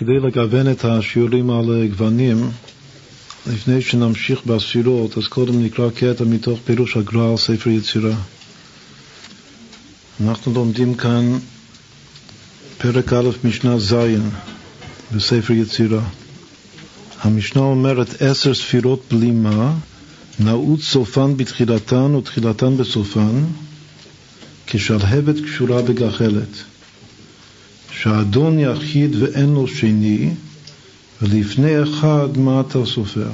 כדי לגוון את השיעורים על גוונים, לפני שנמשיך בספירות, אז קודם נקרא קטע מתוך פירוש הגר"א על ספר יצירה. אנחנו לומדים כאן פרק א', משנה ז' בספר יצירה. המשנה אומרת עשר ספירות בלימה, נעוץ סופן בתחילתן ותחילתן בסופן, כשלהבת קשורה בגחלת. שהאדון יחיד ואין לו שני, ולפני אחד מה אתה סופר?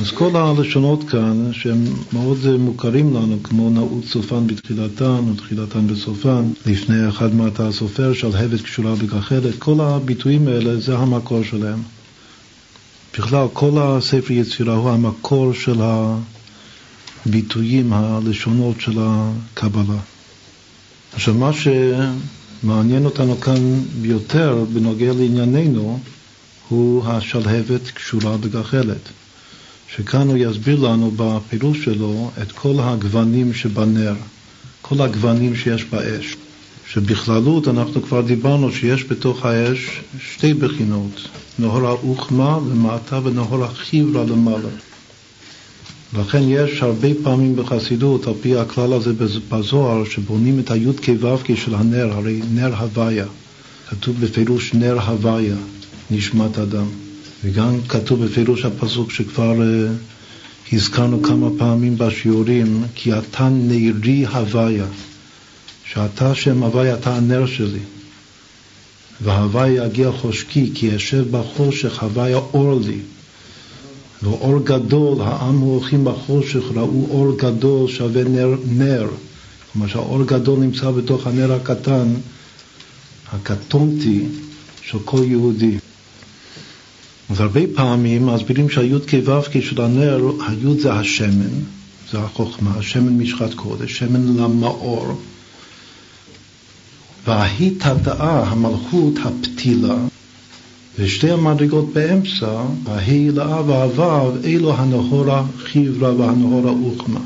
אז כל הלשונות כאן, שהם מאוד מוכרים לנו, כמו נעוץ סופן בתחילתן ותחילתן בסופן, לפני אחד מה אתה סופר, שלהבת קשורה בגחלת, כל הביטויים האלה זה המקור שלהם. בכלל, כל הספר יצירה הוא המקור של הביטויים, הלשונות של הקבלה. עכשיו, מה שמעניין אותנו כאן ביותר בנוגע לענייננו הוא השלהבת קשורה בגחלת. שכאן הוא יסביר לנו בפירוש שלו את כל הגוונים שבנר, כל הגוונים שיש באש. שבכללות אנחנו כבר דיברנו שיש בתוך האש שתי בחינות, נהור האוכמה למטה ונהור החיברה למעלה. לכן יש הרבה פעמים בחסידות, על פי הכלל הזה בזוהר, שבונים את הי"ק ו"ק של הנר, הרי נר הוויה. כתוב בפירוש נר הוויה, נשמת אדם. וגם כתוב בפירוש הפסוק שכבר uh, הזכרנו כמה פעמים בשיעורים, כי אתה נרי הוויה. שאתה שם הוויה, אתה הנר שלי. והוויה יגיע חושקי, כי ישב בחושך, הוויה אור לי. ואור גדול, העם הולכים בחושך, ראו אור גדול שווה נר, נר. כלומר שהאור גדול נמצא בתוך הנר הקטן, הקטונתי של כל יהודי. אז הרבה פעמים מסבירים שהי"ק ו"ק של הנר, הי"ד זה השמן, זה החוכמה, שמן משחת קודש, שמן למאור, וההית התאה, המלכות, הפתילה, ושתי המדרגות באמצע, ההי לאה והוו, אלו הנהורה חיברה והנהורה אוכמה.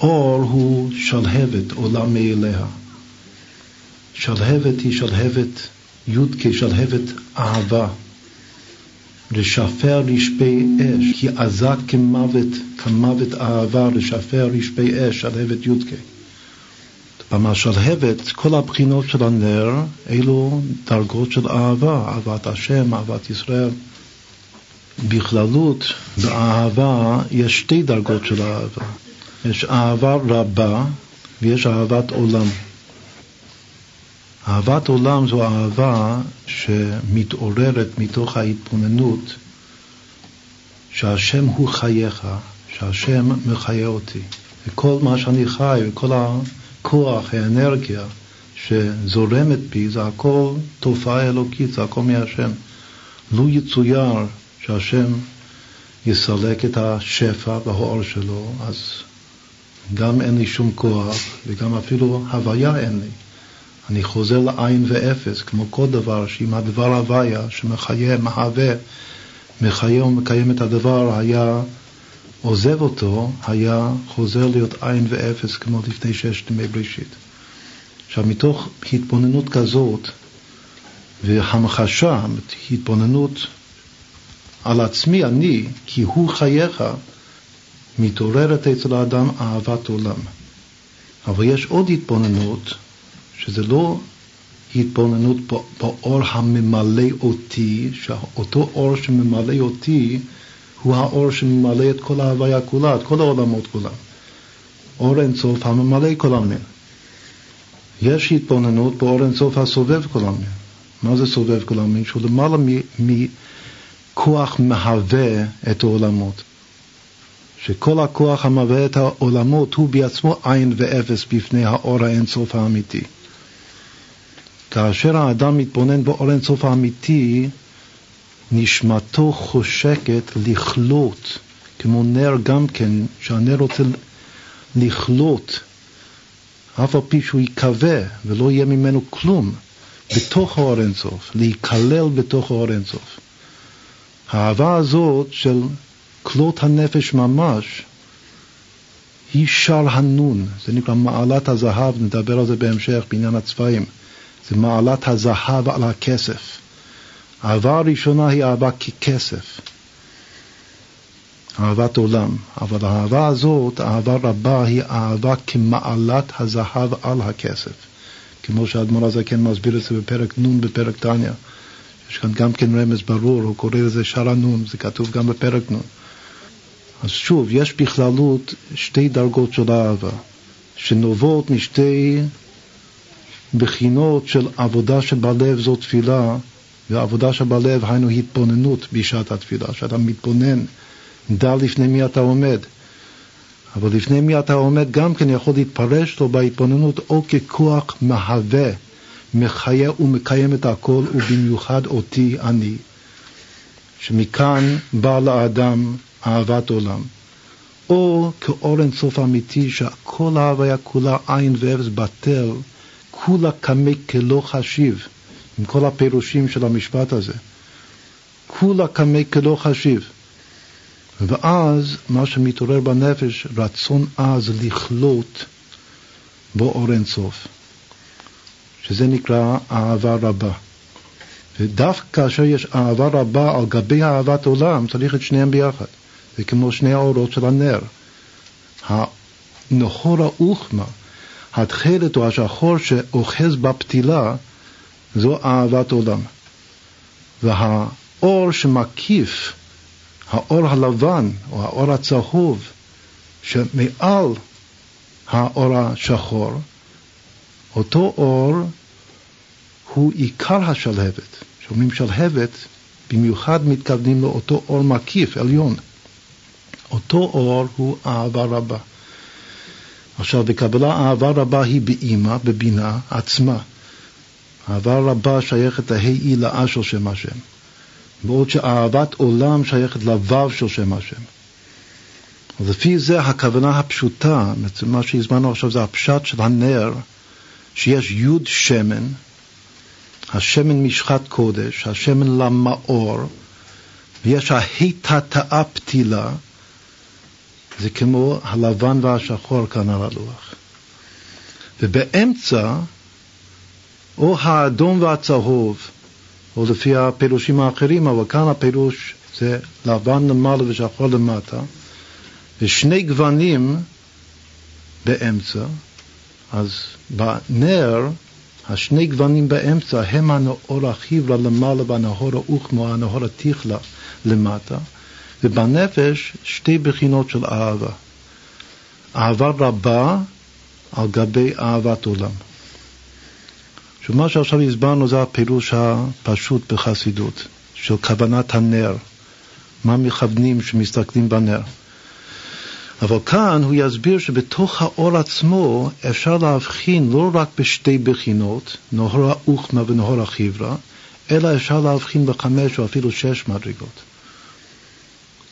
אור הוא שלהבת, עולה מאליה. שלהבת היא שלהבת י"ק, שלהבת אהבה. לשפר רשפי אש, כי עזה כמוות, כמוות אהבה, לשפר רשפי אש, שלהבת י"ק. במשלהבת, כל הבחינות של הנר, אלו דרגות של אהבה, אהבת השם, אהבת ישראל. בכללות, באהבה יש שתי דרגות של אהבה. יש אהבה רבה ויש אהבת עולם. אהבת עולם זו אהבה שמתעוררת מתוך ההתבוננות שהשם הוא חייך, שהשם מחיה אותי. וכל מה שאני חי וכל הכוח, האנרגיה שזורמת בי, זה הכל תופעה אלוקית, זה הכל מהשם. לו יצויר שהשם יסלק את השפע והאור שלו, אז גם אין לי שום כוח וגם אפילו הוויה אין לי. אני חוזר לעין ואפס, כמו כל דבר, שאם הדבר הוויה שמחיה, מהווה, מחיה ומקיים את הדבר, היה עוזב אותו, היה חוזר להיות עין ואפס כמו לפני ששת ימי בראשית. עכשיו, מתוך התבוננות כזאת והמחשה, התבוננות על עצמי, אני, כי הוא חייך, מתעוררת אצל האדם אהבת עולם. אבל יש עוד התבוננות שזה לא התבוננות באור הממלא אותי, שאותו אור שממלא אותי הוא האור שממלא את כל ההוויה כולה, את כל העולמות כולם. אור אינסוף הממלא כל עלמין. יש התבוננות באור אינסוף הסובב כל עלמין. מה זה סובב כל עלמין? שהוא למעלה מכוח מהווה את העולמות. שכל הכוח המהווה את העולמות הוא בעצמו עין ואפס בפני האור האינסוף האמיתי. כאשר האדם מתבונן באור אינסוף האמיתי, נשמתו חושקת לכלות, כמו נר גם כן, שהנר רוצה לכלות, אף על פי שהוא ייכווה ולא יהיה ממנו כלום, בתוך האור אינסוף, להיכלל בתוך האור אינסוף. האהבה הזאת של כלות הנפש ממש, היא שר הנון, זה נקרא מעלת הזהב, נדבר על זה בהמשך בעניין הצבעים. זה מעלת הזהב על הכסף. האהבה הראשונה היא אהבה ככסף, אהבת עולם, אבל האהבה הזאת, אהבה רבה, היא אהבה כמעלת הזהב על הכסף. כמו שהאדמו"ר הזה כן מסביר את זה בפרק נ' בפרק תניא. יש כאן גם כן רמז ברור, הוא קורא לזה שער הנ', זה כתוב גם בפרק נ'. אז שוב, יש בכללות שתי דרגות של אהבה, שנובעות משתי בחינות של עבודה שבלב זו תפילה, ועבודה שבלב היינו התבוננות בשעת התפילה, שאתה מתבונן, דע לפני מי אתה עומד. אבל לפני מי אתה עומד גם כן יכול להתפרש לו בהתבוננות או ככוח מהווה, מחיה ומקיים את הכל, ובמיוחד אותי, אני. שמכאן בא לאדם אהבת עולם. או כאור אינסוף אמיתי, שכל ההוויה כולה עין ואפס בטל, כולה קמא כלא חשיב, עם כל הפירושים של המשפט הזה. כולה קמא כלא חשיב. ואז מה שמתעורר בנפש, רצון עז לכלות בו אור אינסוף, שזה נקרא אהבה רבה. ודווקא כאשר יש אהבה רבה על גבי אהבת עולם, צריך את שניהם ביחד. זה כמו שני האורות של הנר. הנהור האוכמה, התכלת או השחור שאוחז בפתילה, זו אהבת עולם. והאור שמקיף, האור הלבן או האור הצהוב, שמעל האור השחור, אותו אור הוא עיקר השלהבת. כשאומרים שלהבת, במיוחד מתכוונים לאותו אור מקיף, עליון. אותו אור הוא אהבה רבה. עכשיו, בקבלה אהבה רבה היא באימא, בבינה עצמה. אהבה רבה שייכת להי לאה של שם השם. בעוד שאהבת עולם שייכת לוו של שם השם. אז לפי זה הכוונה הפשוטה, מה שהזמנו עכשיו זה הפשט של הנר, שיש יוד שמן, השמן משחת קודש, השמן למאור, ויש ההיטטאה פתילה, זה כמו הלבן והשחור כאן על הלוח. ובאמצע, או האדום והצהוב, או לפי הפירושים האחרים, אבל כאן הפירוש זה לבן למעלה ושחור למטה, ושני גוונים באמצע, אז בנר, השני גוונים באמצע הם הנאור החיברה למעלה והנהור האוכמו, הנהור התיכלה למטה. ובנפש שתי בחינות של אהבה. אהבה רבה על גבי אהבת עולם. שמה שעכשיו הסברנו זה הפירוש הפשוט בחסידות, של כוונת הנר, מה מכוונים שמסתכלים בנר. אבל כאן הוא יסביר שבתוך האור עצמו אפשר להבחין לא רק בשתי בחינות, נהור האוכמה ונהור החיברה, אלא אפשר להבחין בחמש או אפילו שש מדרגות.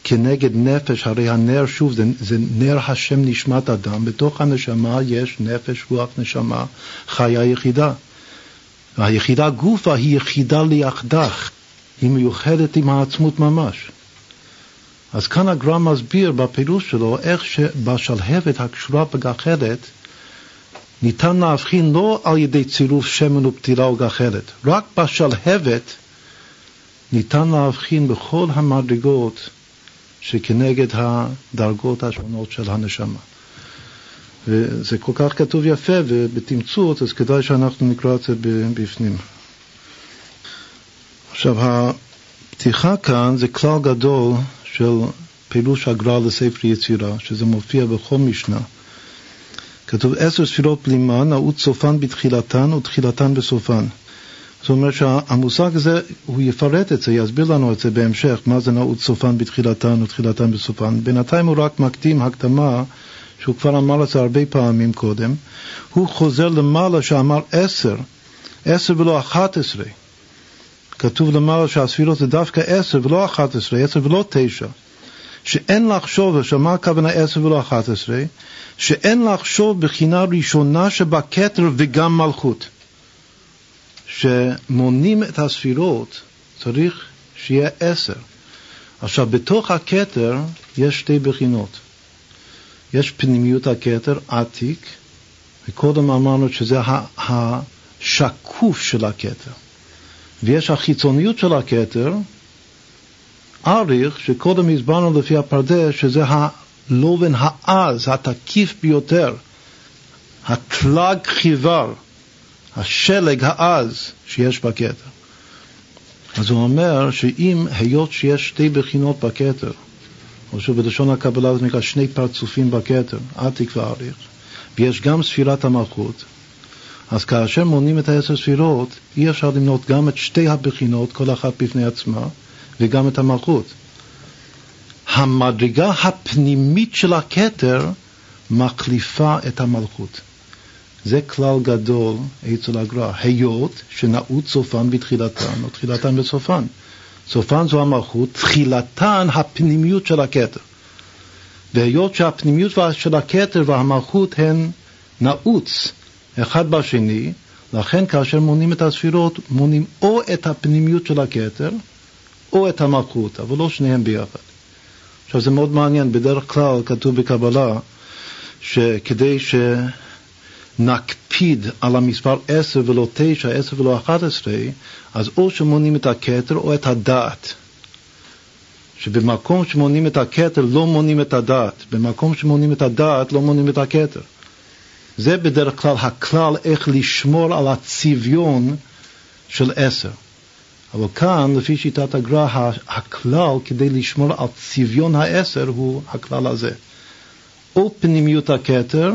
כנגד נפש, הרי הנר, שוב, זה, זה נר השם נשמת אדם, בתוך הנשמה יש נפש, רוח, נשמה, חיה יחידה. והיחידה גופה היא יחידה ליחדך, היא מיוחדת עם העצמות ממש. אז כאן הגר"א מסביר בפירוש שלו איך שבשלהבת הקשורה בגחלת ניתן להבחין לא על ידי צירוף שמן ופתילה או גחלת, רק בשלהבת ניתן להבחין בכל המדרגות שכנגד הדרגות השונות של הנשמה. וזה כל כך כתוב יפה ובתמצות, אז כדאי שאנחנו נקרא את זה בפנים. עכשיו, הפתיחה כאן זה כלל גדול של פירוש הגר"א לספר יצירה, שזה מופיע בכל משנה. כתוב עשר ספירות בלימה, נעוץ סופן בתחילתן ותחילתן בסופן. זאת אומרת שהמושג הזה, הוא יפרט את זה, יסביר לנו את זה בהמשך, מה זה נעוץ סופן בתחילתן ותחילתן בסופן. בינתיים הוא רק מקדים הקדמה, שהוא כבר אמר את זה הרבה פעמים קודם. הוא חוזר למעלה שאמר עשר, עשר ולא אחת עשרה. כתוב למעלה שהספירות זה דווקא עשר ולא אחת עשרה, עשר ולא תשע. שאין לחשוב, שמה הכוונה עשר ולא אחת עשרה? שאין לחשוב בחינה ראשונה שבכתר וגם מלכות. שמונים את הספירות צריך שיהיה עשר. עכשיו, בתוך הכתר יש שתי בחינות. יש פנימיות הכתר, עתיק, וקודם אמרנו שזה שקוף של הכתר. ויש החיצוניות של הכתר, אריך, שקודם הסברנו לפי הפרדס, שזה הלובן העז, התקיף ביותר, התלג חיוור, השלג העז שיש בכתר. אז הוא אומר שאם, היות שיש שתי בחינות בכתר, או שבלשון הקבלה זה נקרא שני פרצופים בכתר, עתיק ואריך, ויש גם ספירת המלכות, אז כאשר מונים את העשר ספירות, אי אפשר למנות גם את שתי הבחינות, כל אחת בפני עצמה, וגם את המלכות. המדרגה הפנימית של הכתר מחליפה את המלכות. זה כלל גדול אצל הגר"א, היות שנעוץ סופן בתחילתן, או תחילתן בסופן. סופן זו המלכות, תחילתן הפנימיות של הכתר. והיות שהפנימיות של הכתר והמלכות הן נעוץ אחד בשני, לכן כאשר מונים את הספירות, מונים או את הפנימיות של הכתר, או את המלכות, אבל לא שניהם ביחד. עכשיו זה מאוד מעניין, בדרך כלל כתוב בקבלה שכדי שנקפיד על המספר 10 ולא 9, 10 ולא 11, אז או שמונים את הכתר או את הדעת. שבמקום שמונים את הכתר לא מונים את הדעת, במקום שמונים את הדעת לא מונים את הכתר. זה בדרך כלל הכלל איך לשמור על הצביון של עשר. אבל כאן, לפי שיטת הגר"א, הכלל כדי לשמור על צביון העשר הוא הכלל הזה. או פנימיות הכתר,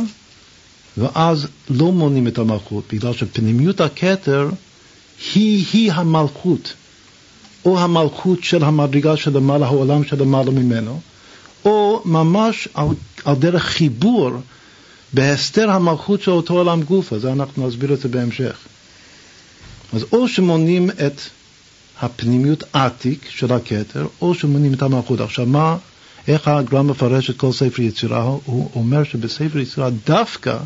ואז לא מונים את המלכות, בגלל שפנימיות הכתר היא-היא המלכות, או המלכות של המדרגה שלמעלה, העולם שלמעלה ממנו, או ממש על, על דרך חיבור בהסתר המלכות של אותו עולם גופה, זה אנחנו נסביר את זה בהמשך. אז או שמונים את הפנימיות עתיק של הכתר, או שמונים את המלכות. עכשיו, מה, איך הגרם מפרש את כל ספר יצירה? הוא אומר שבספר יצירה דווקא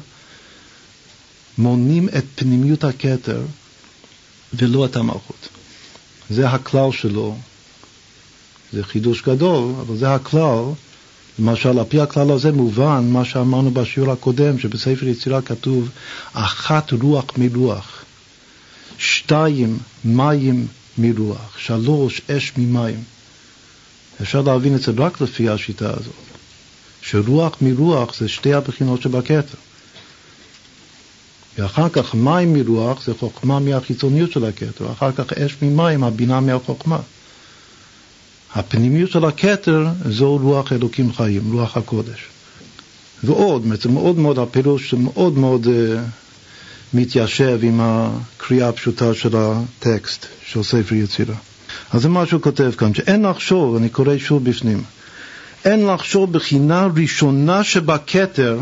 מונים את פנימיות הכתר ולא את המלכות. זה הכלל שלו, זה חידוש גדול, אבל זה הכלל. למשל, על פי הכלל הזה מובן מה שאמרנו בשיעור הקודם, שבספר יצירה כתוב אחת רוח מרוח, שתיים מים מרוח, שלוש אש ממים. אפשר להבין את זה רק לפי השיטה הזאת, שרוח מרוח זה שתי הבחינות שבכתר. ואחר כך מים מרוח זה חוכמה מהחיצוניות של הכתר, אחר כך אש ממים, הבינה מהחוכמה. הפנימיות של הכתר זו רוח אלוקים חיים, רוח הקודש. ועוד, זה מאוד מאוד, הפירוש מאוד מאוד uh, מתיישב עם הקריאה הפשוטה של הטקסט של ספר יצירה. אז זה מה שהוא כותב כאן, שאין לחשוב, אני קורא שוב בפנים, אין לחשוב בחינה ראשונה שבכתר,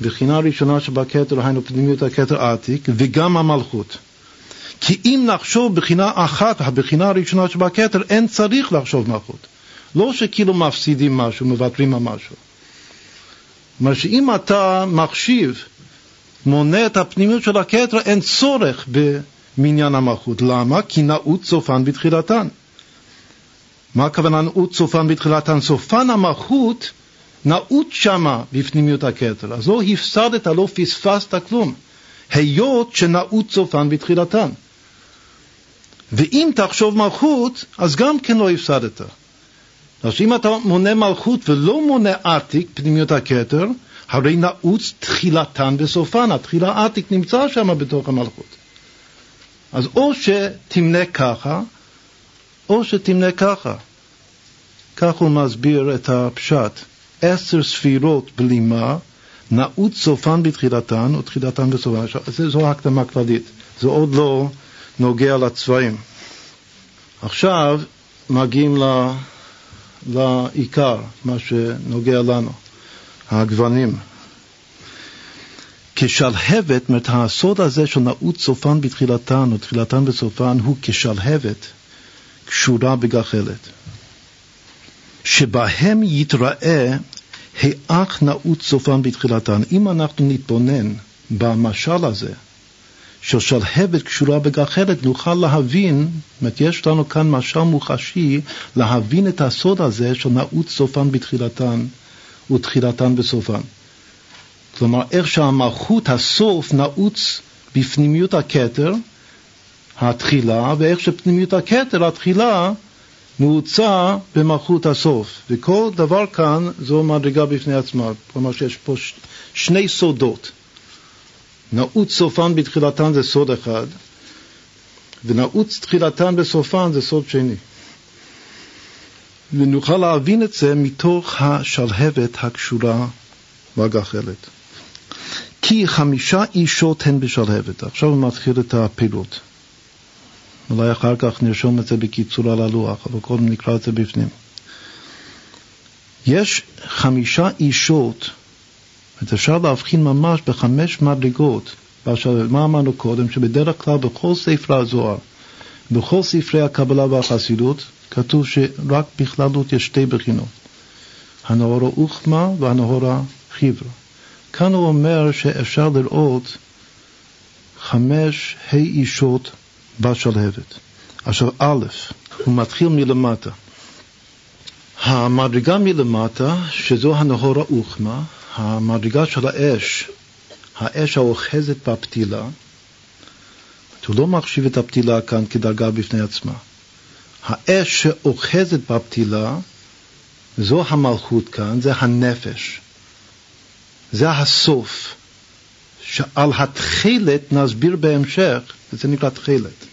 בחינה ראשונה שבכתר, היינו פנימיות הכתר עתיק, וגם המלכות. כי אם נחשוב בחינה אחת, הבחינה הראשונה שבכתר, אין צריך לחשוב מלכות. לא שכאילו מפסידים משהו, מוותרים על משהו. כלומר שאם אתה מחשיב, מונה את הפנימיות של הכתר, אין צורך במניין המלכות. למה? כי נעוץ סופן בתחילתן. מה הכוונה נעוץ סופן בתחילתן? סופן המלכות נעוץ שמה בפנימיות הכתר. אז לא הפסדת, לא פספסת כלום. היות שנעוץ סופן בתחילתן. ואם תחשוב מלכות, אז גם כן לא הפסדת. אז אם אתה מונה מלכות ולא מונה עתיק, פנימיות הכתר, הרי נעוץ תחילתן וסופן, התחילה עתיק נמצא שם בתוך המלכות. אז או שתמנה ככה, או שתמנה ככה. כך הוא מסביר את הפשט. עשר ספירות בלימה, נעוץ סופן בתחילתן ותחילתן בסופן. זו הקדמה כללית, זה עוד לא נוגע לצבעים. עכשיו מגיעים ל... לעיקר, מה שנוגע לנו, הגוונים. כשלהבת, זאת אומרת, הסוד הזה של נעוץ סופן בתחילתן או תחילתן בסופן הוא כשלהבת קשורה בגחלת, שבהם יתראה האח נעוץ סופן בתחילתן. אם אנחנו נתבונן במשל הזה, של שלהבת קשורה בגחלת, נוכל להבין, זאת אומרת, יש לנו כאן משל מוחשי, להבין את הסוד הזה של נעוץ סופן בתחילתן ותחילתן בסופן. כלומר, איך שהמלכות הסוף נעוץ בפנימיות הכתר, התחילה, ואיך שפנימיות הכתר, התחילה, נעוצה במלכות הסוף. וכל דבר כאן זו מדרגה בפני עצמה. כלומר שיש פה שני סודות. נעוץ סופן בתחילתן זה סוד אחד, ונעוץ תחילתן בסופן זה סוד שני. ונוכל להבין את זה מתוך השלהבת הקשורה והגחלת. כי חמישה אישות הן בשלהבת. עכשיו הוא מתחיל את הפירוט. אולי אחר כך נרשום את זה בקיצור על הלוח, אבל קודם נקרא את זה בפנים. יש חמישה אישות, אפשר להבחין ממש בחמש מדרגות. מה אמרנו קודם? שבדרך כלל בכל ספר הזוהר, בכל ספרי הקבלה והחסידות, כתוב שרק בכללות יש שתי בחינות, הנאורה אוחמה והנאורה חיברה. כאן הוא אומר שאפשר לראות חמש ה' אישות בשלהבת. עכשיו א', הוא מתחיל מלמטה. המדרגה מלמטה, שזו הנהורה אוחמה, המדרגה של האש, האש האוחזת בפתילה, הוא לא מחשיב את הפתילה כאן כדרגה בפני עצמה. האש שאוחזת בפתילה, זו המלכות כאן, זה הנפש. זה הסוף. שעל התכלת נסביר בהמשך, וזה נקרא תכלת.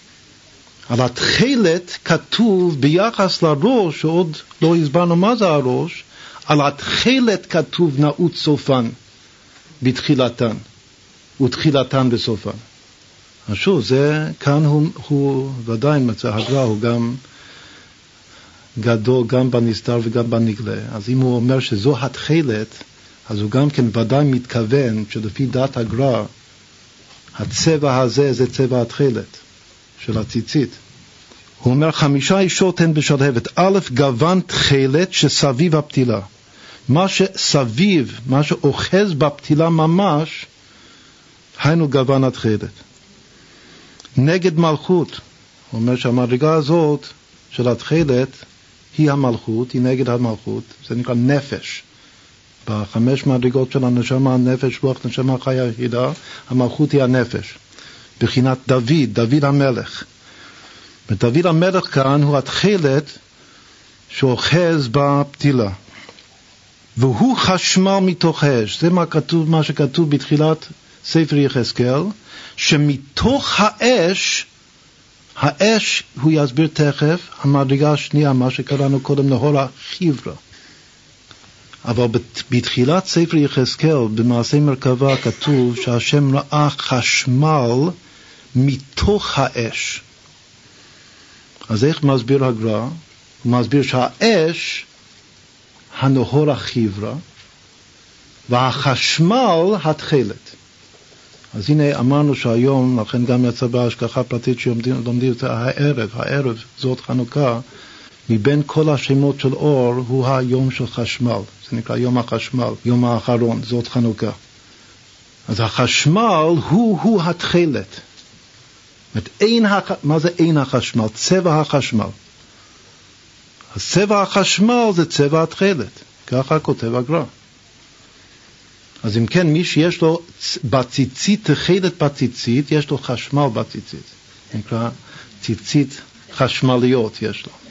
על התכלת כתוב ביחס לראש, שעוד לא הסברנו מה זה הראש, על התכלת כתוב נעוץ סופן בתחילתן, ותחילתן בסופן. אז שוב, זה, כאן הוא, הוא ודאי מצא הגר"א, הוא גם גדול גם בנסתר וגם בנגלה. אז אם הוא אומר שזו התכלת, אז הוא גם כן ודאי מתכוון שלפי דת הגר"א, הצבע הזה זה צבע התכלת של הציצית. הוא אומר חמישה אישות הן בשלהבת. א', גוון תכלת שסביב הפתילה. מה שסביב, מה שאוחז בפתילה ממש, היינו גוון התכלת. נגד מלכות, הוא אומר שהמדרגה הזאת של התכלת היא המלכות, היא נגד המלכות, זה נקרא נפש. בחמש מדרגות של הנשמה, הנפש, רוח, נשמה, חיה יחידה, המלכות היא הנפש. בחינת דוד, דוד המלך. ודוד המלך כאן הוא התכלת שאוחז בפתילה. והוא חשמל מתוך האש. זה מה, כתוב, מה שכתוב בתחילת ספר יחזקאל, שמתוך האש, האש, הוא יסביר תכף, המדרגה השנייה, מה שקראנו קודם, נהור החיברה. אבל בתחילת ספר יחזקאל, במעשה מרכבה, כתוב שהשם ראה חשמל מתוך האש. אז איך מסביר הגר"א? הוא מסביר שהאש, הנהור החיברה, והחשמל, התכלת. אז הנה אמרנו שהיום, לכן גם יצא בהשגחה פרטית שלומדים את הערב, הערב זאת חנוכה, מבין כל השמות של אור הוא היום של חשמל, זה נקרא יום החשמל, יום האחרון, זאת חנוכה. אז החשמל הוא-הוא התכלת. אין, מה זה אין החשמל? צבע החשמל. אז צבע החשמל זה צבע התכלת, ככה כותב הגר"א. אז אם כן, מי שיש לו בציצית, תכלת בציצית, יש לו חשמל בציצית. נקרא ציצית חשמליות יש לו.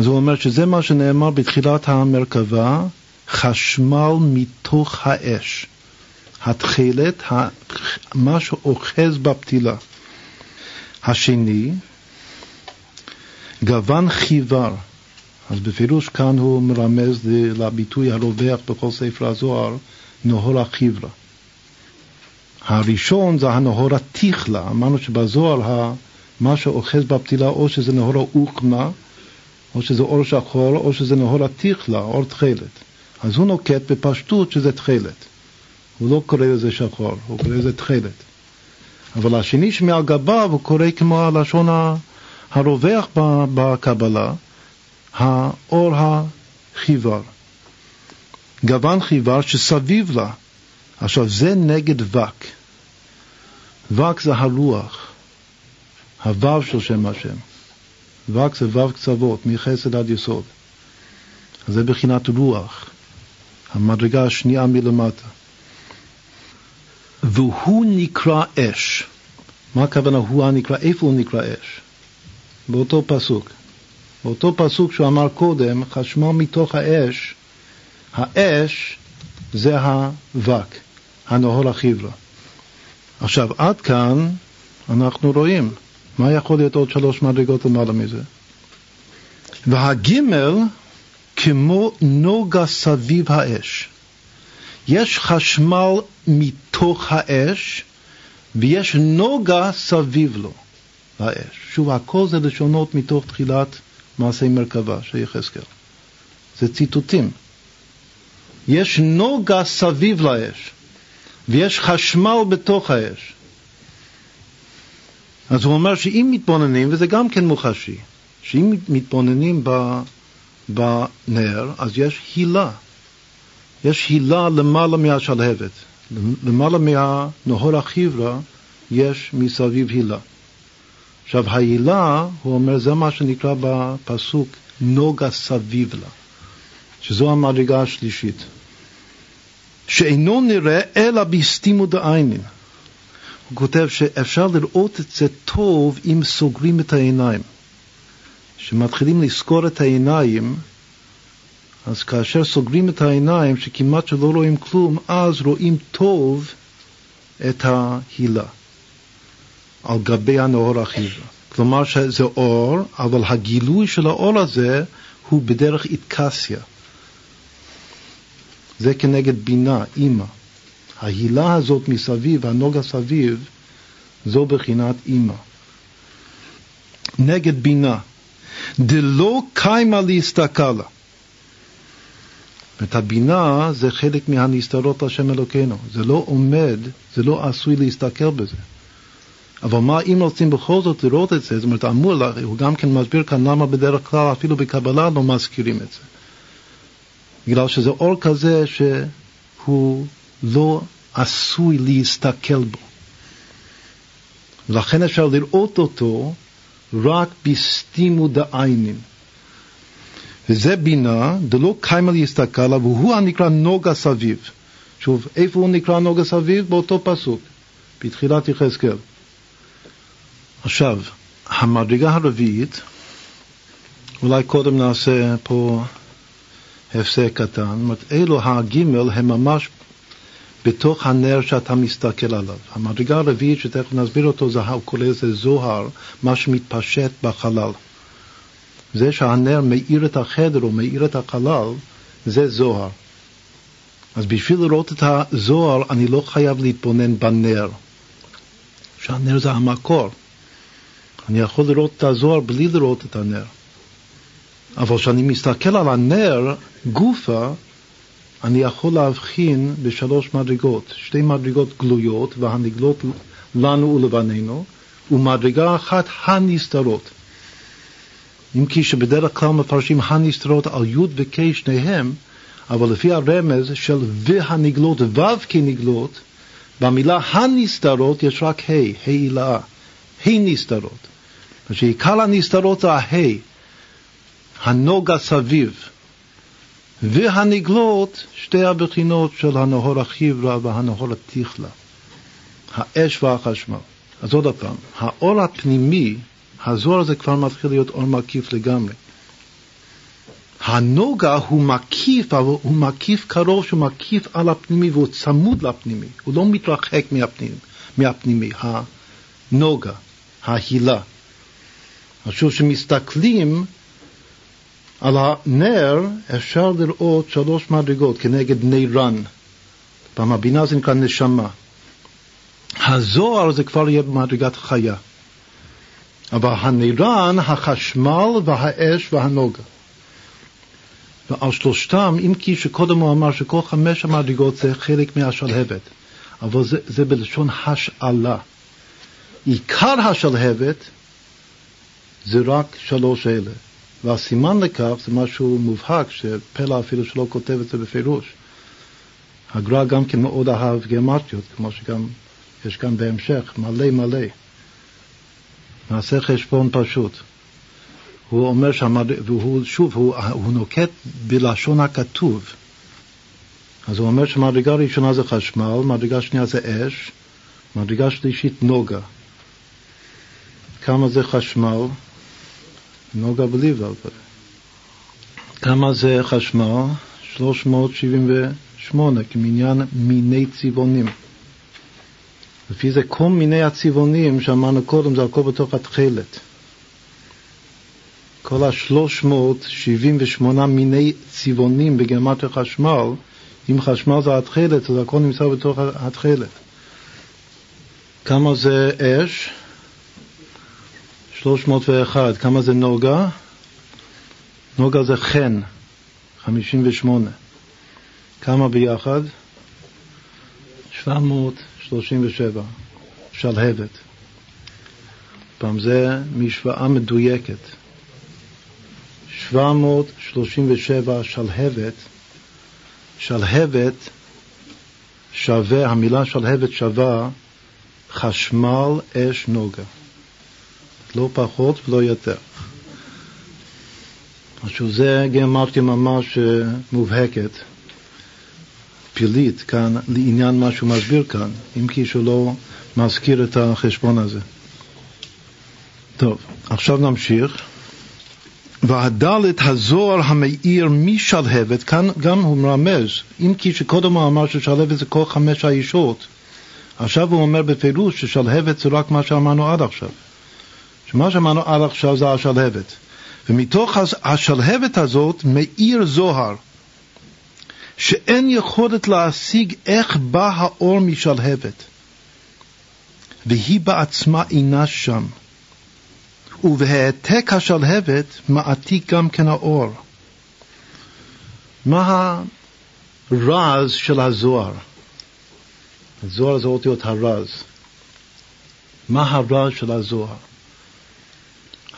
אז הוא אומר שזה מה שנאמר בתחילת המרכבה, חשמל מתוך האש. התכלת, מה שאוחז בפתילה. השני, גוון חיוור. אז בפירוש כאן הוא מרמז לביטוי הרווח בכל ספר הזוהר, נהור החיברה. הראשון זה הנהור התיכלה, אמרנו שבזוהר מה שאוחז בפתילה או שזה נהור האוכמה, או שזה אור שחור, או שזה נהור התיכלה, אור תכלת. אז הוא נוקט בפשטות שזה תכלת. הוא לא קורא לזה שחור, הוא קורא לזה תכלת. אבל השני שמעל גביו הוא קורא כמו הלשון הרווח בקבלה, האור החיוור. גוון חיוור שסביב לה. עכשיו זה נגד וק. וק זה הרוח, הוו של שם השם. וק זה וו קצוות, מחסד עד יסוד. אז זה בחינת רוח, המדרגה השנייה מלמטה. והוא נקרא אש. מה הכוונה הוא הנקרא? איפה הוא נקרא אש? באותו פסוק. באותו פסוק שהוא אמר קודם, חשמל מתוך האש, האש זה האבק, הנהור החיברה. עכשיו, עד כאן אנחנו רואים, מה יכול להיות עוד שלוש מדרגות למעלה מזה? והגימל כמו נוגה סביב האש. יש חשמל מתוך האש ויש נוגה סביב לו, האש. שוב, הכל זה לשונות מתוך תחילת מעשי מרכבה של יחזקאל. זה ציטוטים. יש נוגה סביב לאש, ויש חשמל בתוך האש. אז הוא אומר שאם מתבוננים, וזה גם כן מוחשי, שאם מתבוננים בנר, אז יש הילה. יש הילה למעלה מהשלהבת. למעלה מהנהור החיברה יש מסביב הילה. עכשיו, ההילה, הוא אומר, זה מה שנקרא בפסוק נוגה סביב לה, שזו המדרגה השלישית. שאינו נראה אלא בסתימו דעיינים. כותב שאפשר לראות את זה טוב אם סוגרים את העיניים. כשמתחילים לסגור את העיניים, אז כאשר סוגרים את העיניים, שכמעט שלא רואים כלום, אז רואים טוב את ההילה על גבי הנאור החיבה. כלומר שזה אור, אבל הגילוי של האור הזה הוא בדרך איתקסיה. זה כנגד בינה, אימא. ההילה הזאת מסביב, הנוגה סביב, זו בחינת אימא. נגד בינה. דלא קיימה להסתכלה. את הבינה זה חלק מהנסתרות השם אלוקינו. זה לא עומד, זה לא עשוי להסתכל בזה. אבל מה אם רוצים בכל זאת לראות את זה, זאת אומרת, אמור, הוא גם כן מסביר כאן למה בדרך כלל אפילו בקבלה לא מזכירים את זה. בגלל שזה אור כזה שהוא לא עשוי להסתכל בו. ולכן אפשר לראות אותו רק בסתימו דעיינים. וזה בינה, דלא קיימה להסתכל עליו, והוא הנקרא נוגה סביב. שוב, איפה הוא נקרא נוגה סביב? באותו פסוק, בתחילת יחזקאל. עכשיו, המדרגה הרביעית, אולי קודם נעשה פה הפסק קטן, זאת אומרת, אלו הגימל הם ממש בתוך הנר שאתה מסתכל עליו. המדרגה הרביעית, שתכף נסביר אותו, זה, הוא קורא לזה זוהר, מה שמתפשט בחלל. זה שהנר מאיר את החדר או מאיר את החלל, זה זוהר. אז בשביל לראות את הזוהר, אני לא חייב להתבונן בנר. שהנר זה המקור. אני יכול לראות את הזוהר בלי לראות את הנר. אבל כשאני מסתכל על הנר, גופה, אני יכול להבחין בשלוש מדרגות, שתי מדרגות גלויות והנגלות לנו ולבנינו, ומדרגה אחת הנסתרות. אם כי שבדרך כלל מפרשים הנסתרות על י' וכ' שניהם, אבל לפי הרמז של והנגלות ו' כנגלות, במילה הנסתרות יש רק ה', ה' הילאה, ה' נסתרות. שעיקר הנסתרות זה הה', הנוגה סביב. והנגלות, שתי הבחינות של הנהור החיברה והנהור התיכלה, האש והחשמל. אז עוד פעם, האור הפנימי, הזוהר הזה כבר מתחיל להיות אור מקיף לגמרי. הנוגה הוא מקיף, אבל הוא מקיף קרוב שהוא מקיף על הפנימי והוא צמוד לפנימי, הוא לא מתרחק מהפנימי, מהפנימי הנוגה, ההילה. אז שוב, כשמסתכלים על הנר אפשר לראות שלוש מדרגות כנגד נירן. פעם הבינה זה נקרא נשמה. הזוהר זה כבר יהיה במדרגת חיה. אבל הנירן, החשמל והאש והנוגה. ועל שלושתם, אם כי שקודם הוא אמר שכל חמש המדרגות זה חלק מהשלהבת, אבל זה, זה בלשון השאלה. עיקר השלהבת זה רק שלוש אלה. והסימן לכך זה משהו מובהק, שפלא אפילו שלא כותב את זה בפירוש. הגר"א גם כן מאוד אהב גיאומטריות, כמו שגם יש כאן בהמשך, מלא מלא. נעשה חשבון פשוט. הוא אומר שהמד... והוא, שוב, הוא, הוא נוקט בלשון הכתוב. אז הוא אומר שמדרגה ראשונה זה חשמל, מדרגה שנייה זה אש, מדרגה שלישית נוגה. כמה זה חשמל? נוגה בלי ולפר. כמה זה חשמל? 378, כמניין מיני צבעונים. לפי זה כל מיני הצבעונים שאמרנו קודם זה הכל בתוך התכלת. כל ה-378 מיני צבעונים בגרמת החשמל, אם חשמל זה התכלת, אז הכל נמצא בתוך התכלת. כמה זה אש? 301. כמה זה נוגה? נוגה זה חן, 58. כמה ביחד? 737. שלהבת. פעם זה משוואה מדויקת. 737 שלהבת, שלהבת שווה, המילה שלהבת שווה חשמל אש נוגה. לא פחות ולא יותר. משהו זה גמרתי ממש אה, מובהקת, פילית כאן, לעניין מה שהוא מסביר כאן, אם כי שהוא לא מזכיר את החשבון הזה. טוב, עכשיו נמשיך. והדלת הזוהר המאיר משלהבת, כאן גם הוא מרמז, אם כי שקודם הוא אמר ששלהבת זה כל חמש האישות, עכשיו הוא אומר בפירוש ששלהבת זה רק מה שאמרנו עד עכשיו. שמה שאמרנו עד עכשיו זה השלהבת. ומתוך השלהבת הזאת מאיר זוהר, שאין יכולת להשיג איך בא האור משלהבת, והיא בעצמה אינה שם. ובהעתק השלהבת מעתיק גם כן האור. מה הרז של הזוהר? הזוהר זה אותיות הרז. מה הרז של הזוהר?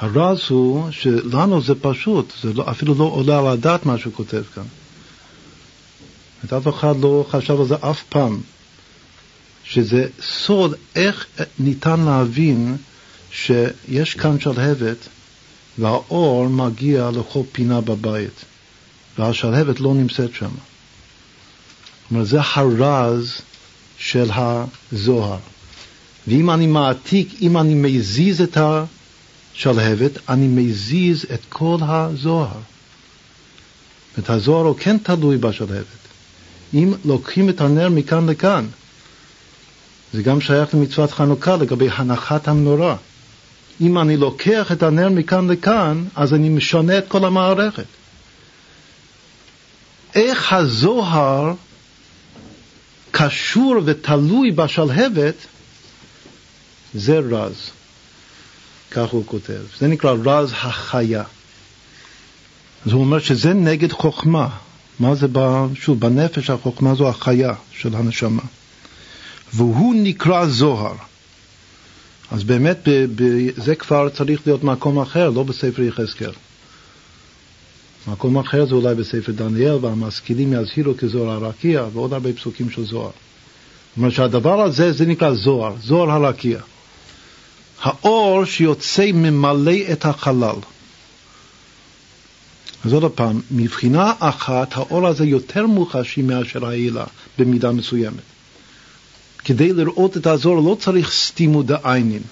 הרז הוא שלנו זה פשוט, זה לא, אפילו לא עולה על הדעת מה שהוא כותב כאן. אף אחד לא חשב על זה אף פעם, שזה סוד איך ניתן להבין שיש כאן שלהבת והאור מגיע לכל פינה בבית, והשלהבת לא נמצאת שם. אומרת, זה הרז של הזוהר. ואם אני מעתיק, אם אני מזיז את השלהבת, אני מזיז את כל הזוהר. את הזוהר הוא כן תלוי בשלהבת. אם לוקחים את הנר מכאן לכאן, זה גם שייך למצוות חנוכה לגבי הנחת המנורה. אם אני לוקח את הנר מכאן לכאן, אז אני משנה את כל המערכת. איך הזוהר קשור ותלוי בשלהבת, זה רז. כך הוא כותב. זה נקרא רז החיה. אז הוא אומר שזה נגד חוכמה. מה זה, בא, שוב, בנפש החוכמה זו החיה של הנשמה. והוא נקרא זוהר. אז באמת זה כבר צריך להיות מקום אחר, לא בספר יחזקאל. מקום אחר זה אולי בספר דניאל, והמשכילים יזהירו כזוהר הרקיע, ועוד הרבה פסוקים של זוהר. זאת אומרת שהדבר הזה, זה נקרא זוהר, זוהר הרקיע. האור שיוצא ממלא את החלל. אז עוד פעם, מבחינה אחת, האור הזה יותר מוחשי מאשר העילה, במידה מסוימת. כדי לראות את הזוהר לא צריך סתימו דעיינים,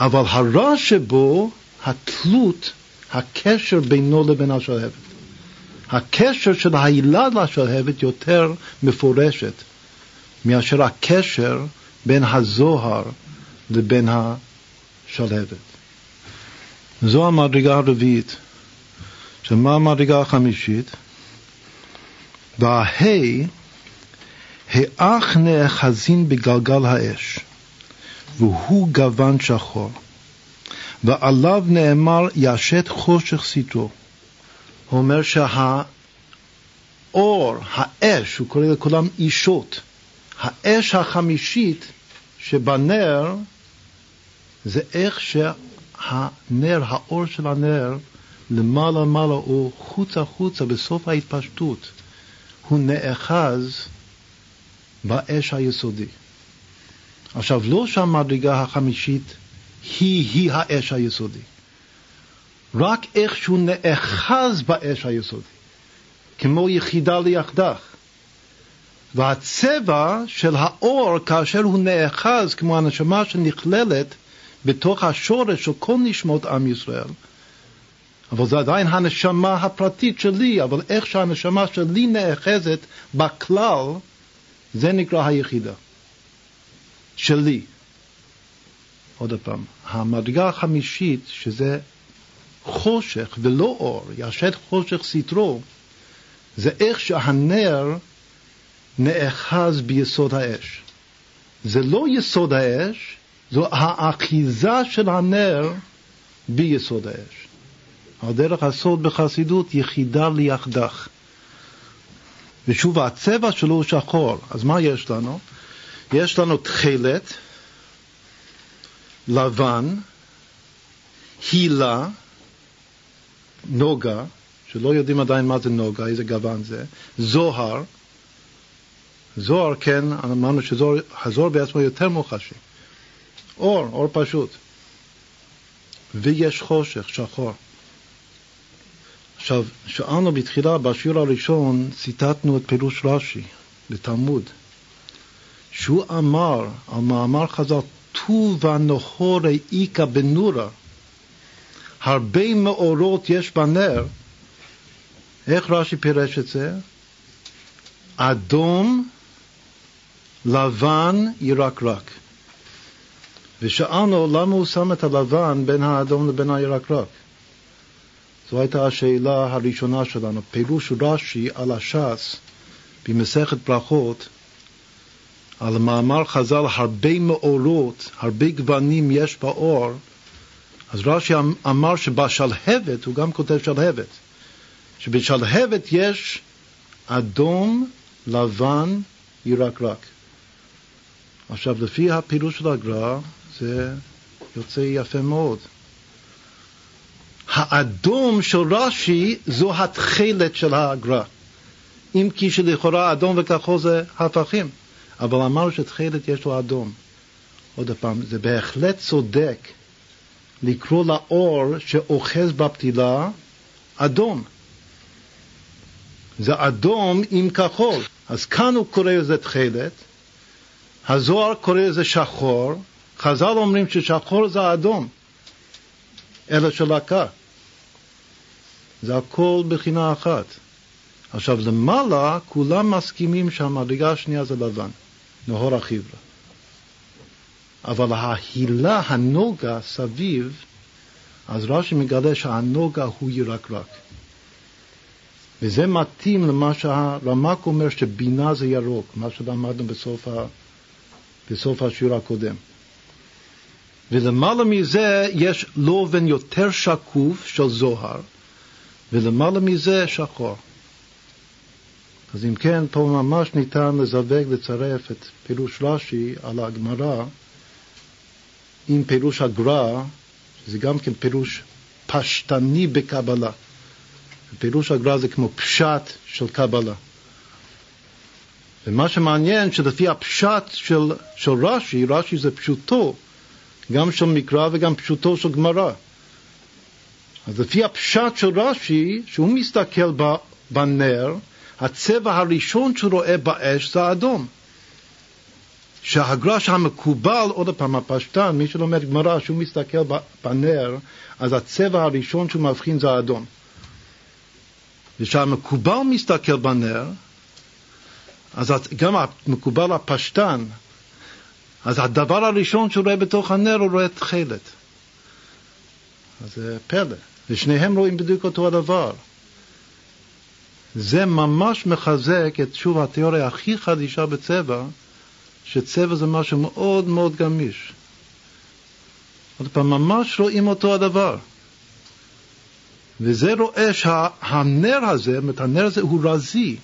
אבל הרע שבו, התלות, הקשר בינו לבין השלהבת. הקשר של העילה לשלהבת יותר מפורשת מאשר הקשר בין הזוהר לבין השלהבת. זו המדרגה הרביעית. שמה המדרגה החמישית? וההי האח נאחזין בגלגל האש, והוא גוון שחור, ועליו נאמר ישת חושך סיטו. הוא אומר שהאור, האש, הוא קורא לכולם אישות, האש החמישית שבנר זה איך שהנר, האור של הנר, למעלה למעלה הוא חוצה חוצה בסוף ההתפשטות. הוא נאחז באש היסודי. עכשיו, לא שהמדרגה החמישית היא-היא האש היסודי, רק איך שהוא נאחז באש היסודי, כמו יחידה ליחדך. והצבע של האור, כאשר הוא נאחז כמו הנשמה שנכללת בתוך השורש של כל נשמות עם ישראל, אבל זה עדיין הנשמה הפרטית שלי, אבל איך שהנשמה שלי נאחזת בכלל, זה נקרא היחידה. שלי. עוד פעם, המדרגה החמישית, שזה חושך ולא אור, ישת חושך סטרו, זה איך שהנר נאחז ביסוד האש. זה לא יסוד האש, זו האחיזה של הנר ביסוד האש. על דרך הסוד בחסידות, יחידה ליחדך. ושוב, הצבע שלו הוא שחור. אז מה יש לנו? יש לנו תכלת, לבן, הילה, נוגה, שלא יודעים עדיין מה זה נוגה, איזה גוון זה, זוהר, זוהר כן, אמרנו שהזוהר בעצמו יותר מוחשי, אור, אור פשוט, ויש חושך, שחור. עכשיו, שאלנו בתחילה, בשיעור הראשון, ציטטנו את פירוש רש"י בתלמוד, שהוא אמר על מאמר חז"ל, טוב ונהורי איכא בנורה, הרבה מאורות יש בנר, איך רש"י פירש את זה? אדום, לבן, ירקרק. ושאלנו למה הוא שם את הלבן בין האדום לבין הירקרק. זו הייתה השאלה הראשונה שלנו. פירוש רש"י על הש"ס במסכת ברכות, על מאמר חז"ל, הרבה מאורות, הרבה גוונים יש באור, אז רש"י אמ-, אמר שבשלהבת, הוא גם כותב שלהבת, שבשלהבת יש אדום, לבן, ירקרק. עכשיו, לפי הפירוש של הגר"א, זה יוצא יפה מאוד. האדום של רש"י זו התכלת של הגר"א. אם כי שלכאורה אדום וכחול זה הפכים, אבל אמרנו שתכלת יש לו אדום. עוד פעם, זה בהחלט צודק לקרוא לאור שאוחז בפתילה אדום. זה אדום עם כחול. אז כאן הוא קורא לזה תכלת, הזוהר קורא לזה שחור, חז"ל אומרים ששחור זה אדום, אלא של להקה. זה הכל בחינה אחת. עכשיו, למעלה כולם מסכימים שהמדרגה השנייה זה לבן, נהור החיברה. אבל ההילה, הנוגה סביב, אז רש"י מגלה שהנוגה הוא ירקרק. וזה מתאים למה שהרמק אומר שבינה זה ירוק, מה שלמדנו בסוף, ה... בסוף השיעור הקודם. ולמעלה מזה יש לובן יותר שקוף של זוהר, ולמעלה מזה שחור. אז אם כן, פה ממש ניתן לזווג, לצרף את פירוש רש"י על הגמרא עם פירוש הגר"א, שזה גם כן פירוש פשטני בקבלה. פירוש הגר"א זה כמו פשט של קבלה. ומה שמעניין, שלפי הפשט של, של רש"י, רש"י זה פשוטו, גם של מקרא וגם פשוטו של גמרא. אז לפי הפשט של רש"י, שהוא מסתכל בנר, הצבע הראשון שהוא רואה באש זה האדום. שהגרש המקובל, עוד פעם, הפשטן, מי שלומד גמרא, שהוא מסתכל בנר, אז הצבע הראשון שהוא מבחין זה האדום. וכשהמקובל מסתכל בנר, אז גם המקובל הפשטן, אז הדבר הראשון שהוא רואה בתוך הנר, הוא רואה תכלת. אז זה פלא. ושניהם רואים בדיוק אותו הדבר. זה ממש מחזק את שוב התיאוריה הכי חדישה בצבע, שצבע זה משהו מאוד מאוד גמיש. עוד פעם, ממש רואים אותו הדבר. וזה רואה שהנר הזה, זאת אומרת, הנר הזה הוא רזי,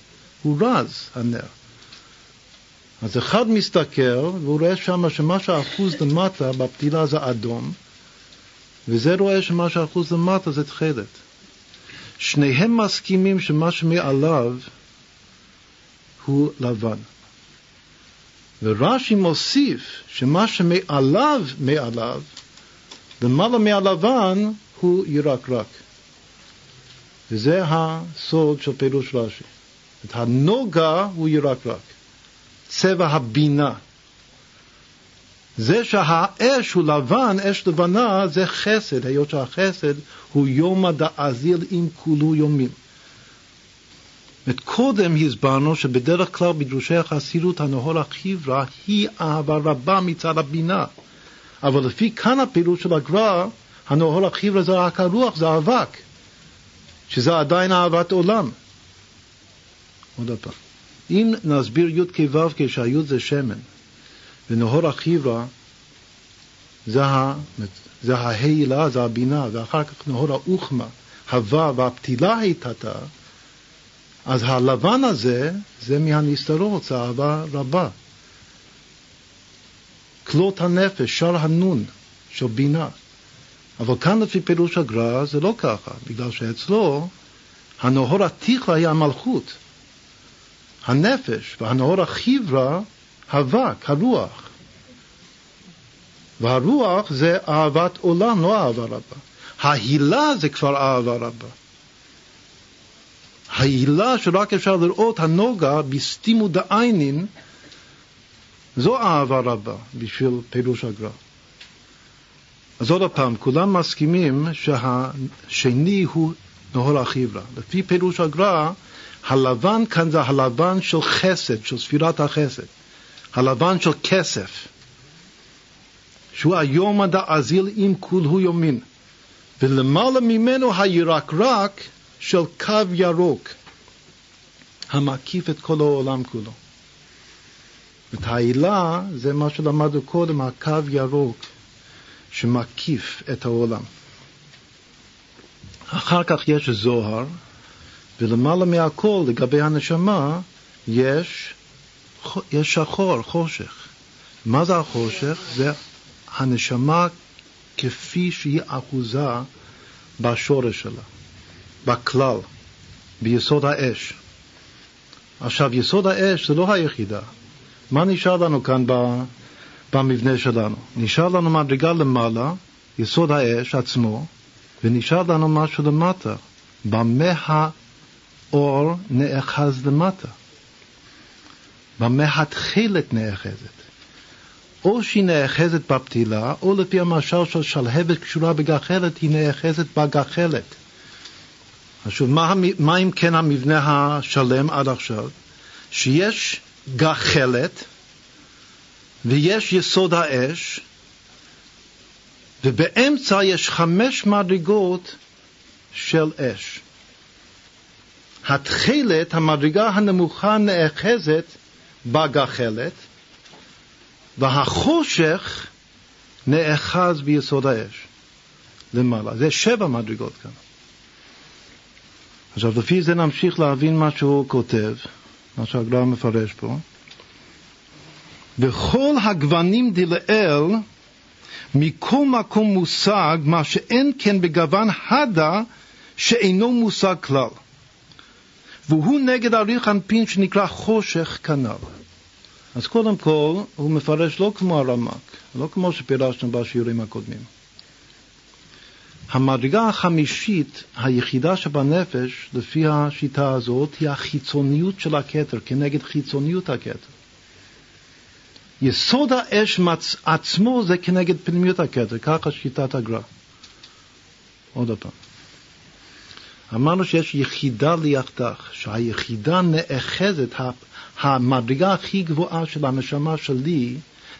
הוא רז, הנר. אז אחד מסתכל והוא רואה שם שמה שהאחוז למטה בפתילה זה אדום, וזה רואה שמה שהאחוז למטה זה תכלת. שניהם מסכימים שמה שמעליו הוא לבן. ורש"י מוסיף שמה שמעליו, מעליו, למעלה מהלבן הוא ירקרק. וזה הסוד של פירוש רש"י. את הנוגה הוא ירקרק. צבע הבינה. זה שהאש הוא לבן, אש לבנה, זה חסד, היות שהחסד הוא יומא דאזיל עם כולו יומים. קודם הסברנו שבדרך כלל בדרושי החסידות הנהור החיברה היא אהבה רבה מצד הבינה. אבל לפי כאן הפעילות של הגר"א, הנהור החיברה זה רק הרוח, זה האבק, שזה עדיין אהבת עולם. עוד פעם. אם נסביר י' כו' כשהי' זה שמן, ונהור החיברה זה, זה ההילה, זה הבינה, ואחר כך נהור האוחמה, הווה והפתילה היתתה, אז הלבן הזה זה מהנסתרות, זה אהבה רבה. כלות הנפש, שר הנון של בינה. אבל כאן לפי פירוש הגר"א זה לא ככה, בגלל שאצלו הנהור התיכלה היא המלכות. הנפש והנאור החיברה, אבק, הרוח. והרוח זה אהבת עולם, לא אהבה רבה. ההילה זה כבר אהבה רבה. ההילה שרק אפשר לראות הנוגה בסתימו דעיינין, זו אהבה רבה בשביל פירוש הגר"א. אז עוד פעם, כולם מסכימים שהשני הוא נהור החיברה. לפי פירוש הגר"א, הלבן כאן זה הלבן של חסד, של ספירת החסד. הלבן של כסף. שהוא היום עד האזיל עם כולו יומין. ולמעלה ממנו הירקרק של קו ירוק, המקיף את כל העולם כולו. את העילה זה מה שלמדנו קודם, הקו ירוק שמקיף את העולם. אחר כך יש זוהר, ולמעלה מהכל, לגבי הנשמה, יש, יש שחור, חושך. מה זה החושך? זה הנשמה כפי שהיא אחוזה בשורש שלה, בכלל, ביסוד האש. עכשיו, יסוד האש זה לא היחידה. מה נשאר לנו כאן במבנה שלנו? נשאר לנו מדרגה למעלה, יסוד האש עצמו, ונשאר לנו משהו למטה. במה האור נאחז למטה? במה התכלת נאחזת? או שהיא נאחזת בפתילה, או לפי המשל של שלהבת קשורה בגחלת, היא נאחזת בגחלת. עכשיו, מה, מה אם כן המבנה השלם עד עכשיו? שיש גחלת ויש יסוד האש, ובאמצע יש חמש מדרגות של אש. התכלת, המדרגה הנמוכה נאחזת בגחלת, והחושך נאחז ביסוד האש למעלה. זה שבע מדרגות כאן. עכשיו, לפי זה נמשיך להבין מה שהוא כותב, מה שהגר"א מפרש פה. בכל הגוונים דלאל, מכל מקום מושג מה שאין כן בגוון הדה שאינו מושג כלל. והוא נגד אריך אנפין שנקרא חושך כנ"ל. אז קודם כל, הוא מפרש לא כמו הרמק, לא כמו שפירשנו בשיעורים הקודמים. המדרגה החמישית, היחידה שבנפש, לפי השיטה הזאת, היא החיצוניות של הכתר, כנגד חיצוניות הכתר. יסוד האש מצ... עצמו זה כנגד פנימיות הכתר, ככה שיטת הגר"א. עוד פעם. אמרנו שיש יחידה ליחדך, שהיחידה נאחזת, המדרגה הכי גבוהה של הנשמה שלי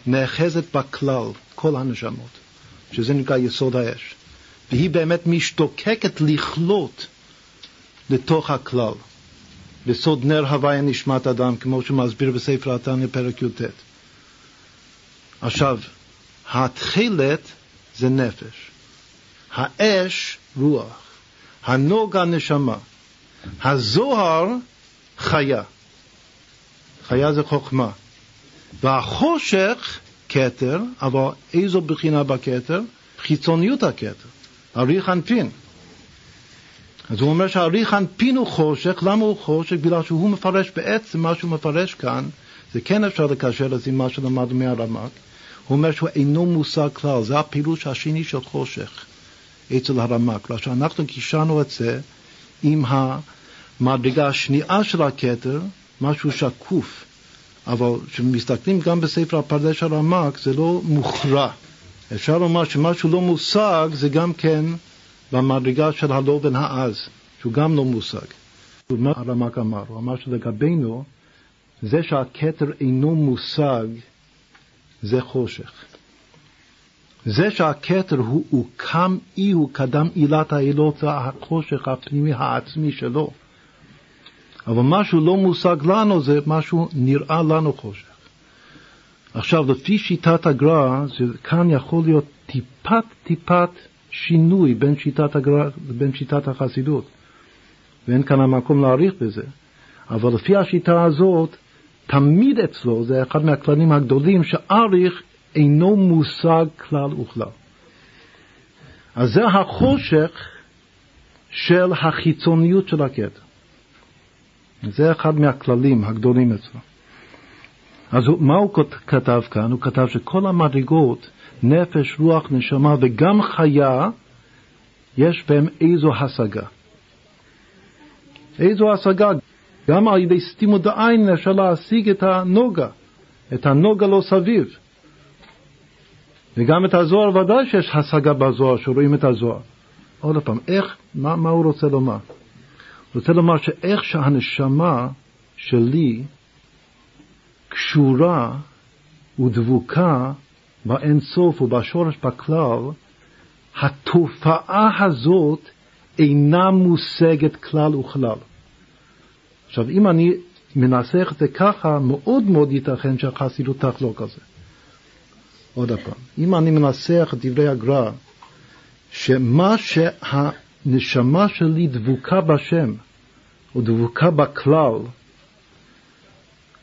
נאחזת בכלל, כל הנשמות, שזה נקרא יסוד האש. והיא באמת משתוקקת לכלות לתוך הכלל, בסוד נר הוויה נשמת אדם, כמו שמסביר בספר התניא פרק י"ט. עכשיו, התכלת זה נפש, האש רוח, הנוגה נשמה, הזוהר חיה, חיה זה חוכמה, והחושך כתר, אבל איזו בחינה בכתר? חיצוניות הכתר, אריך אנפין. אז הוא אומר שאריך אנפין הוא חושך, למה הוא חושך? בגלל שהוא מפרש בעצם מה שהוא מפרש כאן, זה כן אפשר לקשר לזה עם מה שלמדנו מהרמק, הוא אומר שהוא אינו מושג כלל, זה הפירוש השני של חושך אצל הרמק. רק שאנחנו קישרנו את זה עם המדרגה השנייה של הכתר, משהו שקוף, אבל כשמסתכלים גם בספר הפרדש הרמק זה לא מוכרע. אפשר לומר שמשהו לא מושג זה גם כן במדרגה של הלא בין העז, שהוא גם לא מושג. מה הרמק אמר? הוא אמר שלגבינו זה שהכתר אינו מושג זה חושך. זה שהכתר הוא הוקם אי הוא קדם עילת העילות החושך הפנימי העצמי שלו. אבל משהו לא מושג לנו זה משהו נראה לנו חושך. עכשיו, לפי שיטת הגר"א, כאן יכול להיות טיפת טיפת שינוי בין שיטת הגר"א לבין שיטת החסידות. ואין כאן המקום להעריך בזה. אבל לפי השיטה הזאת, תמיד אצלו, זה אחד מהכללים הגדולים, שאריך אינו מושג כלל וכלל. אז זה החושך של החיצוניות של הקטע. זה אחד מהכללים הגדולים אצלו. אז מה הוא כתב כאן? הוא כתב שכל המדרגות, נפש, רוח, נשמה וגם חיה, יש בהם איזו השגה. איזו השגה? גם על ידי סתימות העין אפשר להשיג את הנוגה, את הנוגה לא סביב. וגם את הזוהר, ודאי שיש השגה בזוהר, שרואים את הזוהר. עוד פעם, איך, מה, מה הוא רוצה לומר? הוא רוצה לומר שאיך שהנשמה שלי קשורה ודבוקה באין סוף ובשורש בכלל, התופעה הזאת אינה מושגת כלל וכלל. עכשיו, אם אני מנסח את זה ככה, מאוד מאוד ייתכן שהחסידות תחלוק על זה. עוד פעם, אם אני מנסח את דברי הגר"א, שמה שהנשמה שלי דבוקה בשם, או דבוקה בכלל,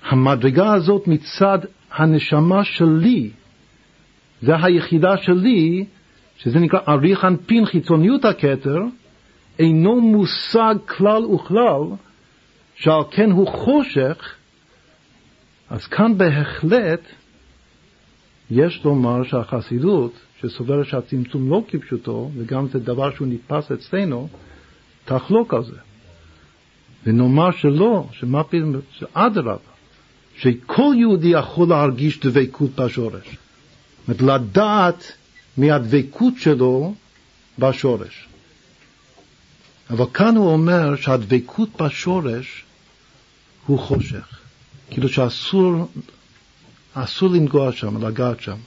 המדרגה הזאת מצד הנשמה שלי, זה היחידה שלי, שזה נקרא אריך אנפין חיצוניות הכתר, אינו מושג כלל וכלל, שעל כן הוא חושך, אז כאן בהחלט יש לומר שהחסידות, שסוברת שהצמצום לא כפשוטו, וגם זה דבר שהוא נתפס אצלנו, תחלוק על זה. ונאמר שלא, שמה פתאום, שאדרבה, שכל יהודי יכול להרגיש דבקות בשורש. זאת אומרת, לדעת מהדבקות שלו בשורש. אבל כאן הוא אומר שהדבקות בשורש הוא חושך. כאילו שאסור אסור לנגוע שם, לגעת שם.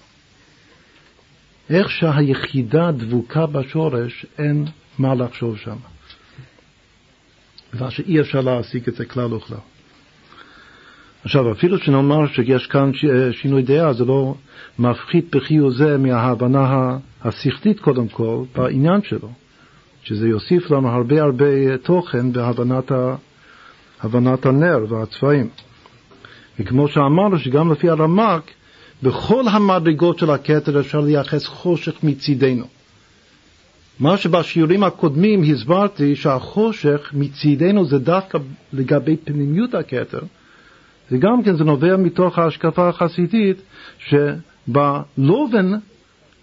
איך שהיחידה דבוקה בשורש, אין מה לחשוב שם. דבר שאי אפשר להשיג את זה כלל וכלל. עכשיו, אפילו שנאמר שיש כאן שינוי דעה, זה לא מפחית בחיוב זה מההבנה השכלית קודם כל, בעניין שלו, שזה יוסיף לנו הרבה הרבה תוכן בהבנת ה, הבנת הנר והצבעים. וכמו שאמרנו, שגם לפי הרמק, בכל המדרגות של הכתר אפשר לייחס חושך מצידנו. מה שבשיעורים הקודמים הסברתי שהחושך מצידנו זה דווקא לגבי פנימיות הכתר, וגם כן זה נובע מתוך ההשקפה החסידית שבלובן,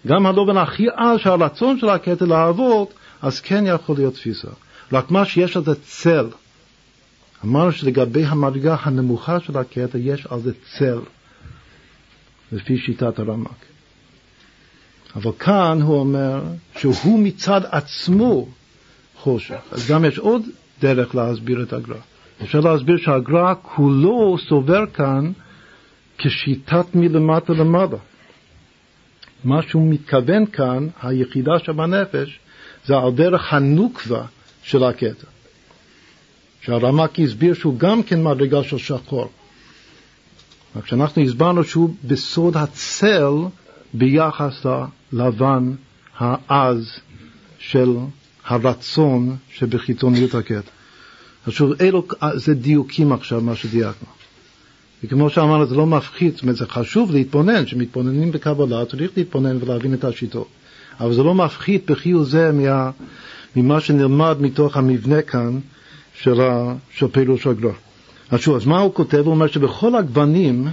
גם הלובן הכי עז שהרצון של הכתר לעבוד, אז כן יכול להיות תפיסה. רק מה שיש לזה צל. אמרנו שלגבי המדרגה הנמוכה של הכתר יש על זה צל, לפי שיטת הרמק. אבל כאן הוא אומר שהוא מצד עצמו חושך. אז גם יש עוד דרך להסביר את הגר"א. אפשר להסביר שהגר"א כולו סובר כאן כשיטת מלמטה למעלה. מה שהוא מתכוון כאן, היחידה שבנפש, זה על דרך הנוקבה של הכתר. שהרמק הסביר שהוא גם כן מדרגה של שחור. רק שאנחנו הסברנו שהוא בסוד הצל ביחס ללבן העז של הרצון שבחיצוניות הקטע. עכשיו, אלו, זה דיוקים עכשיו, מה שדייקנו. וכמו שאמרנו, זה לא מפחית, זאת אומרת, זה חשוב להתבונן, כשמתבוננים בקבלה צריך להתבונן ולהבין את השיטות. אבל זה לא מפחית בחיוב זה מה, ממה שנלמד מתוך המבנה כאן של, ה, של הגר"א. אז שוב, אז מה הוא כותב? הוא אומר שבכל הגוונים,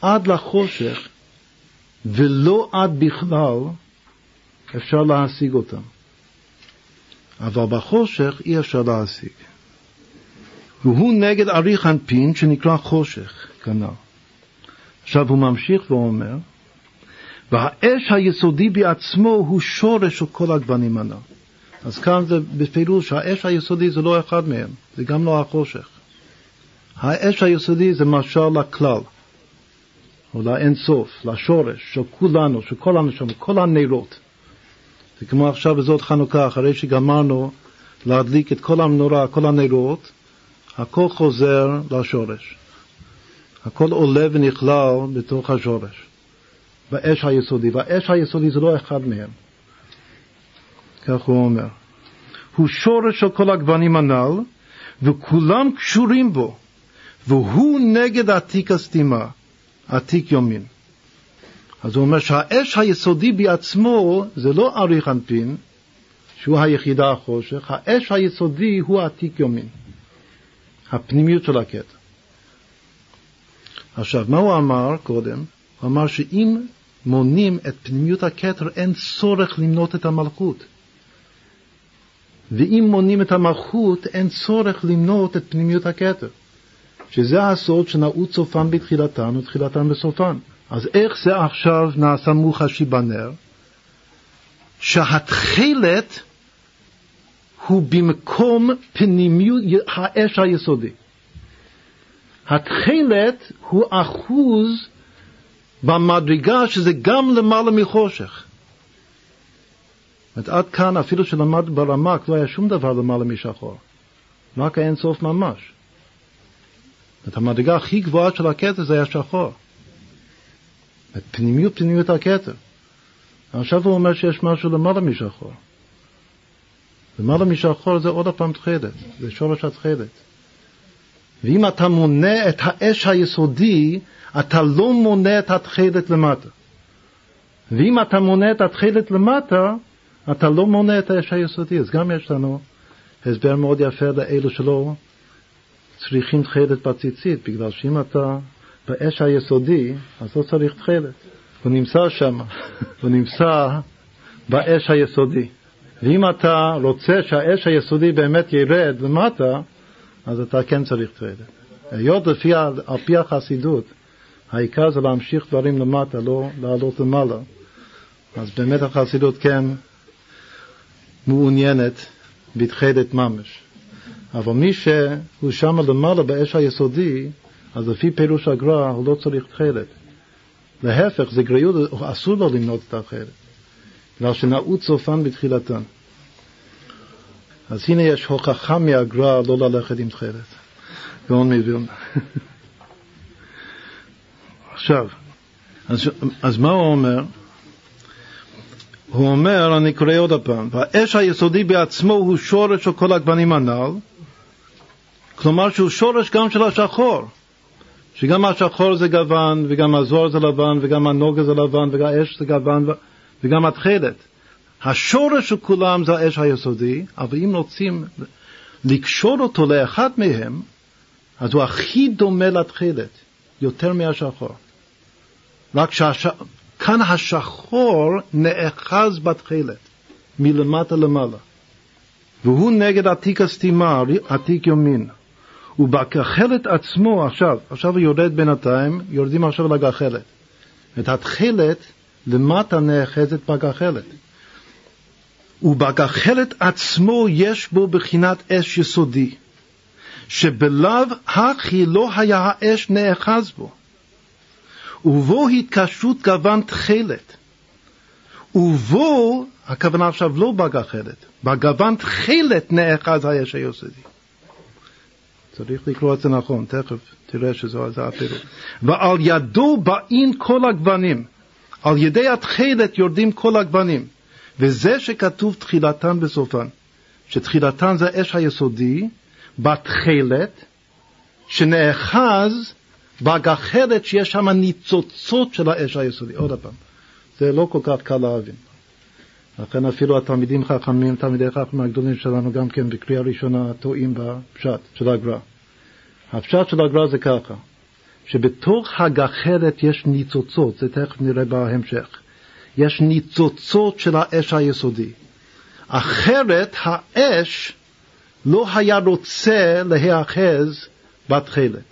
עד לחושך, ולא עד בכלל, אפשר להשיג אותם. אבל בחושך אי אפשר להשיג. והוא נגד אריך אנפין שנקרא חושך, כנ"ל. עכשיו הוא ממשיך ואומר, והאש היסודי בעצמו הוא שורש של כל הגוונים הנ"ל. אז כאן זה בפירוש, האש היסודי זה לא אחד מהם, זה גם לא החושך. האש היסודי זה משל לכלל, או לאינסוף, לשורש של כולנו, של כל הנשמות, כל הנרות. זה כמו עכשיו בזאת חנוכה, אחרי שגמרנו להדליק את כל המנורה, כל הנרות, הכל חוזר לשורש. הכל עולה ונכלל בתוך השורש, באש היסודי. והאש היסודי זה לא אחד מהם. כך הוא אומר. הוא שורש של כל הגוונים הנ"ל, וכולם קשורים בו, והוא נגד עתיק הסתימה, עתיק יומין. אז הוא אומר שהאש היסודי בעצמו זה לא אריך אנפין, שהוא היחידה החושך, האש היסודי הוא עתיק יומין, הפנימיות של הקטע. עכשיו, מה הוא אמר קודם? הוא אמר שאם מונים את פנימיות הכתר, אין צורך למנות את המלכות. ואם מונים את המלכות, אין צורך למנות את פנימיות הכתר. שזה הסוד שנעוץ סופן בתחילתן ותחילתן בסופן. אז איך זה עכשיו נעשה מוחשי בנר? שהתכלת הוא במקום פנימיות האש היסודי. התכלת הוא אחוז במדרגה שזה גם למעלה מחושך. זאת עד כאן, אפילו שלמד ברמק, לא היה שום דבר למעלה משחור. רק האין סוף ממש. את המדרגה הכי גבוהה של הכתר זה היה שחור. את פנימיות פנימיות הכתר. עכשיו הוא אומר שיש משהו למעלה משחור. למעלה משחור זה עוד הפעם תכלת, זה שורש התכלת. ואם אתה מונה את האש היסודי, אתה לא מונה את התכלת למטה. ואם אתה מונה את התכלת למטה, אתה לא מונה את האש היסודי. אז גם יש לנו הסבר מאוד יפה לאלו שלא צריכים תכלת בציצית, בגלל שאם אתה באש היסודי, אז לא צריך תכלת. הוא נמצא שם, הוא נמצא באש היסודי. ואם אתה רוצה שהאש היסודי באמת ירד למטה, אז אתה כן צריך תכלת. היות לפי, על פי החסידות, העיקר זה להמשיך דברים למטה, לא לעלות למעלה. אז באמת החסידות כן מעוניינת בתכלת ממש. אבל מי שהוא שם למעלה באש היסודי, אז לפי פירוש הגר"א הוא לא צריך תכלת. להפך, זה גריות, אסור לו למנות את התכלת, בגלל שנעוץ סופן בתחילתן. אז הנה יש הוכחה מהגר"א לא ללכת עם תכלת. גאון מווילנה. עכשיו, אז, אז מה הוא אומר? הוא אומר, אני קורא עוד הפעם, והאש היסודי בעצמו הוא שורש של כל הגוונים הנ"ל, כלומר שהוא שורש גם של השחור, שגם השחור זה גוון, וגם הזוהר זה לבן, וגם הנוגה זה לבן, וגם האש זה גוון, וגם התכלת. השורש של כולם זה האש היסודי, אבל אם רוצים לקשור אותו לאחד מהם, אז הוא הכי דומה לתכלת, יותר מהשחור. רק שכאן השחור נאחז בתכלת, מלמטה למעלה. והוא נגד עתיק הסתימה, עתיק יומין. ובגחלת עצמו, עכשיו, עכשיו הוא יורד בינתיים, יורדים עכשיו לגחלת. את התכלת למטה נאחזת בגחלת. ובגחלת עצמו יש בו בחינת אש יסודי, שבלאו הכי לא היה האש נאחז בו. ובו התקשרות גוון תכלת. ובו, הכוונה עכשיו לא בגחלת, בגוון תכלת נאחז האש היסודי. צריך לקרוא את זה נכון, תכף תראה שזו הפירוש. ועל ידו באים כל הגוונים, על ידי התכלת יורדים כל הגוונים. וזה שכתוב תחילתן בסופן, שתחילתן זה האש היסודי, בתכלת, שנאחז בגחלת שיש שם ניצוצות של האש היסודי. עוד פעם, זה לא כל כך קל להבין. לכן אפילו התלמידים חכמים, תלמידי חכמים הגדולים שלנו גם כן בקריאה ראשונה טועים בפשט של הגר"א. הפשט של הגר"א זה ככה, שבתוך הגחלת יש ניצוצות, זה תכף נראה בהמשך. יש ניצוצות של האש היסודי. אחרת האש לא היה רוצה להיאחז בתכלת.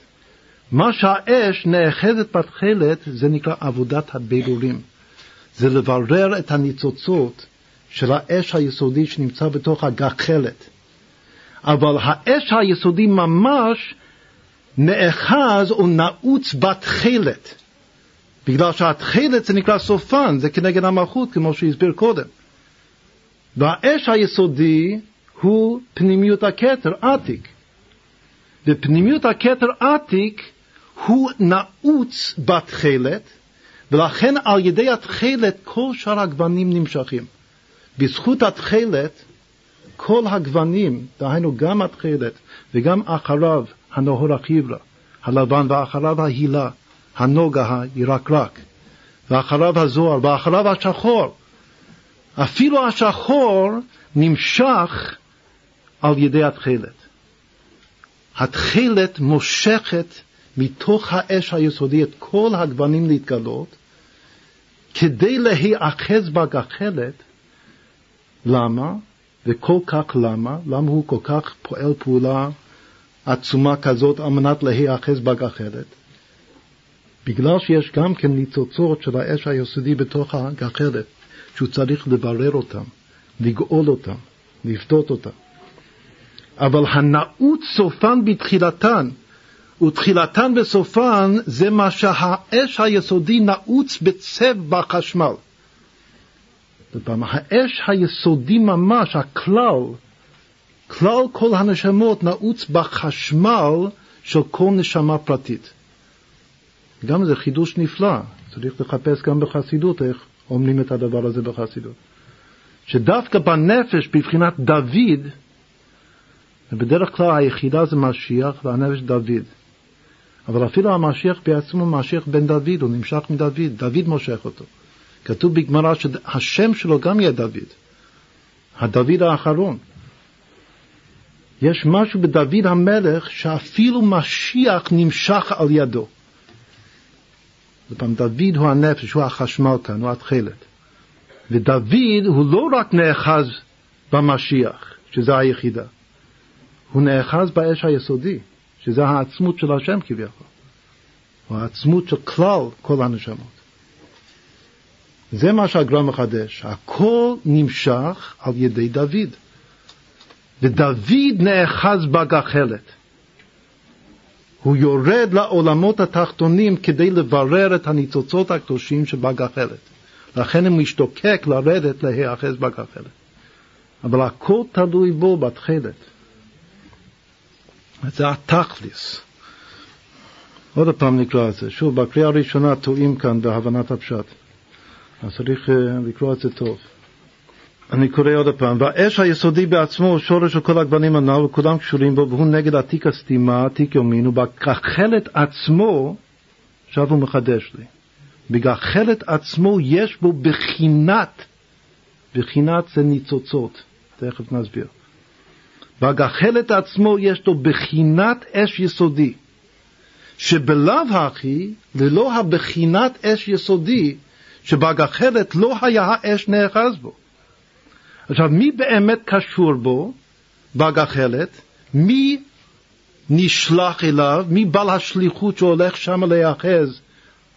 מה שהאש נאחזת בתכלת זה נקרא עבודת הבירורים. זה לברר את הניצוצות של האש היסודי שנמצא בתוך הגחלת. אבל האש היסודי ממש נאחז או נעוץ בתכלת. בגלל שהתכלת זה נקרא סופן, זה כנגד המלכות, כמו שהסביר קודם. והאש היסודי הוא פנימיות הכתר, עתיק. ופנימיות הכתר עתיק הוא נעוץ בתכלת, ולכן על ידי התכלת כל שאר הגוונים נמשכים. בזכות התכלת כל הגוונים, דהיינו גם התכלת וגם אחריו הנהור החיברה, הלבן ואחריו ההילה, הנוגה הירקרק, ואחריו הזוהר, ואחריו השחור. אפילו השחור נמשך על ידי התכלת. התכלת מושכת מתוך האש היסודי את כל הגוונים להתגלות, כדי להיאחז בגחלת. למה? וכל כך למה? למה הוא כל כך פועל פעולה עצומה כזאת על מנת להיאחז בגחלת? בגלל שיש גם כן ניצוצות של האש היסודי בתוך הגחלת, שהוא צריך לברר אותם, לגאול אותם, לפדות אותם. אבל הנעוץ סופן בתחילתן, ותחילתן וסופן זה מה שהאש היסודי נעוץ בצב בחשמל. פעם, האש היסודי ממש, הכלל, כלל כל הנשמות נעוץ בחשמל של כל נשמה פרטית. גם זה חידוש נפלא, צריך לחפש גם בחסידות איך אומרים את הדבר הזה בחסידות. שדווקא בנפש, בבחינת דוד, ובדרך כלל היחידה זה משיח והנפש דוד. אבל אפילו המשיח בעצמו משיח בן דוד, הוא נמשך מדוד, דוד מושך אותו. כתוב בגמרא שהשם שלו גם יהיה דוד, הדוד האחרון. יש משהו בדוד המלך שאפילו משיח נמשך על ידו. פעם דוד הוא הנפש, הוא החשמל כאן, הוא התכלת. ודוד הוא לא רק נאחז במשיח, שזה היחידה, הוא נאחז באש היסודי, שזה העצמות של השם כביכול, או העצמות של כלל כל הנשמות. זה מה שהגרם מחדש, הכל נמשך על ידי דוד. ודוד נאחז בגחלת. הוא יורד לעולמות התחתונים כדי לברר את הניצוצות הקדושים שבגחלת. לכן הוא משתוקק לרדת להיאחז בגחלת. אבל הכל תלוי בו בתכלת. זה התכליס. עוד פעם נקרא את זה. שוב, בקריאה הראשונה טועים כאן בהבנת הפשט. אז צריך אה, לקרוא את זה טוב. אני קורא עוד פעם, והאש היסודי בעצמו הוא שורש של כל הגוונים הנ"ל וכולם קשורים בו והוא נגד עתיק הסתימה, עתיק יומין, ובגחלת עצמו, עכשיו הוא מחדש לי, בגחלת עצמו יש בו בחינת, בחינת זה ניצוצות, תכף נסביר. בגחלת עצמו יש לו בחינת אש יסודי, שבלאו הכי, ללא הבחינת אש יסודי, שבגחלת לא היה האש נאחז בו. עכשיו, מי באמת קשור בו, בגחלת? מי נשלח אליו? מי בעל השליחות שהולך שם להיאחז,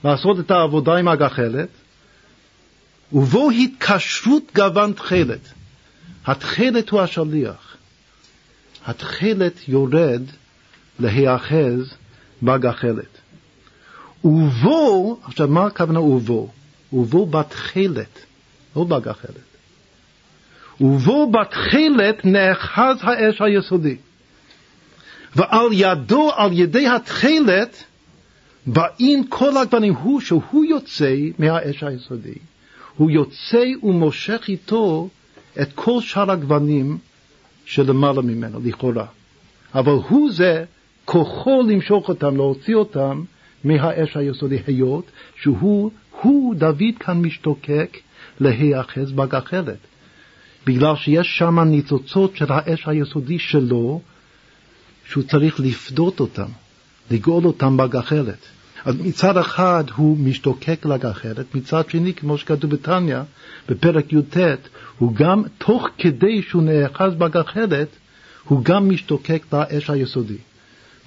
לעשות את העבודה עם הגחלת? ובו התקשרות גוון תכלת. התכלת הוא השליח. התכלת יורד להיאחז בגחלת. ובו, עכשיו מה הכוונה ובו? ובו בתכלת, לא בגחלת. ובו בתכלת נאחז האש היסודי. ועל ידו, על ידי התכלת, באים כל הגוונים, הוא שהוא יוצא מהאש היסודי. הוא יוצא ומושך איתו את כל שאר הגוונים שלמעלה ממנו, לכאורה. אבל הוא זה כוחו למשוך אותם, להוציא אותם מהאש היסודי, היות שהוא, הוא, דוד כאן משתוקק להיאחז בגחלת. בגלל שיש שם ניצוצות של האש היסודי שלו, שהוא צריך לפדות אותם, לגאול אותם בגחלת. אז מצד אחד הוא משתוקק לגחלת, מצד שני, כמו שכתוב בתניא, בפרק י"ט, הוא גם, תוך כדי שהוא נאחז בגחלת, הוא גם משתוקק באש היסודי.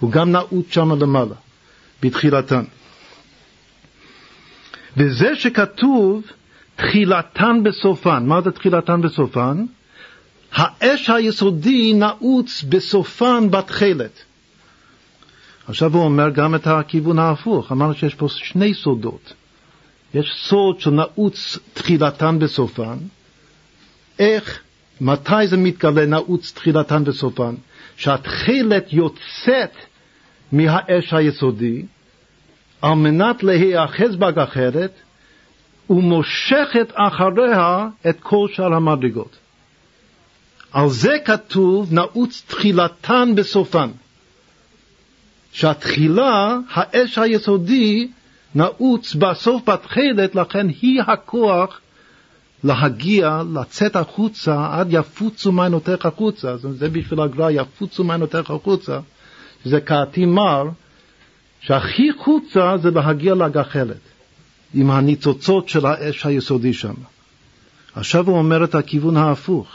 הוא גם נעוץ שם למעלה, בתחילתן. וזה שכתוב תחילתן בסופן, מה זה תחילתן בסופן? האש היסודי נעוץ בסופן בתכלת. עכשיו הוא אומר גם את הכיוון ההפוך, אמרנו שיש פה שני סודות. יש סוד שנעוץ תחילתן בסופן, איך, מתי זה מתגלה נעוץ תחילתן בסופן? שהתכלת יוצאת מהאש היסודי על מנת להיאחז בגחלת ומושכת אחריה את כל שאר המדרגות. על זה כתוב נעוץ תחילתן בסופן. שהתחילה, האש היסודי, נעוץ בסוף בתכלת, לכן היא הכוח להגיע, לצאת החוצה, עד יפוצו מעיינותיך החוצה. זה בשביל הגר"א, יפוצו מעיינותיך החוצה, שזה כעתי מר, שהכי חוצה זה להגיע לגחלת, עם הניצוצות של האש היסודי שם. עכשיו הוא אומר את הכיוון ההפוך.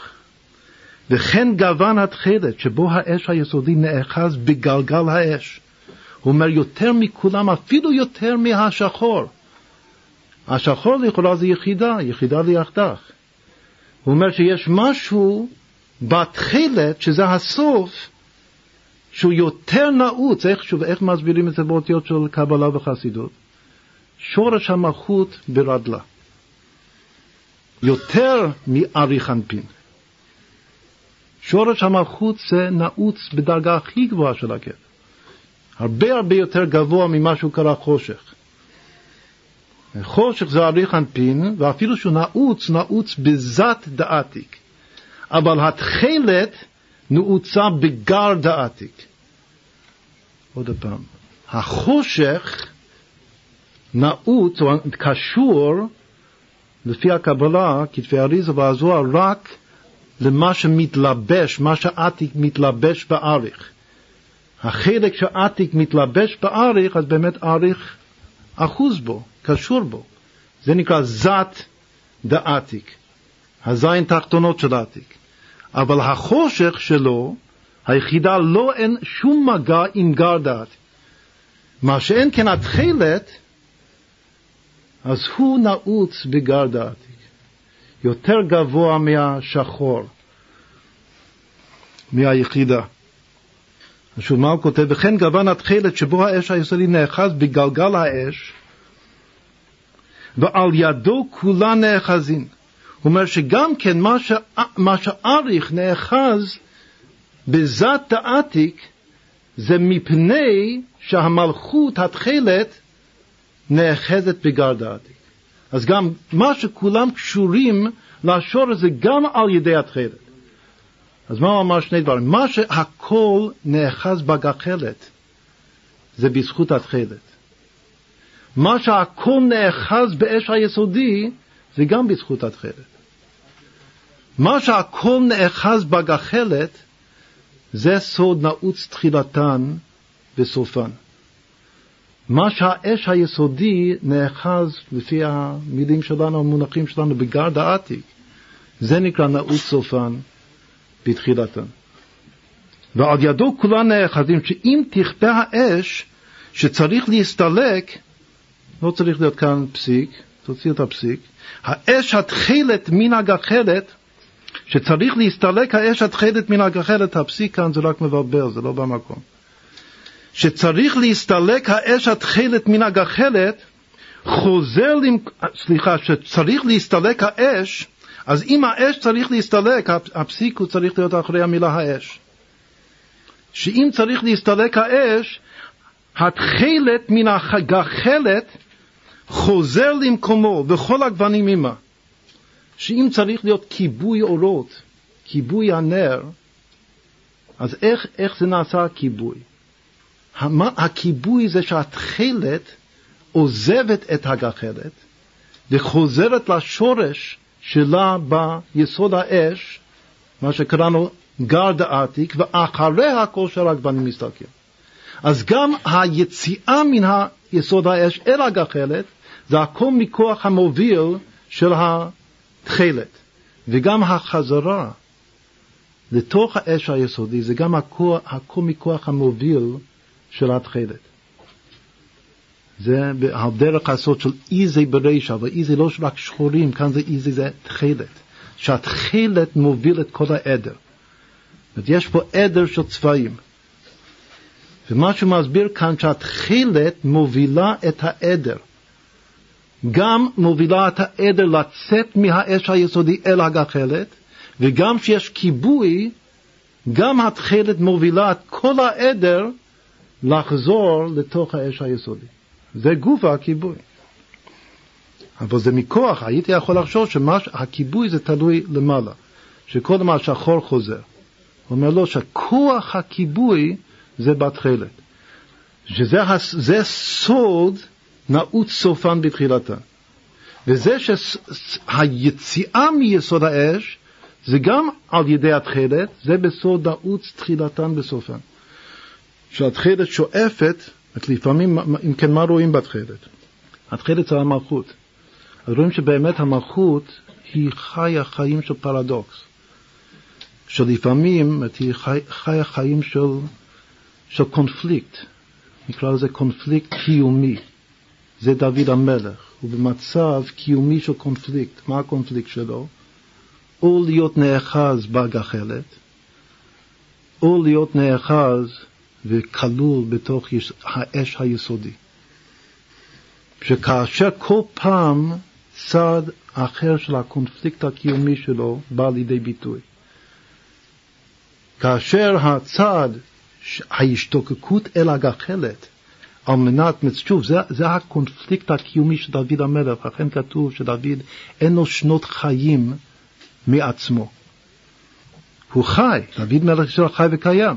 וכן גוון התכלת, שבו האש היסודי נאחז בגלגל האש. הוא אומר יותר מכולם, אפילו יותר מהשחור. השחור לכאורה זה יחידה, יחידה ליחדך. הוא אומר שיש משהו בתכלת, שזה הסוף, שהוא יותר נעוץ, איך, שוב, איך מסבירים את זה באותיות של קבלה וחסידות? שורש המלכות ברדלה. יותר מאריך אנפין. שורש המלכות זה נעוץ בדרגה הכי גבוהה של הקטע. הרבה הרבה יותר גבוה ממה שהוא קרא חושך. חושך זה אריך אנפין, ואפילו שהוא נעוץ, נעוץ בזת דעתיק. אבל התכלת נעוצה בגר דעתיק. עוד פעם, החושך נעוץ או קשור לפי הקבלה, כתבי אריזה והזוהר, רק למה שמתלבש, מה שעתיק מתלבש באריך. החלק שעתיק מתלבש באריך, אז באמת אריך אחוז בו, קשור בו. זה נקרא זת דעתיק, הזין תחתונות של עתיק. אבל החושך שלו, היחידה לא אין שום מגע עם גר דעתיק. מה שאין כן התכלת, אז הוא נעוץ בגר דעתיק. יותר גבוה מהשחור, מהיחידה. שוב, מה הוא כותב? וכן גוון התכלת שבו האש היסודי נאחז בגלגל האש, ועל ידו כולה נאחזין. הוא אומר שגם כן מה. מה שאריך נאחז בזת דעתיק זה מפני שהמלכות, התכלת, נאחזת בגר דעתיק. אז גם מה שכולם קשורים לשורש זה גם על ידי התכלת. אז מה הוא אמר שני דברים? מה שהכל נאחז בגחלת זה בזכות התכלת. מה שהכל נאחז באש היסודי זה גם בזכות התכלת. מה שהכל נאחז בגחלת זה סוד נעוץ תחילתן וסופן. מה שהאש היסודי נאחז, לפי המילים שלנו, המונחים שלנו, בגרד העתיק, זה נקרא נעוץ סופן בתחילתן. ועל ידו כולן נאחזים, שאם תכפה האש שצריך להסתלק, לא צריך להיות כאן פסיק, תוציא את הפסיק, האש התכלת מן הגחלת, שצריך להסתלק האש התכלת מן הגחלת, הפסיק כאן זה רק מבלבל, זה לא במקום. שצריך להסתלק האש התכלת מן הגחלת, חוזר, למ... סליחה, שצריך להסתלק האש, אז אם האש צריך להסתלק, הפסיק הוא צריך להיות אחרי המילה האש. שאם צריך להסתלק האש, התכלת מן הגחלת חוזר למקומו בכל הגוונים עמה. שאם צריך להיות כיבוי אורות, כיבוי הנר, אז איך, איך זה נעשה הכיבוי? הכיבוי זה שהתכלת עוזבת את הגחלת וחוזרת לשורש שלה ביסוד האש, מה שקראנו גר דעתיק, ואחריה כל שאר הגוונים מסתלקים. אז גם היציאה מן יסוד האש אל הגחלת, זה הכל מכוח המוביל של התכלת, וגם החזרה לתוך האש היסודי, זה גם הכוח, הכל מכוח המוביל של התכלת. זה הדרך הסוד של איזי ברישה, אבל איזי לא רק שחורים, כאן זה איזי זה תכלת. שהתכלת מוביל את כל העדר. זאת יש פה עדר של צבעים. ומה שהוא מסביר כאן שהתכלת מובילה את העדר. גם מובילה את העדר לצאת מהאש היסודי אל הגחלת, וגם כשיש כיבוי, גם התכלת מובילה את כל העדר לחזור לתוך האש היסודי. זה גוף הכיבוי. אבל זה מכוח, הייתי יכול לחשוב שהכיבוי זה תלוי למעלה, שכל מה שחור חוזר. הוא אומר לו שכוח הכיבוי זה בתכלת. שזה סוד נעוץ סופן בתחילתה. וזה שהיציאה מיסוד האש זה גם על ידי התכלת, זה בסוד נעוץ תחילתן בסופן. שהתכלת שואפת, לפעמים, אם כן, מה רואים בתכלת? התכלת זה המלכות. אז רואים שבאמת המלכות היא חיה חיים של פרדוקס. שלפעמים היא חי, חיה חיים של, של קונפליקט, נקרא לזה קונפליקט קיומי. זה דוד המלך, הוא במצב קיומי של קונפליקט. מה הקונפליקט שלו? או להיות נאחז בגחלת, או להיות נאחז וכלול בתוך האש היסודי. שכאשר כל פעם צד אחר של הקונפליקט הקיומי שלו בא לידי ביטוי. כאשר הצד, ההשתוקקות אל הגחלת, על מנת, שוב, זה, זה הקונפליקט הקיומי של דוד המלך, לכן כתוב שדוד אין לו שנות חיים מעצמו. הוא חי, דוד מלך ישראל חי וקיים,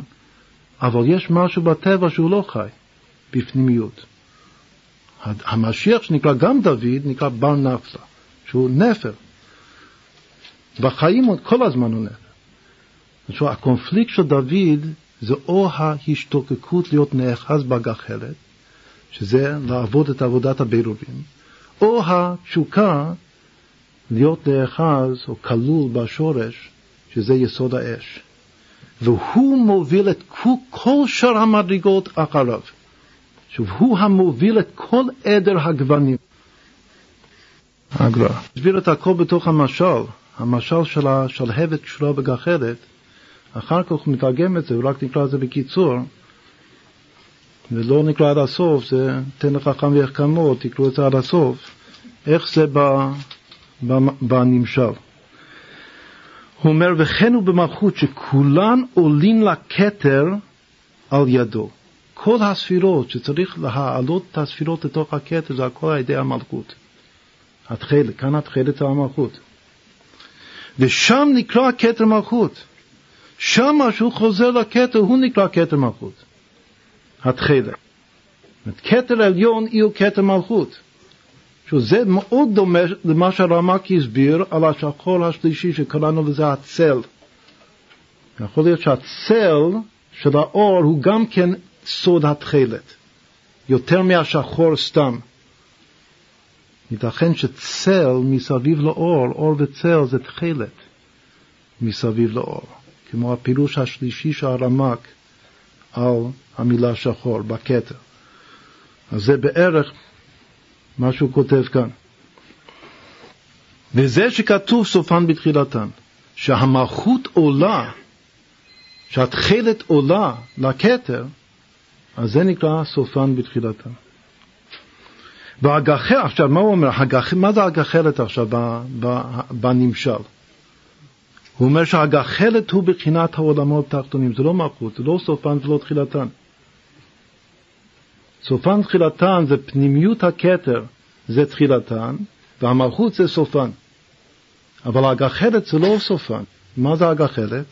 אבל יש משהו בטבע שהוא לא חי, בפנימיות. המשיח שנקרא גם דוד נקרא בר נפלה, שהוא נפר. בחיים כל הזמן הוא. זאת אומרת, הקונפליקט של דוד זה או ההשתוקקות להיות נאחז בגחלת, שזה לעבוד את עבודת הבירובים, או התשוקה להיות נאחז או כלול בשורש, שזה יסוד האש. והוא מוביל את כל שאר המדרגות אחריו. שוב, הוא המוביל את כל עדר הגוונים. הגר"א. הסביר את הכל בתוך המשל, המשל של השלהבת קשורה בגחלת, אחר כך הוא מתרגם את זה, הוא רק נקרא את זה בקיצור, ולא נקרא עד הסוף, זה תן לך חכם ויחכמו, תקראו את זה עד הסוף, איך זה בנמשל. הוא אומר, וכן הוא במלכות שכולן עולים לכתר על ידו. כל הספירות שצריך להעלות את הספירות לתוך הכתר זה הכל על ידי המלכות. התכלת, כאן התכלת זה המלכות. ושם נקרא כתר מלכות. שם שהוא חוזר לכתר הוא נקרא כתר מלכות. התכלת. כתר עליון הוא כתר מלכות. שזה מאוד דומה למה שהרמק הסביר על השחור השלישי שקראנו לזה הצל. יכול להיות שהצל של האור הוא גם כן סוד התכלת, יותר מהשחור סתם. ייתכן שצל מסביב לאור, אור וצל זה תכלת מסביב לאור, כמו הפירוש השלישי של הרמק על המילה שחור בכתר. אז זה בערך מה שהוא כותב כאן. וזה שכתוב סופן בתחילתן, שהמלכות עולה, שהתכלת עולה לכתר, אז זה נקרא סופן בתחילתן. והגחל, עכשיו מה הוא אומר? הגחל, מה זה הגחלת עכשיו בנמשל? הוא אומר שהגחלת הוא בחינת העולמות התחתונים, זה לא מלכות, זה לא סופן ולא תחילתן. סופן תחילתן זה פנימיות הכתר, זה תחילתן, והמלכות זה סופן. אבל הגחלת זה לא סופן. מה זה הגחלת?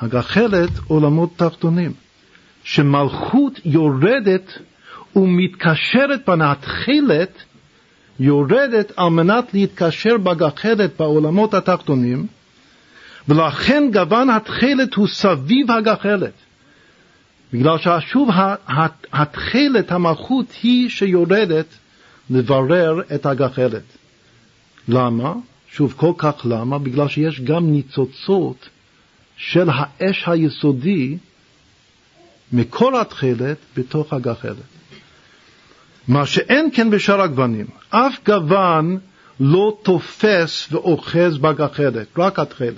הגחלת עולמות תחתונים. שמלכות יורדת ומתקשרת בין התחילת, יורדת על מנת להתקשר בגחלת בעולמות התחתונים, ולכן גוון התכלת הוא סביב הגחלת. בגלל ששוב התכלת, המלכות, היא שיורדת לברר את הגחלת. למה? שוב, כל כך למה? בגלל שיש גם ניצוצות של האש היסודי מכל התכלת בתוך הגחלת. מה שאין כן בשאר הגוונים. אף גוון לא תופס ואוחז בגחלת, רק התכלת.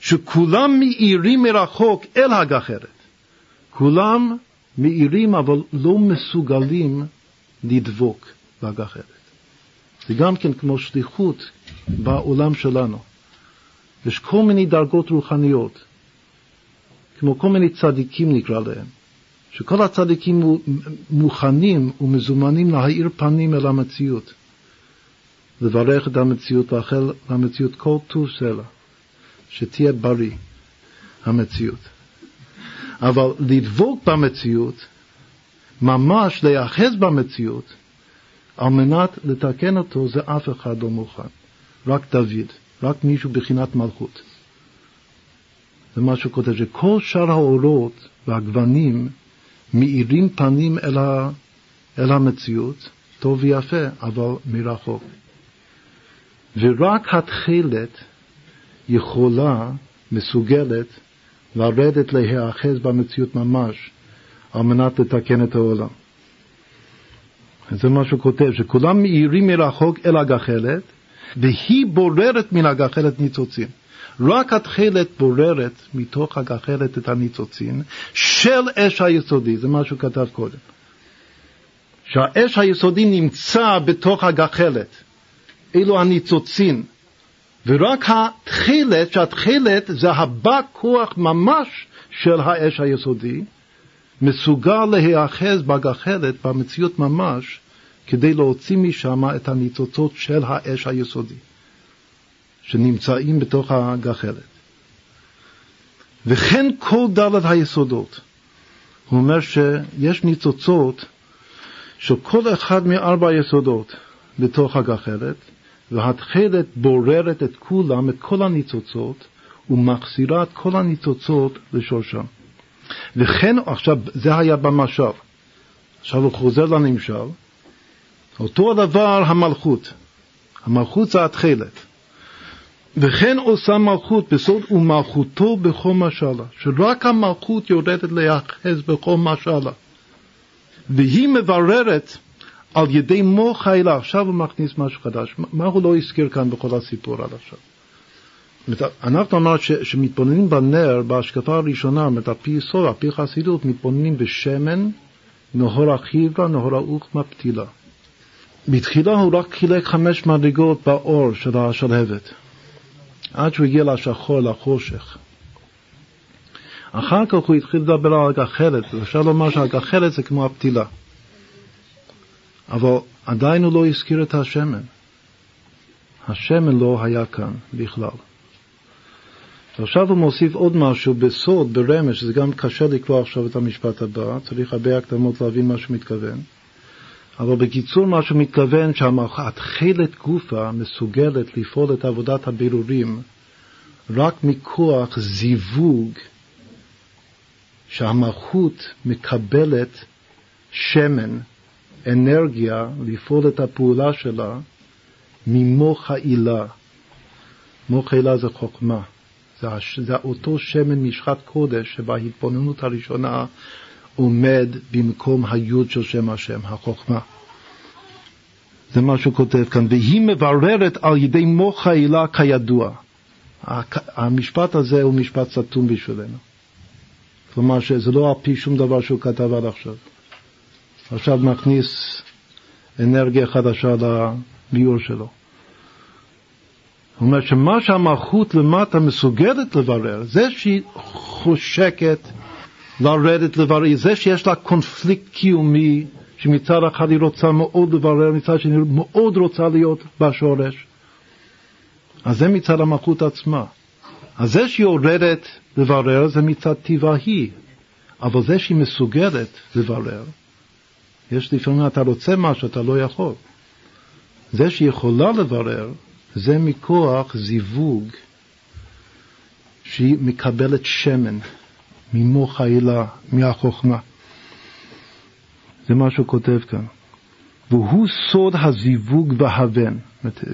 שכולם מאירים מרחוק אל הגחלת. כולם מאירים אבל לא מסוגלים לדבוק בגחלת. זה גם כן כמו שליחות בעולם שלנו. יש כל מיני דרגות רוחניות, כמו כל מיני צדיקים נקרא להם, שכל הצדיקים מוכנים ומזומנים להאיר פנים אל המציאות, לברך את המציאות, לאחל למציאות כל טוב סלע, שתהיה בריא המציאות. אבל לדבוק במציאות, ממש להיאחז במציאות, על מנת לתקן אותו, זה אף אחד לא מוכן. רק דוד, רק מישהו בחינת מלכות. זה מה שהוא כותב, שכל שאר האורות והגוונים מאירים פנים אל, ה, אל המציאות, טוב ויפה, אבל מרחוק. ורק התכלת יכולה, מסוגלת, לרדת להיאחז במציאות ממש, על מנת לתקן את העולם. זה מה שהוא כותב, שכולם מאירים מרחוק אל הגחלת, והיא בוררת מן הגחלת ניצוצים. רק התכלת בוררת מתוך הגחלת את הניצוצין של אש היסודי, זה מה שהוא כתב קודם. שהאש היסודי נמצא בתוך הגחלת, אלו הניצוצין, ורק התכלת, שהתכלת זה הבא כוח ממש של האש היסודי, מסוגל להיאחז בגחלת, במציאות ממש, כדי להוציא משם את הניצוצות של האש היסודי, שנמצאים בתוך הגחלת. וכן כל דלת היסודות. הוא אומר שיש ניצוצות של כל אחד מארבע היסודות בתוך הגחלת, והתכלת בוררת את כולם, את כל הניצוצות, ומחזירה את כל הניצוצות לשורשם. וכן, עכשיו, זה היה במשל. עכשיו הוא חוזר לנמשל. אותו הדבר המלכות. המלכות זה התכלת. וכן עושה מלכות בסוד ומלכותו בכל משלה, שרק המלכות יורדת להיאחז בכל משלה. והיא מבררת על ידי מוח האלה, עכשיו הוא מכניס משהו חדש, מה הוא לא הזכיר כאן בכל הסיפור עד עכשיו? אנחנו אמרנו שמתבוננים בנר, בהשקפה הראשונה, על פי יסוד, על פי חסידות, מתבוננים בשמן, נהור החיבה, נהור האוכמה, פתילה. בתחילה הוא רק חילק חמש מדרגות באור של השלהבת, עד שהוא הגיע לשחור, לחושך. אחר כך הוא התחיל לדבר על הגחלת, ואפשר לומר שהגחלת זה כמו הפתילה. אבל עדיין הוא לא הזכיר את השמן. השמן לא היה כאן בכלל. ועכשיו הוא מוסיף עוד משהו בסוד, ברמז, שזה גם קשה לקרוא עכשיו את המשפט הבא, צריך הרבה הקדמות להבין מה שהוא מתכוון. אבל בקיצור מה שהוא מתכוון שהתכלת גופה מסוגלת לפעול את עבודת הבירורים רק מכוח זיווג שהמלכות מקבלת שמן, אנרגיה, לפעול את הפעולה שלה ממוח העילה. מוח העילה זה חוכמה. זה, זה אותו שמן משחת קודש שבהתבוננות הראשונה עומד במקום היוד של שם השם, החוכמה. זה מה שהוא כותב כאן, והיא מבררת על ידי מוח העילה כידוע. המשפט הזה הוא משפט סתום בשבילנו. כלומר שזה לא על פי שום דבר שהוא כתב עד עכשיו. עכשיו מכניס אנרגיה חדשה לביור שלו. הוא אומר שמה שהמלכות למטה מסוגלת לברר, זה שהיא חושקת לרדת לברר, זה שיש לה קונפליקט קיומי, שמצד אחד היא רוצה מאוד לברר, מצד שני היא מאוד רוצה להיות בשורש. אז זה מצד המלכות עצמה. אז זה שהיא יורדת לברר זה מצד טבעה היא, אבל זה שהיא מסוגלת לברר, יש לפעמים אתה רוצה משהו, אתה לא יכול. זה שהיא יכולה לברר, זה מכוח זיווג שהיא מקבלת שמן ממוח העילה, מהחוכמה. זה מה שהוא כותב כאן. והוא סוד הזיווג והבן.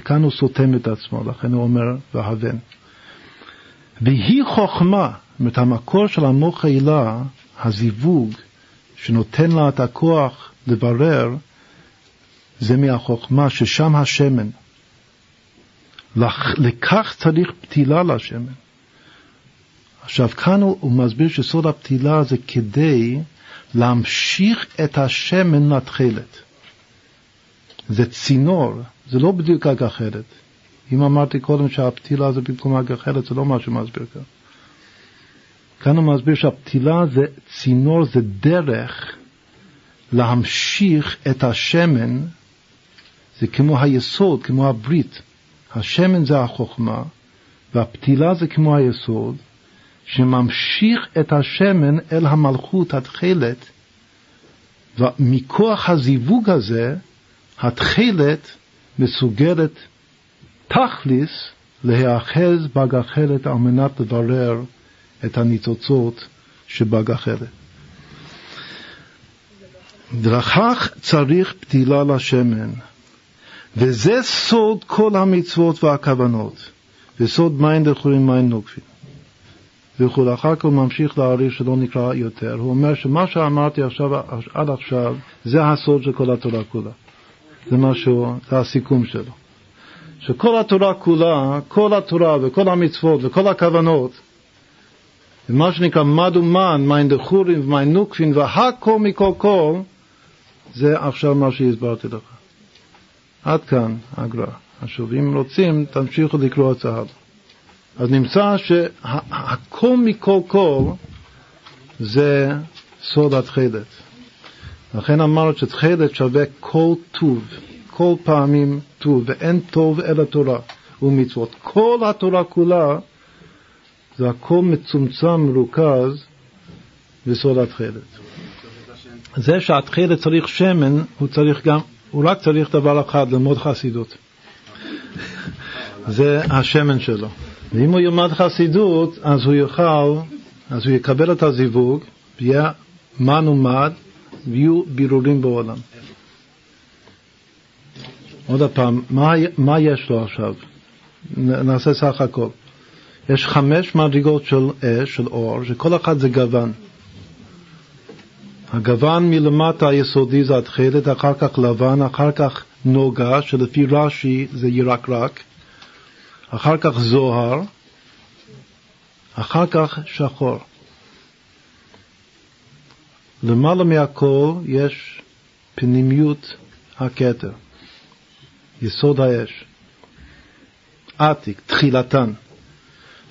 כאן הוא סותם את עצמו, לכן הוא אומר והבן. והיא חוכמה, זאת אומרת המקור של המוח העילה, הזיווג, שנותן לה את הכוח לברר, זה מהחוכמה ששם השמן. לכך צריך פתילה לשמן. עכשיו כאן הוא, הוא מסביר שסוד הפתילה זה כדי להמשיך את השמן לתכלת. זה צינור, זה לא בדיוק הגחלת. אם אמרתי קודם שהפתילה זה במקום הגחלת, זה לא מה שמסביר כאן. כאן הוא מסביר שהפתילה זה צינור, זה דרך להמשיך את השמן, זה כמו היסוד, כמו הברית. השמן זה החוכמה, והפתילה זה כמו היסוד, שממשיך את השמן אל המלכות התכלת, ומכוח הזיווג הזה, התכלת מסוגלת תכליס להיאחז בגחלת על מנת לברר את הניצוצות שבגחלת. דרכך צריך פתילה לשמן, וזה סוד כל המצוות והכוונות, וסוד מים דחורים מים נוקפים. וכו'. אחר כך הוא ממשיך להעריך שלא נקרא יותר. הוא אומר שמה שאמרתי עכשיו, עד עכשיו, זה הסוד של כל התורה כולה. זה משהו, זה הסיכום שלו. שכל התורה כולה, כל התורה וכל המצוות וכל הכוונות, ומה שנקרא מד ומן, מיין דחורים ומיין נוקפין, והכל מכל כל, זה עכשיו מה שהסברתי לך. עד כאן הגר"א. עכשיו, אם רוצים, תמשיכו לקרוא הלאה. אז נמצא שהכל מכל כל זה סוד התכלת. לכן אמרנו שתכלת שווה כל טוב, כל פעמים טוב, ואין טוב אלא תורה ומצוות. כל התורה כולה זה הכל מצומצם, מרוכז בסוד התכלת. זה שהתכלת צריך שמן, הוא צריך גם, הוא רק צריך דבר אחד, ללמוד חסידות. זה השמן שלו. ואם הוא ילמד חסידות, אז הוא יוכל, אז הוא יקבל את הזיווג, ויהיה מן ומד, ויהיו בירורים בעולם. עוד פעם, מה, מה יש לו עכשיו? נעשה סך הכל. יש חמש מדרגות של אש, של אור, שכל אחד זה גוון. הגוון מלמטה היסודי זה התכלת, אחר כך לבן, אחר כך נוגה, שלפי רש"י זה ירקרק, אחר כך זוהר, אחר כך שחור. למעלה מהכל יש פנימיות הכתר, יסוד האש, עתיק, תחילתן.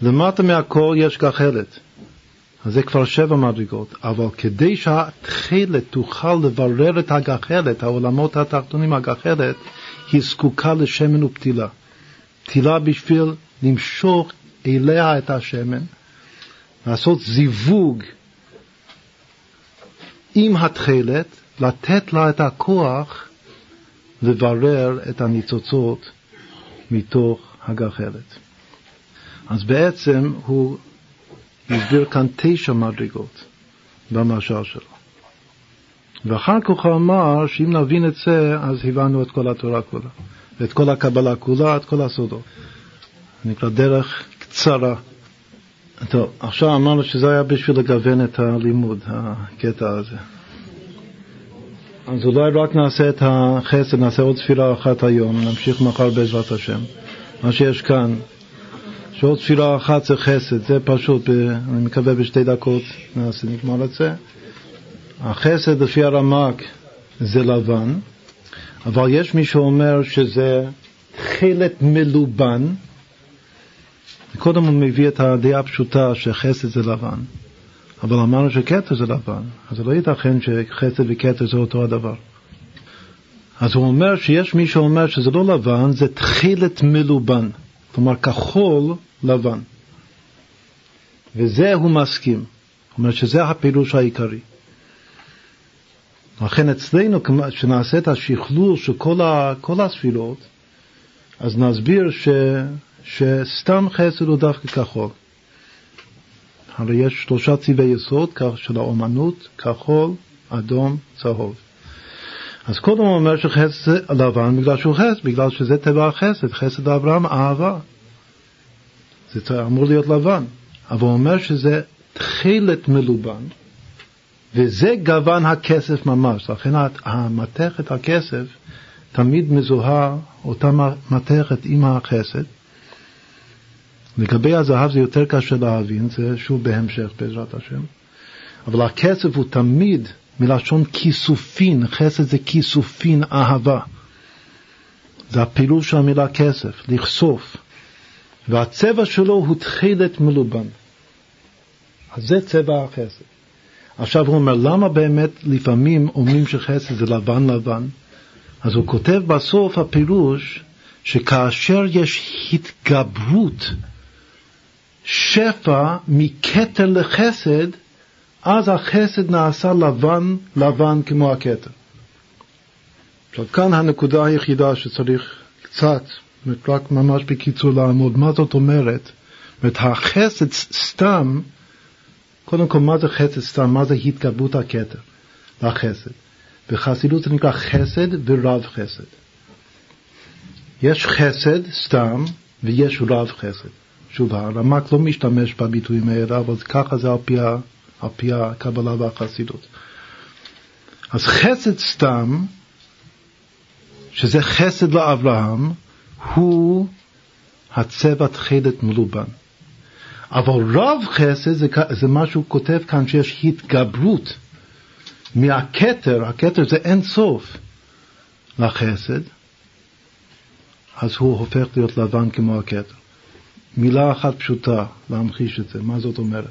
למטה מהכל יש גחלת, זה כבר שבע מדרגות, אבל כדי שהתכלת תוכל לברר את הגחלת, העולמות התחתונים, הגחלת, היא זקוקה לשמן ופתילה. פתילה בשביל למשוך אליה את השמן, לעשות זיווג עם התכלת, לתת לה את הכוח לברר את הניצוצות מתוך הגחלת. אז בעצם הוא הסביר כאן תשע מדרגות במשל שלו. ואחר כך הוא אמר שאם נבין את זה, אז הבנו את כל התורה כולה, ואת כל הקבלה כולה, את כל הסודות. נקרא דרך קצרה. טוב, עכשיו אמרנו שזה היה בשביל לגוון את הלימוד, הקטע הזה. אז אולי רק נעשה את החסד, נעשה עוד ספירה אחת היום, נמשיך מחר בעזרת השם. מה שיש כאן, שעוד ספירה אחת זה חסד, זה פשוט, אני מקווה בשתי דקות נעשה, נגמר את זה. החסד לפי הרמק זה לבן, אבל יש מי שאומר שזה תכלת מלובן, קודם הוא מביא את הדעה הפשוטה שחסד זה לבן, אבל אמרנו שכתר זה לבן, אז לא ייתכן שחסד וכתר זה אותו הדבר. אז הוא אומר שיש מי שאומר שזה לא לבן, זה תכלת מלובן, כלומר כחול לבן. וזה הוא מסכים, זאת אומרת שזה הפירוש העיקרי. לכן אצלנו, כשנעשה את השכלול של כל, ה, כל הספירות, אז נסביר ש, שסתם חסד הוא דווקא כחול. הרי יש שלושה צבעי יסוד של האומנות, כחול, אדום, צהוב. אז קודם הוא אומר שחסד לבן בגלל שהוא חסד, בגלל שזה טבע החסד, חסד אברהם, אהבה. זה אמור להיות לבן. אבל הוא אומר שזה תכלת מלובן, וזה גוון הכסף ממש. לכן המתכת הכסף תמיד מזוהה אותה מתכת עם החסד. לגבי הזהב זה יותר קשה להבין, זה שוב בהמשך בעזרת השם. אבל הכסף הוא תמיד מלשון כיסופין, חסד זה כיסופין, אהבה. זה הפעילות של המילה כסף, לכסוף. והצבע שלו הוא תכלת מלובן. אז זה צבע החסד. עכשיו הוא אומר, למה באמת לפעמים אומרים שחסד זה לבן לבן? אז הוא כותב בסוף הפירוש שכאשר יש התגברות, שפע מכתר לחסד, אז החסד נעשה לבן לבן כמו הכתר. עכשיו כאן הנקודה היחידה שצריך קצת, רק ממש בקיצור לעמוד, מה זאת אומרת? זאת אומרת, החסד סתם, קודם כל מה זה חסד סתם? מה זה התגברות הכתר לחסד? בחסידות זה נקרא חסד ורב חסד. יש חסד סתם ויש רב חסד. שוב, הרמק לא משתמש בביטויים האלה, אבל ככה זה על פי, על פי הקבלה והחסידות. אז חסד סתם, שזה חסד לאברהם, הוא הצבע תכלת מלובן. אבל רב חסד זה, זה מה שהוא כותב כאן שיש התגברות מהכתר, הכתר זה אין סוף לחסד, אז הוא הופך להיות לבן כמו הכתר. מילה אחת פשוטה להמחיש את זה, מה זאת אומרת?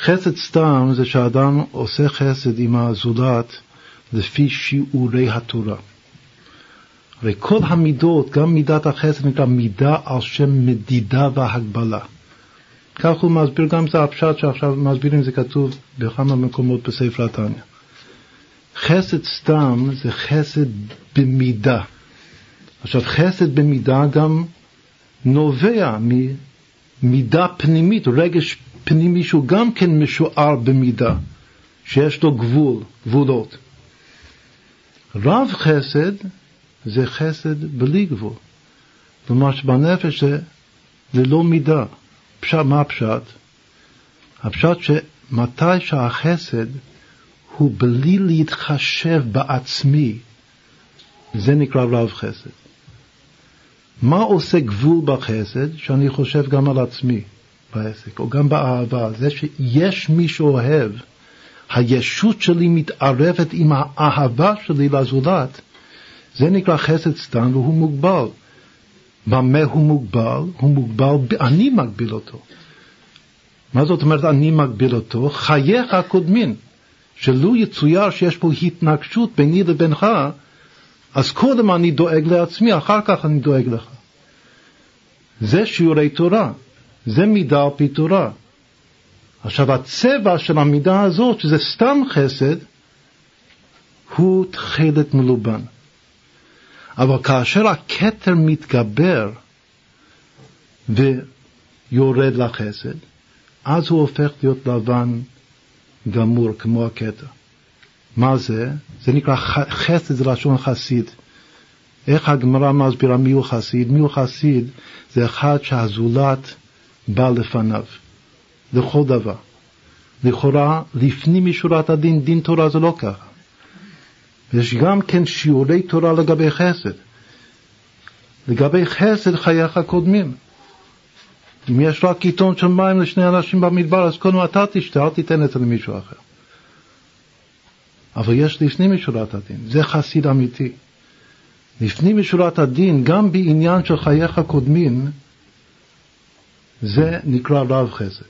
חסד סתם זה שאדם עושה חסד עם הזולת לפי שיעורי התורה. הרי כל המידות, גם מידת החסד נקרא מידה על שם מדידה והגבלה. כך הוא מסביר, גם זה הפשט שעכשיו מסבירים, זה כתוב בכמה מקומות בספר התניא. חסד סתם זה חסד במידה. עכשיו חסד במידה גם נובע ממידה פנימית, רגש פנימי שהוא גם כן משוער במידה, שיש לו גבול, גבולות. רב חסד זה חסד בלי גבול. כלומר שבנפש זה ללא מידה. פשט, מה הפשט? הפשט שמתי שהחסד הוא בלי להתחשב בעצמי, זה נקרא רב חסד. מה עושה גבול בחסד? שאני חושב גם על עצמי בעסק, או גם באהבה. זה שיש מי שאוהב, הישות שלי מתערבת עם האהבה שלי לזולת, זה נקרא חסד סתם והוא מוגבל. במה הוא מוגבל? הוא מוגבל, אני מגביל אותו. מה זאת אומרת אני מגביל אותו? חייך קודמים. שלו יצויר שיש פה התנגשות ביני לבינך, אז קודם אני דואג לעצמי, אחר כך אני דואג לך. זה שיעורי תורה, זה מידה על פי תורה. עכשיו הצבע של המידה הזאת, שזה סתם חסד, הוא תכלת מלובן. אבל כאשר הכתר מתגבר ויורד לחסד, אז הוא הופך להיות לבן גמור כמו הכתר. מה זה? זה נקרא חסד, זה לשון חסיד. איך הגמרא מסבירה מי הוא חסיד? מי הוא חסיד? זה אחד שהזולת בא לפניו, לכל דבר. לכאורה, לפנים משורת הדין, דין תורה זה לא ככה. יש גם כן שיעורי תורה לגבי חסד. לגבי חסד חייך קודמים. אם יש רק עיתון של מים לשני אנשים במדבר, אז קודם אתה תשתה, אל תיתן את זה למישהו אחר. אבל יש לפנים משורת הדין, זה חסיד אמיתי. לפנים משורת הדין, גם בעניין של חייך קודמים, זה נקרא רב חסד.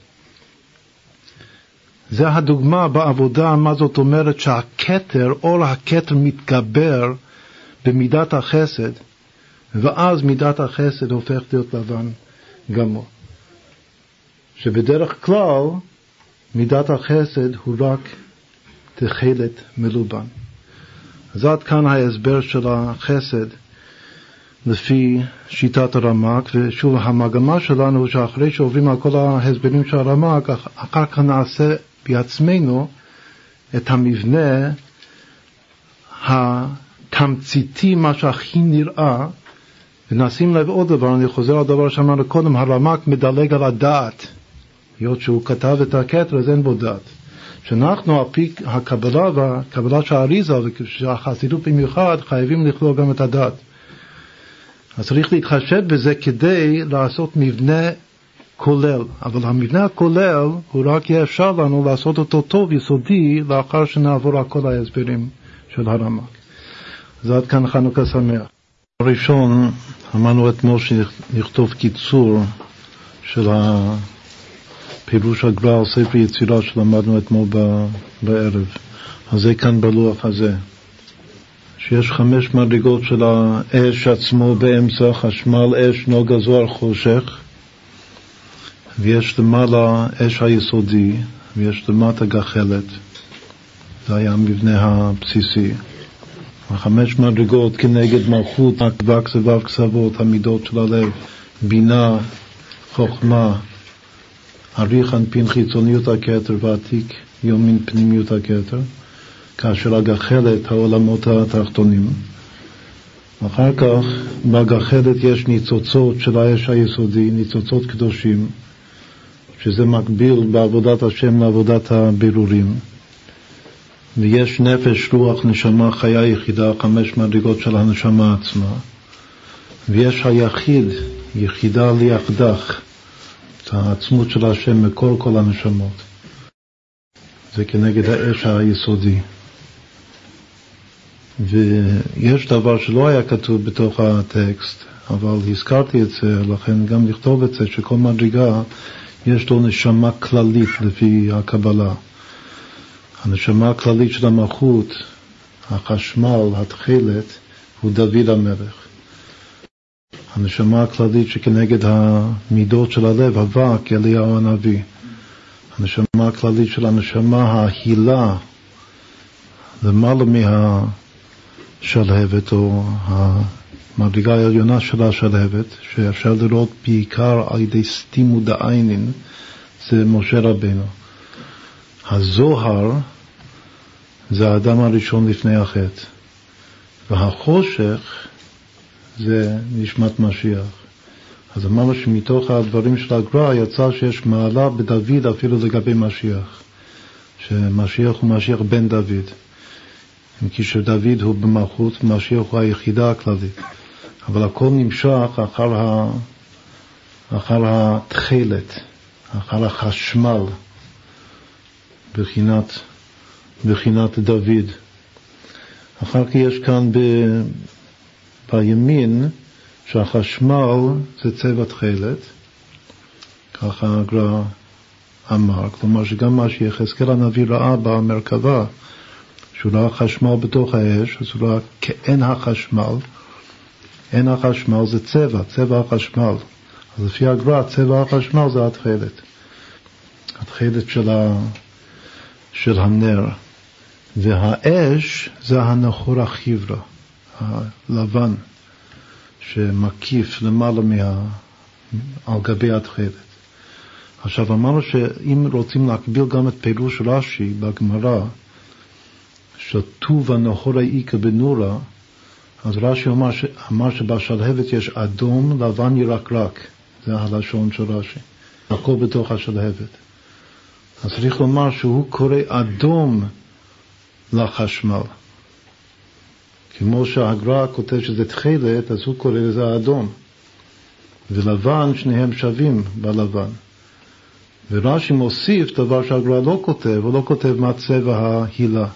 זה הדוגמה בעבודה, מה זאת אומרת שהכתר, אור הכתר מתגבר במידת החסד, ואז מידת החסד הופכת להיות לבן גמור. שבדרך כלל מידת החסד הוא רק תכלת מלובן. אז עד כאן ההסבר של החסד לפי שיטת הרמק, ושוב המגמה שלנו שאחרי שעוברים על כל ההסברים של הרמק, אחר כך נעשה בעצמנו את המבנה התמציתי, מה שהכי נראה, ונשים לב עוד דבר, אני חוזר לדבר שאמרנו קודם, הרמק מדלג על הדעת. היות שהוא כתב את הכתר אז אין בו דת. שאנחנו על פי הקבלה והקבלה של האריזה, ושהחסידות במיוחד, חייבים לכלול גם את הדת. אז צריך להתחשב בזה כדי לעשות מבנה כולל, אבל המבנה הכולל הוא רק יהיה אפשר לנו לעשות אותו טוב, יסודי, לאחר שנעבור על כל ההסברים של הרמק. אז עד כאן חנוכה שמח. הראשון, אמרנו אתמול שנכתוב קיצור של פירוש הגר"א ספר יצירה שלמדנו אתמול בערב. אז זה כאן בלוח הזה. שיש חמש מדרגות של האש עצמו באמצע, חשמל, אש, נוגה, זוהר, חושך, ויש למעלה אש היסודי, ויש למטה גחלת. זה היה המבנה הבסיסי. החמש מדרגות כנגד מלכות, עקבה, כסביו, כסבות, המידות של הלב, בינה, חוכמה, אריך אנפין חיצוניות הכתר ועתיק יומין פנימיות הכתר, כאשר הגחלת העולמות התחתונים. אחר כך בגחלת יש ניצוצות של האש היסודי, ניצוצות קדושים, שזה מקביל בעבודת השם לעבודת הבירורים. ויש נפש, רוח, נשמה, חיה יחידה, חמש מדרגות של הנשמה עצמה. ויש היחיד, יחידה ליחדך, את העצמות של השם מכל כל הנשמות. זה כנגד האש היסודי. ויש דבר שלא היה כתוב בתוך הטקסט, אבל הזכרתי את זה, לכן גם לכתוב את זה, שכל מדרגה יש לו נשמה כללית לפי הקבלה. הנשמה הכללית של המלכות, החשמל, התכלת, הוא דוד המלך. הנשמה הכללית שכנגד המידות של הלב, אבק, אליהו הנביא. הנשמה הכללית של הנשמה ההילה, למעלה מהשלהבת, או המדרגה העליונה של השלהבת, שאפשר לראות בעיקר על ידי סתימוד העינין, זה משה רבנו. הזוהר זה האדם הראשון לפני החטא, והחושך זה נשמת משיח. אז אמרנו שמתוך הדברים של הגר"א יצא שיש מעלה בדוד אפילו לגבי משיח, שמשיח הוא משיח בן דוד. כי שדוד הוא במלכות ומשיח הוא היחידה הכללית. אבל הכל נמשך אחר, ה... אחר התכלת, אחר החשמל, בחינת, בחינת דוד. אחר כך יש כאן ב... בימין שהחשמל זה צבע תכלת, ככה הגר"א אמר, כלומר שגם מה שיחזקאל הנביא ראה במרכבה, שהוא ראה חשמל בתוך האש, אז הוא ראה כאין החשמל, אין החשמל זה צבע, צבע החשמל. אז לפי הגר"א, צבע החשמל זה התכלת. התכלת של, ה... של הנר. והאש זה הנחור החיברה. הלבן שמקיף למעלה מה... על גבי התכלת. עכשיו אמרנו שאם רוצים להקביל גם את פירוש רש"י בגמרא, שטוב הנהור האיכא בנורה, אז רש"י אמר, אמר שבשלהבת יש אדום, לבן ירקרק, זה הלשון של רש"י, הכל בתוך השלהבת. אז צריך לומר שהוא קורא אדום לחשמל. כמו שהגר"א כותב שזה תכלת, אז הוא קורא לזה אדום. ולבן, שניהם שווים בלבן. ורש"י מוסיף דבר שהגר"א לא כותב, הוא לא כותב מה צבע ההילה.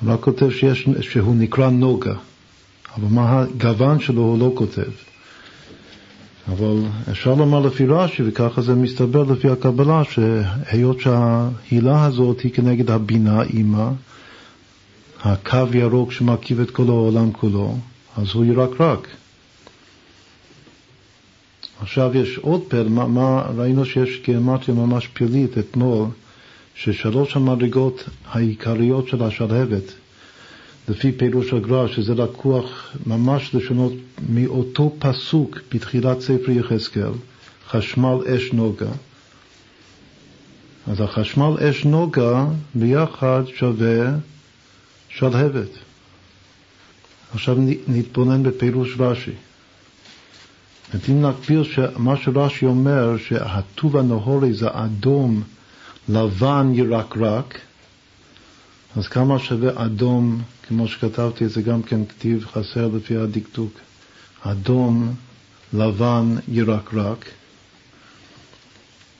הוא רק כותב שיש, שהוא נקרא נוגה, אבל מה הגוון שלו הוא לא כותב. אבל אפשר לומר לפי רש"י, וככה זה מסתבר לפי הקבלה, שהיות שההילה הזאת היא כנגד הבינה אימה, הקו ירוק שמרכיב את כל העולם כולו, אז הוא ירקרק. עכשיו יש עוד פר, מה, מה ראינו שיש גיאומטיה ממש פלילית אתמול, ששלוש המדרגות העיקריות של השלהבת, לפי פירוש הגר"א, שזה לקוח ממש לשונות מאותו פסוק בתחילת ספר יחזקאל, חשמל אש נוגה. אז החשמל אש נוגה ביחד שווה שלהבת. עכשיו נתבונן בפירוש רש"י. אם נקביל שמה שרש"י אומר, שהטוב הנהורי זה אדום, לבן, ירקרק, אז כמה שווה אדום, כמו שכתבתי זה גם כן כתיב חסר לפי הדקדוק, אדום, לבן, ירקרק,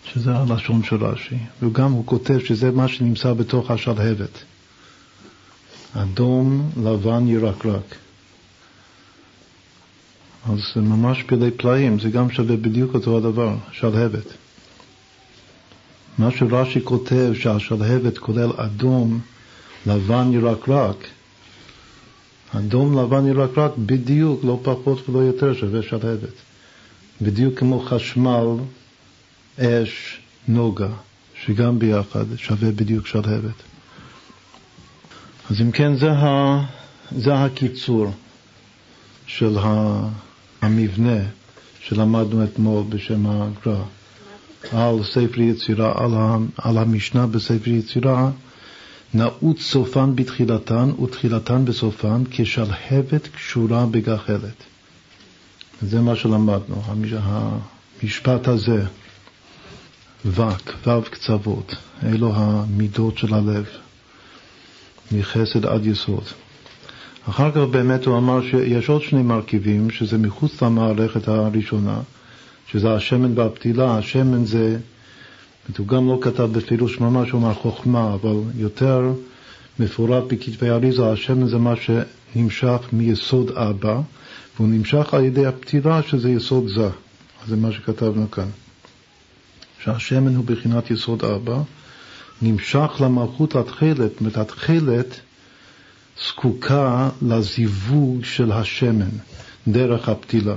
שזה הלשון של רש"י, וגם הוא כותב שזה מה שנמצא בתוך השלהבת. אדום, לבן, ירקרק. אז זה ממש פלאי פלאים, זה גם שווה בדיוק אותו הדבר, שלהבת. מה שרש"י כותב שהשלהבת כולל אדום, לבן ירקרק, אדום לבן ירקרק בדיוק, לא פחות ולא יותר שווה שלהבת. בדיוק כמו חשמל, אש, נוגה, שגם ביחד שווה בדיוק שלהבת. אז אם כן, זה, ה, זה הקיצור של המבנה שלמדנו אתמול בשם הגר"א. על ספר יצירה, על, על המשנה בספר יצירה, נעוץ סופן בתחילתן ותחילתן בסופן כשלהבת קשורה בגחלת. זה מה שלמדנו, המשפט הזה, וק, וו קצוות, אלו המידות של הלב, מחסד עד יסוד. אחר כך באמת הוא אמר שיש עוד שני מרכיבים, שזה מחוץ למערכת הראשונה, שזה השמן והפתילה. השמן זה, הוא גם לא כתב בפירוש ממש, הוא אמר חוכמה, אבל יותר מפורט בכתבי אריזה, השמן זה מה שנמשך מיסוד אבא, והוא נמשך על ידי הפתילה שזה יסוד זה. זה מה שכתבנו כאן. שהשמן הוא בחינת יסוד אבא, נמשך למלכות התכלת, זאת אומרת התכלת זקוקה לזיווג של השמן דרך הפתילה.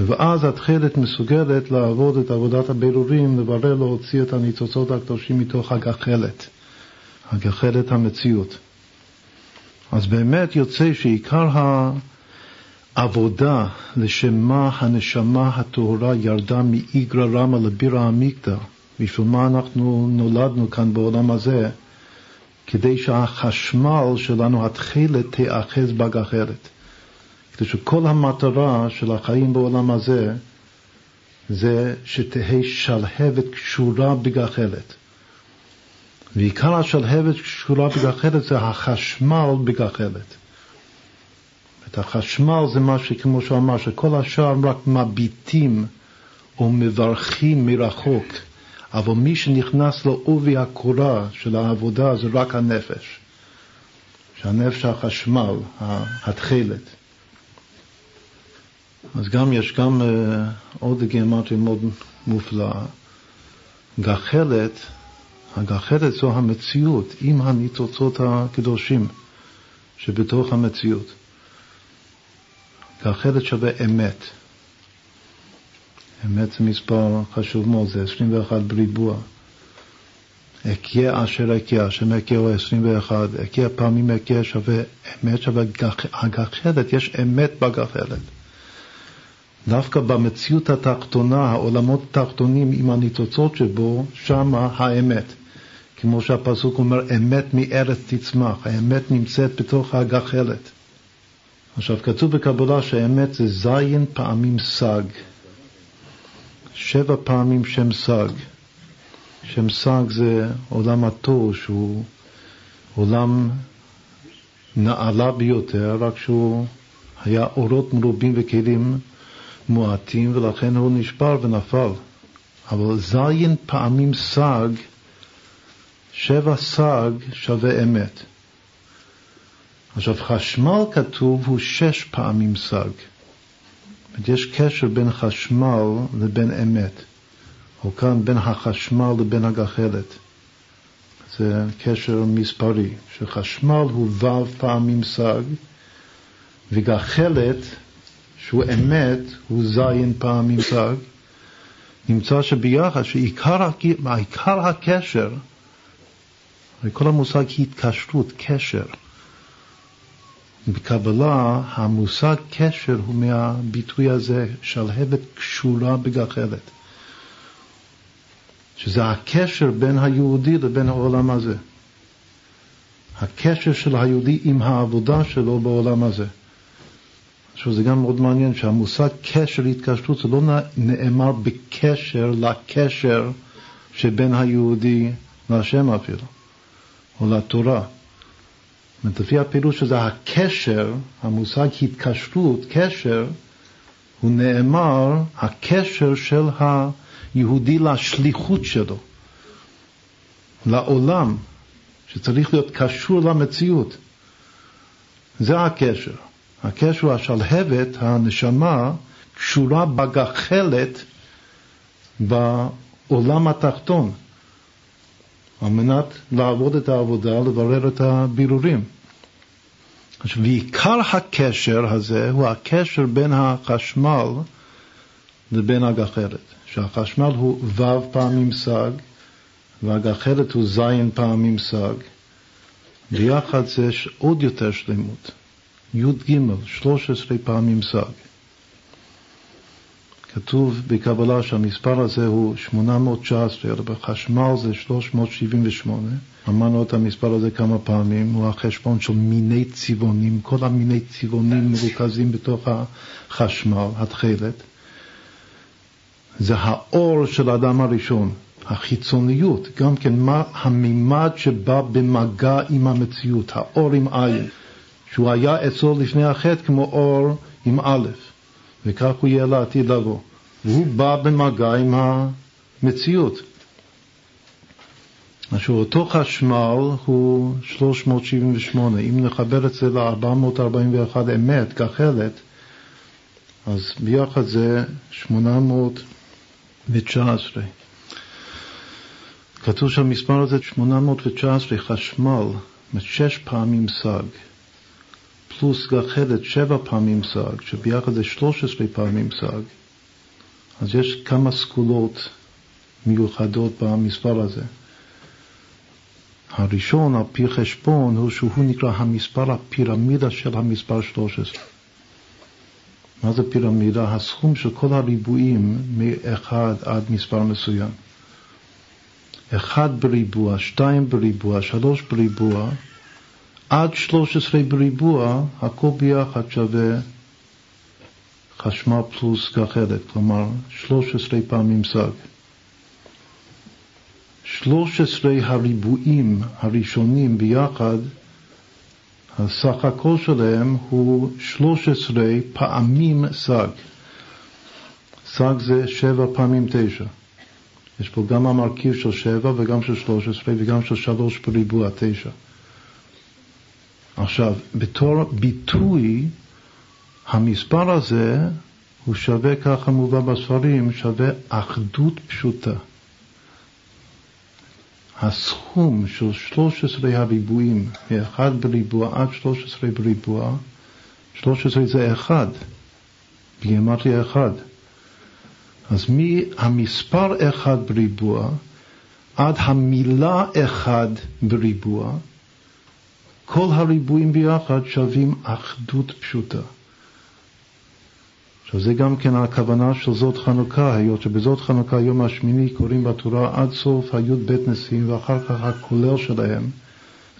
ואז התכלת מסוגלת לעבוד את עבודת הבירורים, לברר, להוציא את הניצוצות הקדושים מתוך הגחלת, הגחלת המציאות. אז באמת יוצא שעיקר העבודה לשם מה הנשמה הטהורה ירדה מאיגרא רמא לבירא עמיקתא, בשביל מה אנחנו נולדנו כאן בעולם הזה, כדי שהחשמל שלנו, התכלת, תיאחז בגחלת. כדי שכל המטרה של החיים בעולם הזה זה שתהא שלהבת קשורה בגחלת. ועיקר השלהבת קשורה בגחלת זה החשמל בגחלת. את החשמל זה מה שכמו שהוא אמר, שכל השאר רק מביטים או מברכים מרחוק, אבל מי שנכנס לעובי הקורה של העבודה זה רק הנפש. שהנפש החשמל, התכלת. אז גם יש גם uh, עוד גימטריה מאוד מופלאה. גחלת, הגחלת זו המציאות עם הניצוצות הקדושים שבתוך המציאות. גחלת שווה אמת. אמת זה מספר חשוב מאוד, זה 21 בריבוע. אקיה אשר אקיה, השם אקיה הוא 21, אקיה פעמים אקיה שווה אמת שווה הגחלת, יש אמת בגחלת. דווקא במציאות התחתונה, העולמות התחתונים עם הניצוצות שבו, שמה האמת. כמו שהפסוק אומר, אמת מארץ תצמח, האמת נמצאת בתוך הגחלת. עכשיו, כתוב בקבלה שהאמת זה זין פעמים סג. שבע פעמים שם סג. שם סג זה עולם התור, שהוא עולם נעלה ביותר, רק שהוא היה אורות מרובים וכלים מועטים, ולכן הוא נשבר ונפל. אבל זין פעמים סג, שבע סג שווה אמת. עכשיו, חשמל כתוב הוא שש פעמים סג. יש קשר בין חשמל לבין אמת, או כאן בין החשמל לבין הגחלת. זה קשר מספרי, שחשמל הוא ו' פעמים סג, וגחלת שהוא אמת, הוא זין פעמים סג, נמצא שביחד, שעיקר הקשר, כל המושג התקשרות, קשר. בקבלה המושג קשר הוא מהביטוי הזה, שלהבת קשורה בגחלת. שזה הקשר בין היהודי לבין העולם הזה. הקשר של היהודי עם העבודה שלו בעולם הזה. עכשיו זה גם מאוד מעניין שהמושג קשר התקשרות זה לא נאמר בקשר לקשר שבין היהודי להשם אפילו, או לתורה. לפי הפירוש שזה הקשר, המושג התקשרות, קשר, הוא נאמר הקשר של היהודי לשליחות שלו, לעולם, שצריך להיות קשור למציאות. זה הקשר. הקשר השלהבת, הנשמה, קשורה בגחלת בעולם התחתון, על מנת לעבוד את העבודה, לברר את הבירורים. עכשיו, ועיקר הקשר הזה הוא הקשר בין החשמל לבין הגחלת, שהחשמל הוא ו' פעמים סג, והגחלת הוא ז' פעמים סג. ביחד זה עוד יותר שלמות. י"ג, 13 פעמים סג. כתוב בקבלה שהמספר הזה הוא 819, אבל בחשמל זה 378. אמרנו את המספר הזה כמה פעמים, הוא החשבון של מיני צבעונים, כל המיני צבעונים מרוכזים בתוך החשמל, התכלת. זה האור של האדם הראשון, החיצוניות, גם כן מה המימד שבא במגע עם המציאות, האור עם עין. שהוא היה אצלו לפני החטא כמו אור עם א', וכך הוא יהיה לעתיד לבוא. והוא בא במגע עם המציאות. עכשיו אותו חשמל הוא 378, אם נחבר את זה ל-441 אמת, גחלת, אז ביחד זה 819. כתוב שהמספר הזה 819 חשמל, שש פעמים סג. פלוס גחלת שבע פעמים סג, שביחד זה 13 פעמים סג, אז יש כמה סגולות מיוחדות במספר הזה. הראשון, על פי חשבון, הוא שהוא נקרא המספר הפירמידה של המספר 13. מה זה פירמידה? הסכום של כל הריבועים מאחד עד מספר מסוים. אחד בריבוע, שתיים בריבוע, שלוש בריבוע, עד 13 בריבוע, הכל ביחד שווה חשמל פלוס גחלת, כלומר 13 פעמים סג. 13 הריבועים הראשונים ביחד, הסך הכל שלהם הוא 13 פעמים סג. סג זה 7 פעמים 9. יש פה גם המרכיב של 7 וגם של 13 וגם של 3 בריבוע 9. עכשיו, בתור ביטוי, המספר הזה הוא שווה, ככה מובא בספרים, שווה אחדות פשוטה. הסכום של 13 הריבועים, מ-1 בריבוע עד 13 בריבוע, 13 זה 1, בגימטריה 1. אז מהמספר 1 בריבוע עד המילה 1 בריבוע, כל הריבועים ביחד שווים אחדות פשוטה. עכשיו זה גם כן הכוונה של זאת חנוכה, היות שבזאת חנוכה יום השמיני קוראים בתורה עד סוף הי"ב נשיאים ואחר כך הכולל שלהם,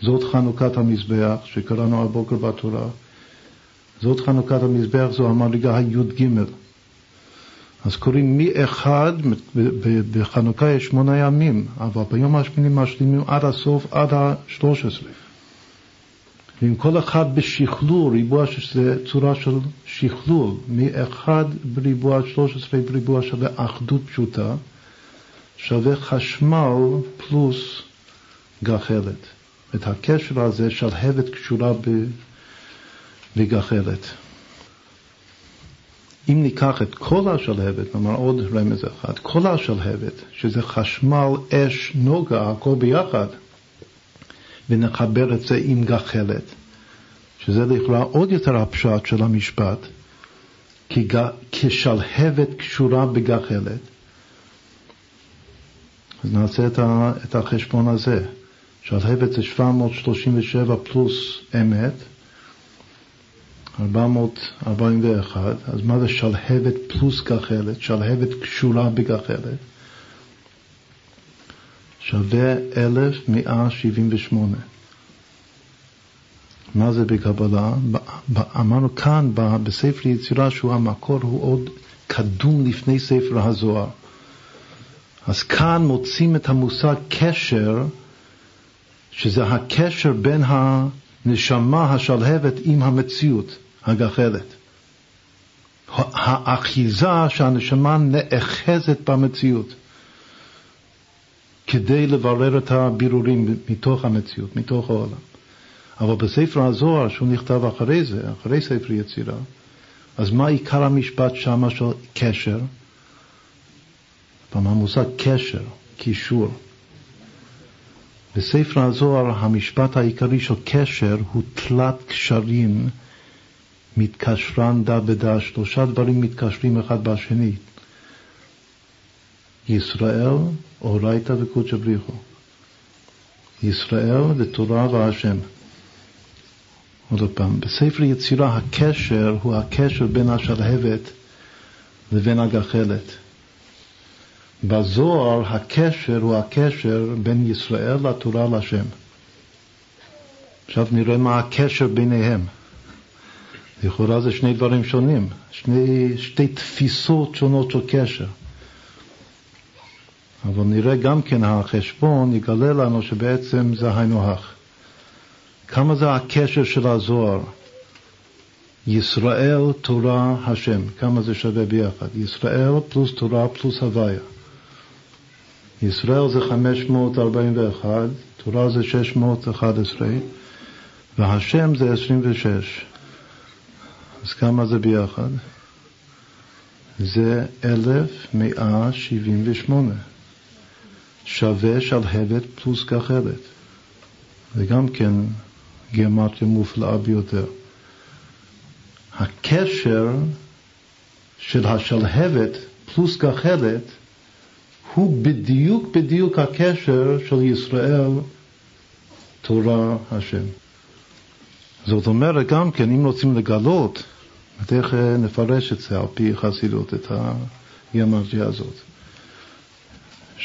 זאת חנוכת המזבח שקראנו הבוקר בתורה. זאת חנוכת המזבח זו המדרגה הי"ג. אז קוראים מאחד, בחנוכה יש שמונה ימים, אבל ביום השמיני משלימים עד הסוף, עד השלוש עשרה. ועם כל אחד בשכלול, ריבוע שזה צורה של שכלול, מאחד בריבוע 13 בריבוע שווה אחדות פשוטה, שווה חשמל פלוס גחלת. את הקשר הזה שלהבת קשורה בגחלת. אם ניקח את כל השלהבת, נאמר עוד רמז אחד, כל השלהבת, שזה חשמל, אש, נוגה, הכל ביחד, ונחבר את זה עם גחלת, שזה לכאורה עוד יותר הפשט של המשפט, כי כשלהבת קשורה בגחלת. אז נעשה את, ה, את החשבון הזה. שלהבת זה 737 פלוס אמת, 441, אז מה זה שלהבת פלוס גחלת? שלהבת קשורה בגחלת. שווה 1178. מה זה בקבלה? אמרנו כאן בספר יצירה שהוא המקור הוא עוד קדום לפני ספר הזוהר. אז כאן מוצאים את המושג קשר, שזה הקשר בין הנשמה השלהבת עם המציאות הגחלת. האחיזה שהנשמה נאחזת במציאות כדי לברר את הבירורים מתוך המציאות, מתוך העולם. אבל בספר הזוהר, שהוא נכתב אחרי זה, אחרי ספר יצירה, אז מה עיקר המשפט שמה של קשר? פעם המושג קשר, קישור. בספר הזוהר המשפט העיקרי של קשר הוא תלת קשרים מתקשרן דה בדה, שלושה דברים מתקשרים אחד בשני. ישראל, אורייתא וקודשא בריחו. ישראל ותורה והשם. עוד פעם, בספר יצירה הקשר הוא הקשר בין השלהבת לבין הגחלת. בזוהר הקשר הוא הקשר בין ישראל לתורה לשם. עכשיו נראה מה הקשר ביניהם. לכאורה זה שני דברים שונים, שני, שתי תפיסות שונות של קשר. אבל נראה גם כן החשבון יגלה לנו שבעצם זה היינו הך. כמה זה הקשר של הזוהר? ישראל, תורה, השם. כמה זה שווה ביחד? ישראל פלוס תורה פלוס הוויה. ישראל זה 541, תורה זה 611, והשם זה 26. אז כמה זה ביחד? זה 1178. שווה שלהבת פלוס גחלת. זה גם כן גיאומטריה מופלאה ביותר. הקשר של השלהבת פלוס גחלת הוא בדיוק בדיוק הקשר של ישראל, תורה, השם. זאת אומרת, גם כן, אם רוצים לגלות, איך נפרש את זה על פי חסידות, את הגיאומטריה הזאת,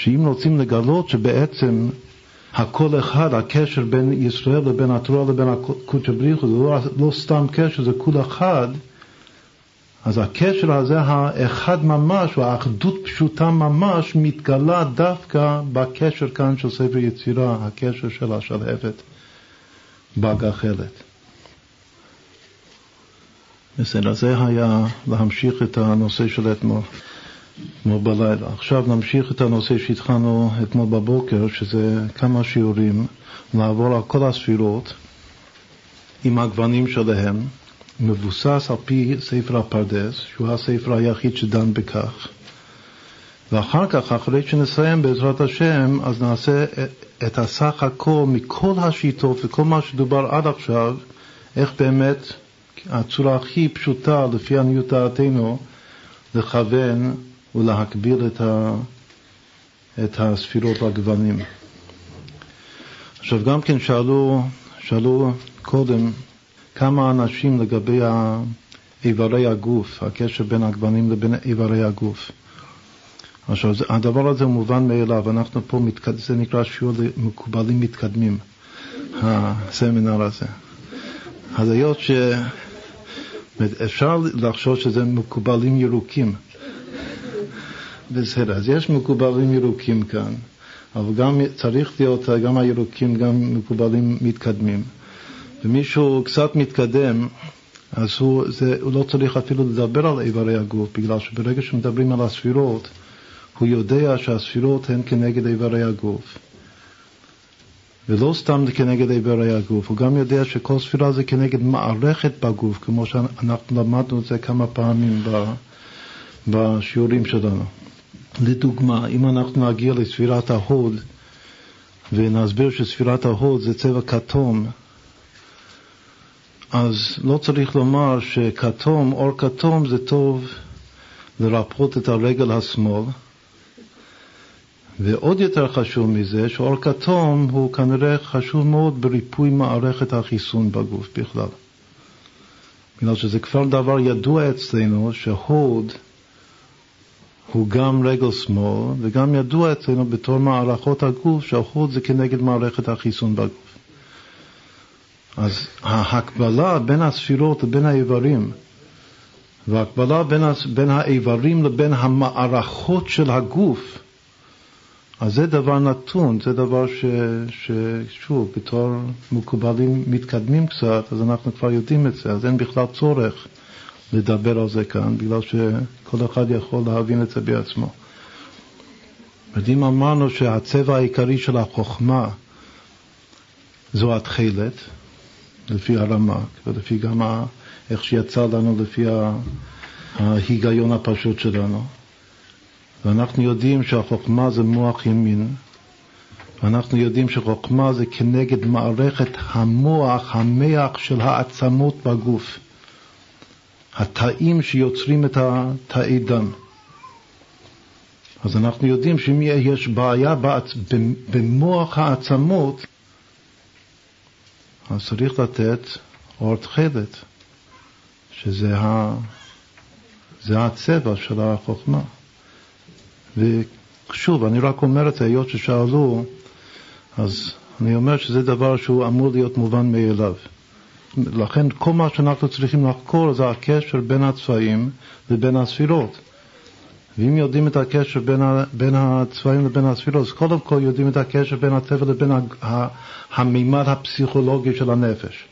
שאם רוצים לגלות שבעצם הכל אחד, הקשר בין ישראל לבין התורה לבין הקודשא בריחו, זה לא, לא סתם קשר, זה כול אחד, אז הקשר הזה, האחד ממש, או האחדות פשוטה ממש, מתגלה דווקא בקשר כאן של ספר יצירה, הקשר של השלהבת בגחלת. בסדר, זה היה להמשיך את הנושא של אתמול. אתמול בלילה. עכשיו נמשיך את הנושא שהתחלנו אתמול בבוקר, שזה כמה שיעורים, לעבור על כל הספירות עם הגוונים שלהם, מבוסס על פי ספר הפרדס, שהוא הספר היחיד שדן בכך. ואחר כך, אחרי שנסיים בעזרת השם, אז נעשה את הסך הכל מכל השיטות וכל מה שדובר עד עכשיו, איך באמת הצורה הכי פשוטה, לפי עניות דעתנו, לכוון ולהקביל את, ה, את הספירות והגוונים. עכשיו גם כן שאלו, שאלו קודם כמה אנשים לגבי איברי הגוף, הקשר בין הגוונים לבין איברי הגוף. עכשיו, הדבר הזה מובן מאליו, אנחנו פה, מתקד... זה נקרא שיעור למקובלים מתקדמים, הסמינר הזה. אז היות ש... אפשר לחשוב שזה מקובלים ירוקים, בסדר, אז יש מקובלים ירוקים כאן, אבל גם צריך להיות גם הירוקים, גם מקובלים מתקדמים. ומישהו קצת מתקדם, אז הוא, זה, הוא לא צריך אפילו לדבר על איברי הגוף, בגלל שברגע שמדברים על הספירות, הוא יודע שהספירות הן כנגד איברי הגוף. ולא סתם כנגד איברי הגוף, הוא גם יודע שכל ספירה זה כנגד מערכת בגוף, כמו שאנחנו למדנו את זה כמה פעמים בשיעורים שלנו. לדוגמה, אם אנחנו נגיע לספירת ההוד ונסביר שספירת ההוד זה צבע כתום, אז לא צריך לומר שכתום, אור כתום זה טוב לרפות את הרגל השמאל, ועוד יותר חשוב מזה, שאור כתום הוא כנראה חשוב מאוד בריפוי מערכת החיסון בגוף בכלל. בגלל שזה כבר דבר ידוע אצלנו שהוד הוא גם רגל שמאל, וגם ידוע אצלנו בתור מערכות הגוף שהחוד זה כנגד מערכת החיסון בגוף. אז ההקבלה בין הספירות לבין האיברים, וההקבלה בין, בין האיברים לבין המערכות של הגוף, אז זה דבר נתון, זה דבר ש, ששוב, בתור מקובלים מתקדמים קצת, אז אנחנו כבר יודעים את זה, אז אין בכלל צורך לדבר על זה כאן, בגלל שכל אחד יכול להבין את זה בעצמו. אם אמרנו שהצבע העיקרי של החוכמה זו התכלת, לפי הרמק, ולפי גם איך שיצא לנו לפי ההיגיון הפשוט שלנו, ואנחנו יודעים שהחוכמה זה מוח ימין, ואנחנו יודעים שחוכמה זה כנגד מערכת המוח, המח של העצמות בגוף, התאים שיוצרים את התאי דם. אז אנחנו יודעים שאם יש בעיה במוח העצמות, אז צריך לתת אור תכלת, שזה ה... זה הצבע של החוכמה. ושוב, אני רק אומר את זה, היות ששאלו, אז אני אומר שזה דבר שהוא אמור להיות מובן מאליו. לכן כל מה שאנחנו צריכים לחקור זה הקשר בין הצבעים לבין הספירות. ואם יודעים את הקשר בין, ה, בין הצבעים לבין הספירות, אז קודם כל יודעים את הקשר בין הטבע לבין המימד הפסיכולוגי של הנפש.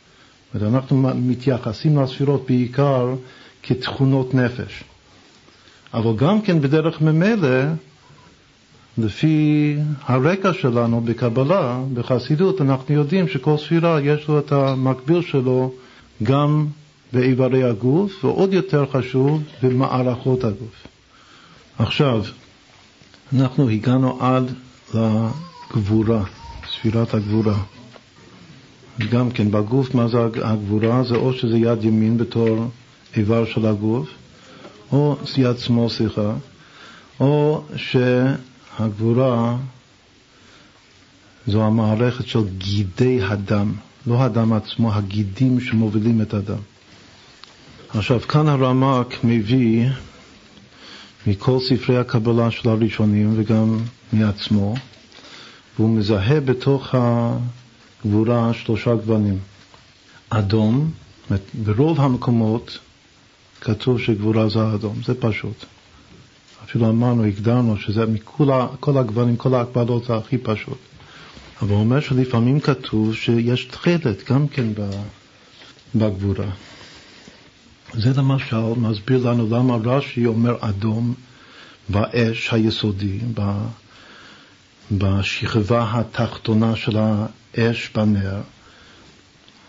אנחנו מתייחסים לספירות בעיקר כתכונות נפש. אבל גם כן בדרך ממילא, לפי הרקע שלנו בקבלה, בחסידות, אנחנו יודעים שכל ספירה יש לו את המקביל שלו גם באיברי הגוף, ועוד יותר חשוב, במערכות הגוף. עכשיו, אנחנו הגענו עד לגבורה, ספירת הגבורה. גם כן, בגוף, מה זה הגבורה? זה או שזה יד ימין בתור איבר של הגוף, או יד שמאל, סליחה, או שהגבורה זו המערכת של גידי הדם, לא הדם עצמו, הגידים שמובילים את הדם. עכשיו, כאן הרמק מביא מכל ספרי הקבלה של הראשונים וגם מעצמו, והוא מזהה בתוך הגבורה שלושה גוונים. אדום, ברוב המקומות כתוב שגבורה זה אדום, זה פשוט. אפילו אמרנו, הגדרנו שזה מכל הגוונים, כל ההקבלות זה הכי פשוט. אבל הוא אומר שלפעמים כתוב שיש תכלת גם כן בגבורה. זה למשל מסביר לנו למה רש"י אומר אדום באש היסודי, בשכבה התחתונה של האש בנר.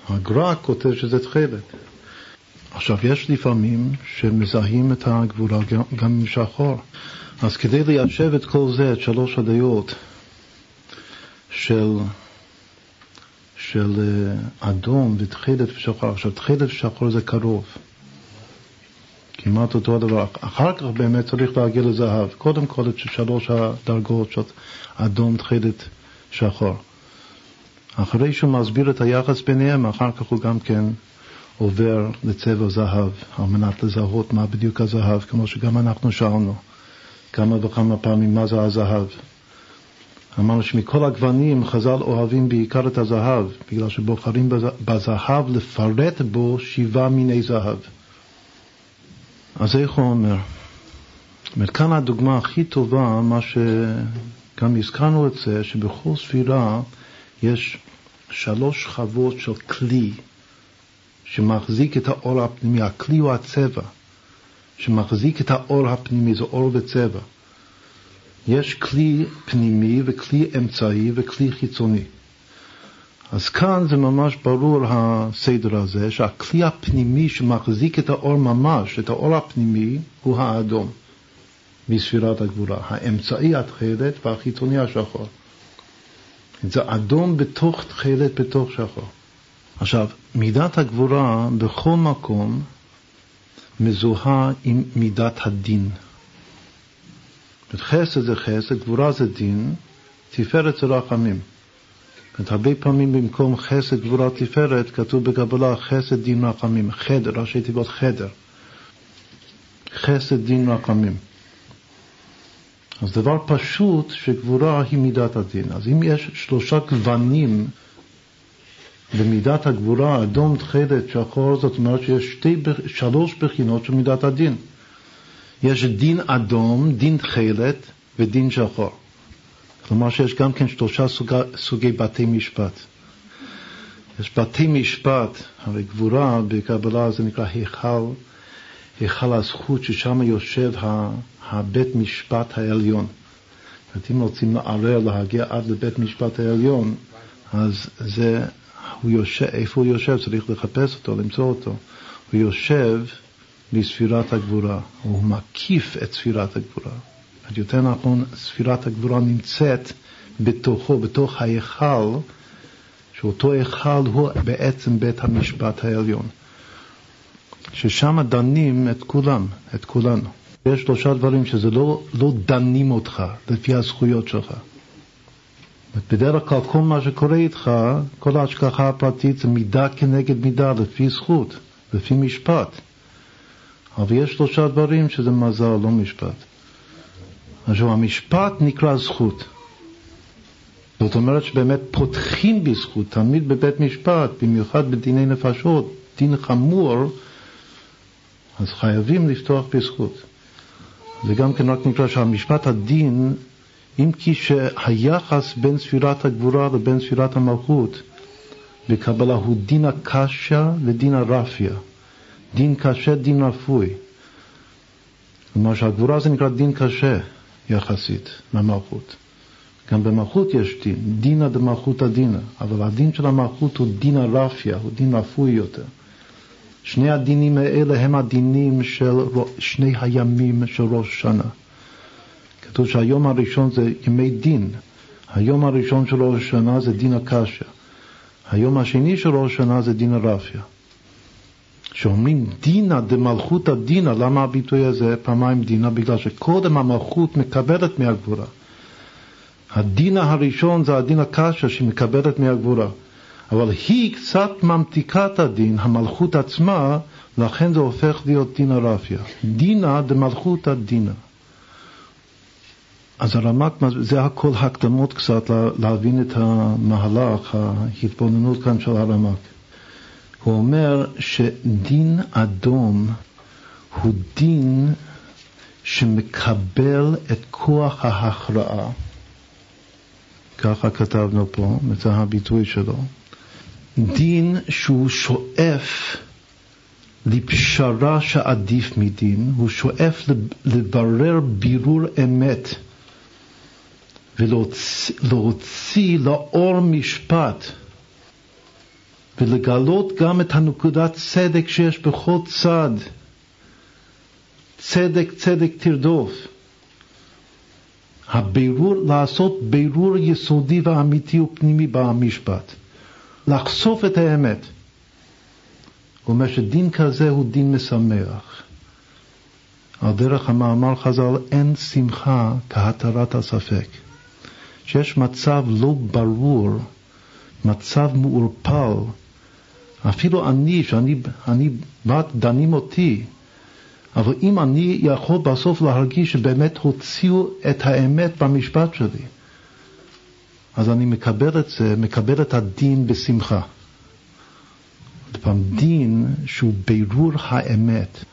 הגר"א כותב שזה תכלת. עכשיו, יש לפעמים שמזהים את הגבורה גם, עם שחור. אז כדי ליישב את כל זה, את שלוש הדעות של, של אה, אדום ותכלת ושחור, עכשיו תכלת ושחור זה קרוב. כמעט אותו הדבר. אחר כך באמת צריך להגיע לזהב. קודם כל את שלוש הדרגות של אדום, תכלת, שחור. אחרי שהוא מסביר את היחס ביניהם, אחר כך הוא גם כן עובר לצבע זהב, על מנת לזהות מה בדיוק הזהב, כמו שגם אנחנו שאלנו כמה וכמה פעמים מה זה הזהב. אמרנו שמכל הגוונים חז"ל אוהבים בעיקר את הזהב, בגלל שבוחרים בזהב לפרט בו שבעה מיני זהב. אז איך הוא אומר? אומרת, כאן הדוגמה הכי טובה, מה שגם הזכרנו את זה, שבכל ספירה יש שלוש שכבות של כלי שמחזיק את האור הפנימי. הכלי הוא הצבע, שמחזיק את האור הפנימי, זה אור וצבע. יש כלי פנימי וכלי אמצעי וכלי חיצוני. אז כאן זה ממש ברור הסדר הזה, שהכלי הפנימי שמחזיק את האור ממש, את האור הפנימי, הוא האדום בספירת הגבורה. האמצעי התכלת והחיצוני השחור. זה אדום בתוך תכלת בתוך שחור. עכשיו, מידת הגבורה בכל מקום מזוהה עם מידת הדין. חסד זה חסד, גבורה זה דין, תפארת זה רחמים. הרבה פעמים במקום חסד, גבורה, תפארת, כתוב בקבלה חסד, דין, רחמים. חדר, ראשי תיבות חדר. חסד, דין, רחמים. אז דבר פשוט שגבורה היא מידת הדין. אז אם יש שלושה גוונים במידת הגבורה, אדום, תכלת, שחור, זאת אומרת שיש שתי, שלוש בחינות של מידת הדין. יש דין אדום, דין תכלת ודין שחור. כלומר שיש גם כן שלושה סוגי, סוגי בתי משפט. יש בתי משפט, הרי גבורה בקבלה זה נקרא היכל, היכל הזכות ששם יושב הבית משפט העליון. אם רוצים לערער, להגיע עד לבית משפט העליון, אז זה, הוא יושב, איפה הוא יושב? צריך לחפש אותו, למצוא אותו. הוא יושב בספירת הגבורה, הוא מקיף את ספירת הגבורה. יותר נכון, ספירת הגבורה נמצאת בתוכו, בתוך ההיכל, שאותו היכל הוא בעצם בית המשפט העליון. ששם דנים את כולם, את כולנו. יש שלושה דברים שזה לא, לא דנים אותך לפי הזכויות שלך. בדרך כלל כל מה שקורה איתך, כל ההשגחה הפרטית זה מידה כנגד מידה, לפי זכות, לפי משפט. אבל יש שלושה דברים שזה מזל, לא משפט. עכשיו, המשפט נקרא זכות. זאת אומרת שבאמת פותחים בזכות, תמיד בבית משפט, במיוחד בדיני נפשות, דין חמור, אז חייבים לפתוח בזכות. זה גם כן רק נקרא שהמשפט הדין, אם כי שהיחס בין ספירת הגבורה לבין ספירת המלכות בקבלה הוא דין הקשה ודין הרפיה. דין קשה, דין רפוי. כלומר שהגבורה זה נקרא דין קשה יחסית מהמלכות. גם במלכות יש דין, דינא דמלכותא דינא, אבל הדין של המלכות הוא דין הרפיה, הוא דין רפוי יותר. שני הדינים האלה הם הדינים של שני הימים של ראש שנה. כתוב שהיום הראשון זה ימי דין, היום הראשון של ראש שנה זה דין הקשיא, היום השני של ראש שנה זה דין הרפיה. כשאומרים דינא דמלכותא דינא, למה הביטוי הזה פעמיים דינא? בגלל שקודם המלכות מקבלת מהגבורה. הדין הראשון זה הדין הקשה שהיא מקבלת מהגבורה. אבל היא קצת ממתיקה את הדין, המלכות עצמה, לכן זה הופך להיות דינא רפיא. דינא דמלכותא דינא. אז הרמק, זה הכל הקדמות קצת להבין את המהלך, ההתבוננות כאן של הרמק. הוא אומר שדין אדום הוא דין שמקבל את כוח ההכרעה. ככה כתבנו פה, זה הביטוי שלו. דין שהוא שואף לפשרה שעדיף מדין, הוא שואף לברר בירור אמת ולהוציא לאור משפט ולגלות גם את הנקודת צדק שיש בכל צד. צדק צדק תרדוף. הבירור, לעשות בירור יסודי ואמיתי ופנימי במשפט. לחשוף את האמת. הוא אומר שדין כזה הוא דין משמח. על דרך המאמר חז"ל אין שמחה כהתרת הספק. שיש מצב לא ברור, מצב מעורפל, אפילו אני, שאני אני, דנים אותי, אבל אם אני יכול בסוף להרגיש שבאמת הוציאו את האמת במשפט שלי, אז אני מקבל את זה, מקבל את הדין בשמחה. פעם דין שהוא בירור האמת,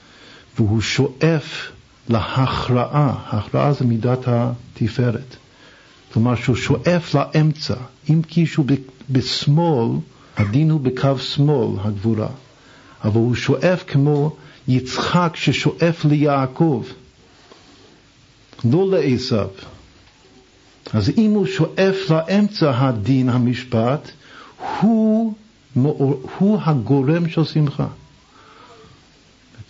והוא שואף להכרעה, הכרעה זה מידת התפארת. כלומר שהוא שואף לאמצע, אם כי שהוא בשמאל, הדין הוא בקו שמאל, הגבורה, אבל הוא שואף כמו יצחק ששואף ליעקב, לא לעשו. אז אם הוא שואף לאמצע הדין, המשפט, הוא, הוא הגורם של שמחה.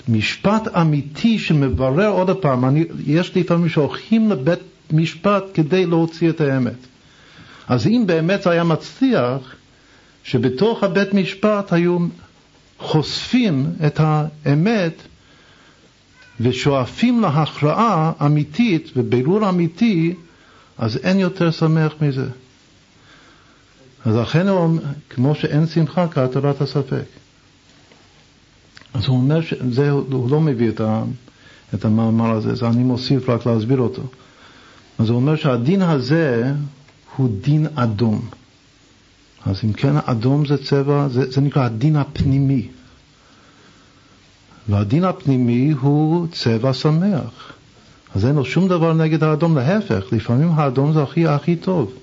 משפט אמיתי שמברר עוד פעם, אני, יש לפעמים שהולכים לבית משפט כדי להוציא את האמת. אז אם באמת זה היה מצליח, שבתוך הבית משפט היו חושפים את האמת ושואפים להכרעה אמיתית ובירור אמיתי, אז אין יותר שמח מזה. אז לכן הוא, כמו שאין שמחה כהתרת הספק. אז הוא אומר שזה, הוא לא מביא את, ה, את המאמר הזה, אז אני מוסיף רק להסביר אותו. אז הוא אומר שהדין הזה הוא דין אדום. אז אם כן, אדום זה צבע, זה, זה נקרא הדין הפנימי. והדין הפנימי הוא צבע שמח. אז אין לו שום דבר נגד האדום, להפך, לפעמים האדום זה הכי הכי טוב.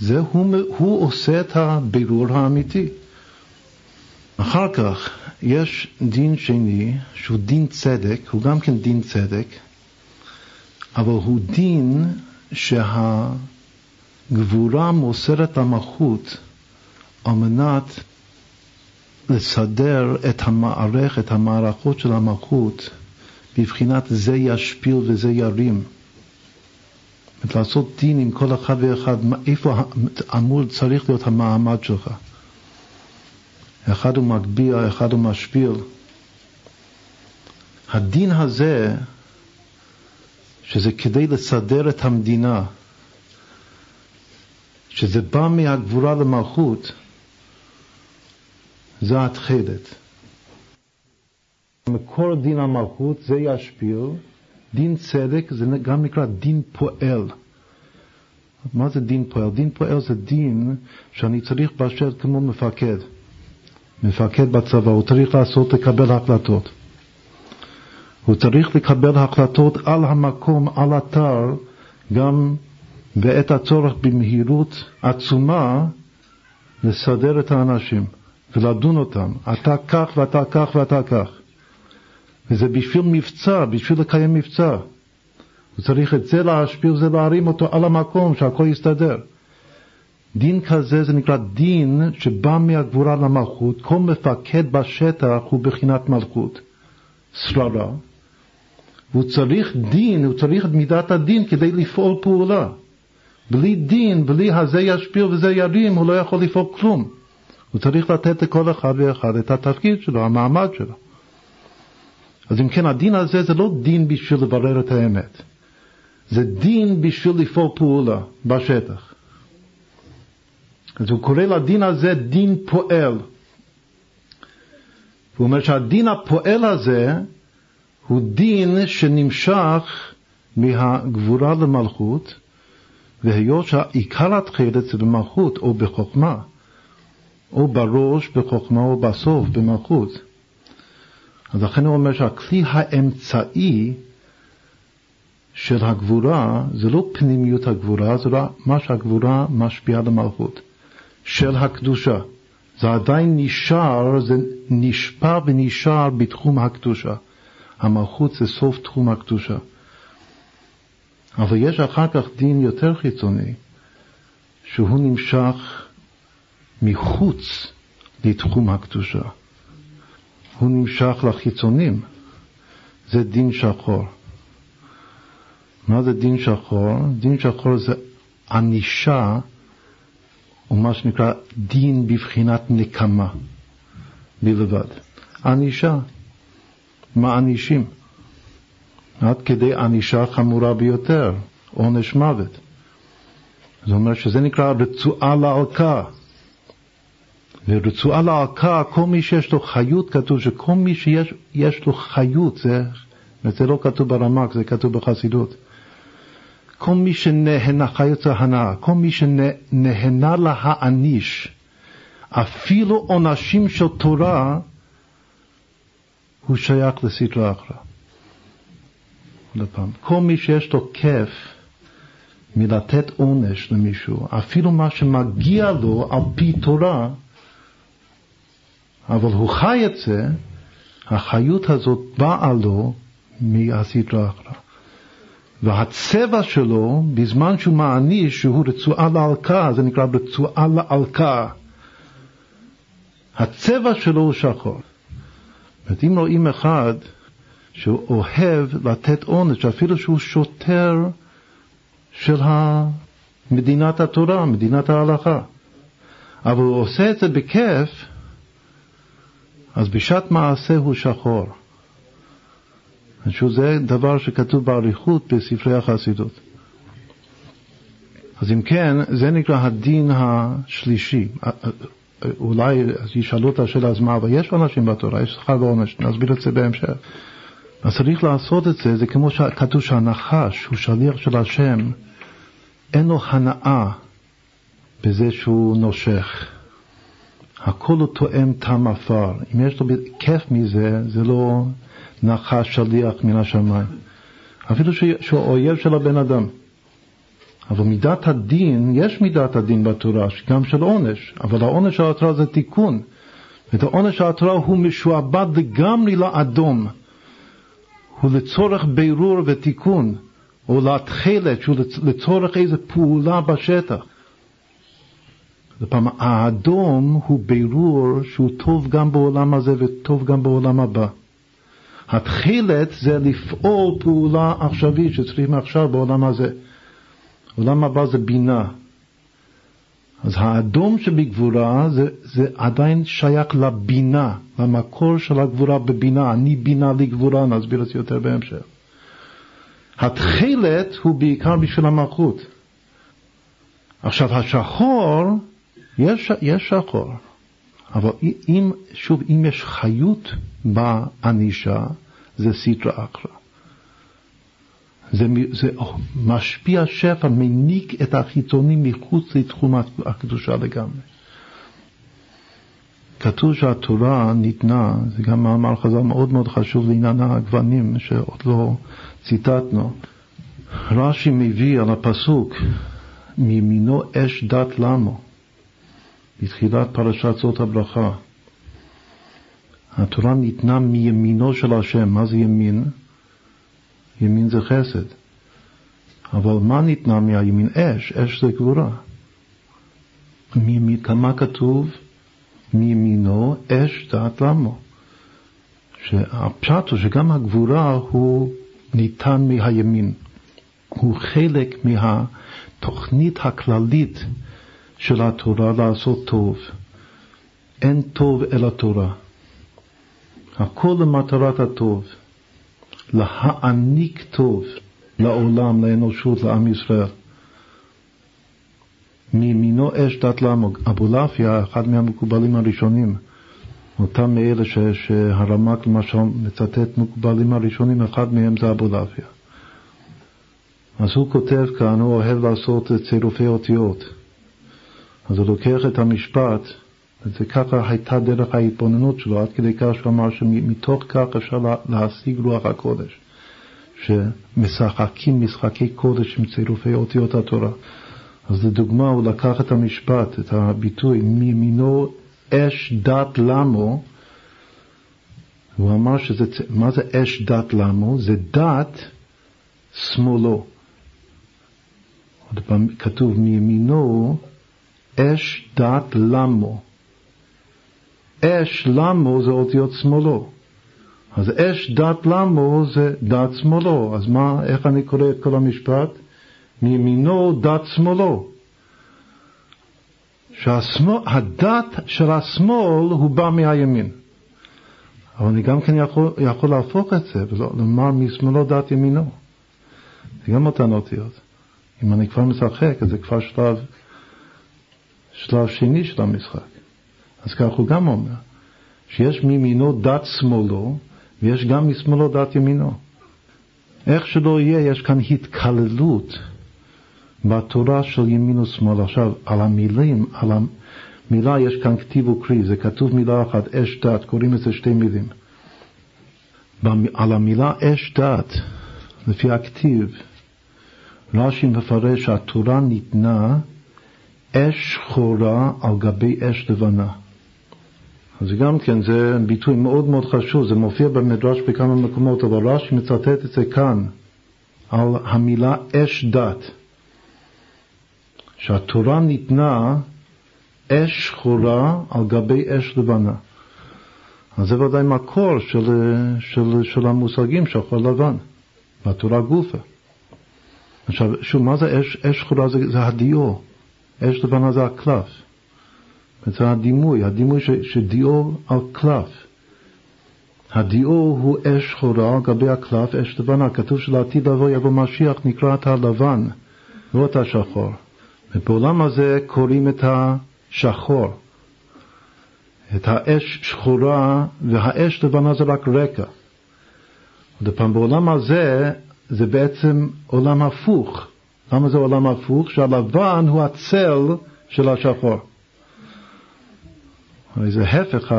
זה הוא, הוא עושה את הבירור האמיתי. אחר כך יש דין שני שהוא דין צדק, הוא גם כן דין צדק, אבל הוא דין שהגבורה מוסרת למלכות על מנת לסדר את המערכת, המערכות של המלכות בבחינת זה ישפיל וזה ירים. לעשות דין עם כל אחד ואחד, איפה אמור, צריך להיות המעמד שלך. אחד הוא מגביה, אחד הוא משפיל. הדין הזה, שזה כדי לסדר את המדינה, שזה בא מהגבורה למלכות, זה התכלת. מקור דין המלכות זה ישפיל, דין צדק זה גם נקרא דין פועל. מה זה דין פועל? דין פועל זה דין שאני צריך באשר כמו מפקד. מפקד בצבא, הוא צריך לעשות, לקבל החלטות. הוא צריך לקבל החלטות על המקום, על אתר, גם בעת הצורך במהירות עצומה, לסדר את האנשים ולדון אותם. אתה כך ואתה כך ואתה כך. וזה בשביל מבצע, בשביל לקיים מבצע. הוא צריך את זה להשפיע וזה להרים אותו על המקום, שהכל יסתדר. דין כזה זה נקרא דין שבא מהגבורה למלכות, כל מפקד בשטח הוא בחינת מלכות, שררה, והוא צריך דין, הוא צריך את מידת הדין כדי לפעול פעולה. בלי דין, בלי הזה ישפיע וזה ירים, הוא לא יכול לפעול כלום. הוא צריך לתת לכל אחד ואחד את התפקיד שלו, המעמד שלו. אז אם כן, הדין הזה זה לא דין בשביל לברר את האמת, זה דין בשביל לפעול פעולה בשטח. אז הוא קורא לדין הזה דין פועל. הוא אומר שהדין הפועל הזה הוא דין שנמשך מהגבורה למלכות, והיות שהעיקר התכלת זה במלכות או בחוכמה, או בראש בחוכמה או בסוף במלכות. אז לכן הוא אומר שהכלי האמצעי של הגבורה זה לא פנימיות הגבורה, זה לא מה שהגבורה משפיעה למלכות. של הקדושה. זה עדיין נשאר, זה נשפע ונשאר בתחום הקדושה. המלכות זה סוף תחום הקדושה. אבל יש אחר כך דין יותר חיצוני, שהוא נמשך מחוץ לתחום הקדושה. הוא נמשך לחיצונים. זה דין שחור. מה זה דין שחור? דין שחור זה ענישה הוא מה שנקרא דין בבחינת נקמה בלבד. ענישה, מענישים, עד כדי ענישה חמורה ביותר, עונש מוות. זה אומר שזה נקרא רצועה לערכה. ורצועה לערכה, כל מי שיש לו חיות, כתוב שכל מי שיש לו חיות, זה, זה לא כתוב ברמק, זה כתוב בחסידות. כל מי שנהנה, חיות הנאה, כל מי שנהנה להעניש, אפילו עונשים של תורה, הוא שייך לסדרה אחרא. כל מי שיש לו כיף מלתת עונש למישהו, אפילו מה שמגיע לו על פי תורה, אבל הוא חי את זה, החיות הזאת באה לו מהסדרה אחרא. והצבע שלו, בזמן שהוא מעניש, שהוא רצועה לעלקה, זה נקרא רצועה לעלקה. הצבע שלו הוא שחור. זאת אם רואים אחד שהוא אוהב לתת עונש, אפילו שהוא שוטר של מדינת התורה, מדינת ההלכה, אבל הוא עושה את זה בכיף, אז בשעת מעשה הוא שחור. שזה דבר שכתוב באריכות בספרי החסידות. אז אם כן, זה נקרא הדין השלישי. אולי ישאלו את השאלה, אז מה, אבל יש אנשים בתורה, יש שכר ועונש, נסביר את זה בהמשך. אז צריך לעשות את זה, זה כמו שכתוב שהנחש הוא שליח של השם, אין לו הנאה בזה שהוא נושך. הכל הוא תואם טעם עפר. אם יש לו כיף מזה, זה לא נחש שליח מן השמיים. אפילו שהוא אויב של הבן אדם. אבל מידת הדין, יש מידת הדין בתורה, גם של עונש, אבל העונש של התורה זה תיקון. ואת העונש של התורה הוא משועבד לגמרי לאדום. הוא לצורך בירור ותיקון, או לתכלת, שהוא לצורך איזו פעולה בשטח. לפעמים האדום הוא בירור שהוא טוב גם בעולם הזה וטוב גם בעולם הבא. התכלת זה לפעול פעולה עכשווית שצריכים עכשיו בעולם הזה. עולם הבא זה בינה. אז האדום שבגבורה זה, זה עדיין שייך לבינה, למקור של הגבורה בבינה. אני בינה לי גבורה, נסביר את זה יותר בהמשך. התכלת הוא בעיקר בשביל המלכות. עכשיו השחור, יש, יש שחור, אבל אם, שוב, אם יש חיות בענישה, זה סטרא אחרא. זה, זה משפיע שפע, מניק את החיצוני מחוץ לתחום הקדושה לגמרי. כתוב שהתורה ניתנה, זה גם מאמר חז"ל מאוד מאוד חשוב לעניין הגוונים שעוד לא ציטטנו. רש"י מביא על הפסוק מימינו אש דת למו בתחילת פרשת זאת הברכה. התורה ניתנה מימינו של השם, מה זה ימין? ימין זה חסד. אבל מה ניתנה מהימין? אש, אש זה גבורה. כמה כתוב? מימינו אש דעת למו. שהפשט הוא שגם הגבורה הוא ניתן מהימין. הוא חלק מהתוכנית הכללית של התורה לעשות טוב. אין טוב אלא תורה. הכל למטרת הטוב. להעניק טוב לעולם, לאנושות, לעם ישראל. מימינו אש דת למוג. אבולעפיה, אחד מהמקובלים הראשונים, אותם מאלה ש, שהרמק למשל מצטט מקובלים הראשונים, אחד מהם זה אבולעפיה. אז הוא כותב כאן, הוא אוהב לעשות צירופי אותיות. אז הוא לוקח את המשפט, וזה ככה הייתה דרך ההתבוננות שלו, עד כדי כך שהוא אמר שמתוך כך אפשר להשיג רוח הקודש, שמשחקים משחקי קודש עם צירופי אותיות התורה. אז לדוגמה, הוא לקח את המשפט, את הביטוי, מימינו אש דת למו, הוא אמר שזה, מה זה אש דת למו? זה דת שמאלו. עוד פעם כתוב מימינו אש דת למו. אש למו זה אותיות שמאלו. אז אש דת למו זה דת שמאלו. אז מה, איך אני קורא את כל המשפט? מימינו דת שמאלו. שהדת של השמאל הוא בא מהימין. אבל אני גם כן יכול, יכול להפוך את זה ולומר משמאלו דת ימינו. זה גם אותן אותיות. אם אני כבר משחק, אז זה כבר שלב, שלב שני של המשחק. אז כך הוא גם אומר, שיש מימינו דת שמאלו, ויש גם משמאלו דת ימינו. איך שלא יהיה, יש כאן התקללות בתורה של ימין ושמאל. עכשיו, על המילים, על המילה יש כאן כתיב וקריא, זה כתוב מילה אחת, אש דת, קוראים לזה שתי מילים. על המילה אש דת, לפי הכתיב, רש"י מפרש שהתורה ניתנה אש שחורה על גבי אש לבנה. אז גם כן, זה ביטוי מאוד מאוד חשוב, זה מופיע במדרש בכמה מקומות, אבל רש"י מצטט את זה כאן, על המילה אש דת. שהתורה ניתנה אש שחורה על גבי אש לבנה. אז זה ודאי מקור של, של, של המושגים שחור לבן, בתורה גופה. עכשיו, שוב, מה זה אש, אש שחורה? זה, זה הדיו, אש לבנה זה הקלף. זה הדימוי, הדימוי ש, שדיו על קלף. הדיו הוא אש שחורה על גבי הקלף, אש לבנה. כתוב שלעתיד לבוא יבוא משיח, נקרא את הלבן, לא את השחור. ובעולם הזה קוראים את השחור, את האש שחורה, והאש לבנה זה רק רקע. עוד פעם, בעולם הזה זה בעצם עולם הפוך. למה זה עולם הפוך? שהלבן הוא הצל של השחור. הרי זה הפך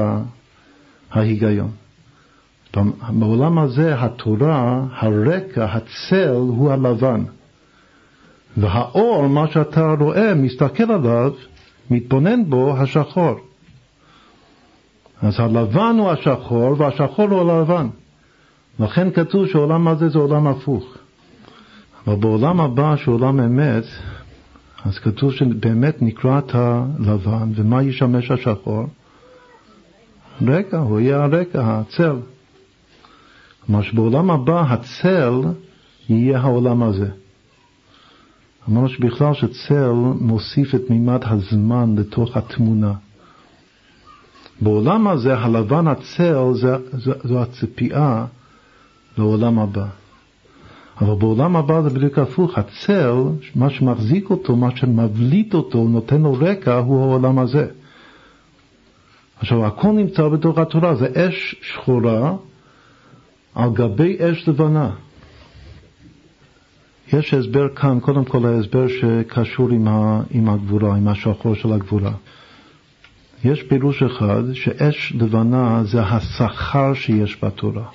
ההיגיון. בעולם הזה התורה, הרקע, הצל הוא הלבן. והאור, מה שאתה רואה, מסתכל עליו, מתבונן בו, השחור. אז הלבן הוא השחור והשחור הוא הלבן. לכן כתוב שעולם הזה זה עולם הפוך. אבל בעולם הבא, שהוא עולם אמת, אז כתוב שבאמת נקרא את הלבן, ומה ישמש השחור? רקע, הוא יהיה הרקע, הצל. כלומר שבעולם הבא הצל יהיה העולם הזה. אמרנו שבכלל שצל מוסיף את מימד הזמן לתוך התמונה. בעולם הזה הלבן הצל זה, זה, זו הציפייה לעולם הבא. אבל בעולם הבא זה בדיוק הפוך, הצל, מה שמחזיק אותו, מה שמבליט אותו, נותן לו רקע, הוא העולם הזה. עכשיו, הכל נמצא בתוך התורה, זה אש שחורה על גבי אש לבנה. יש הסבר כאן, קודם כל ההסבר שקשור עם, ה, עם הגבורה, עם השחור של הגבורה. יש פירוש אחד שאש לבנה זה השכר שיש בתורה.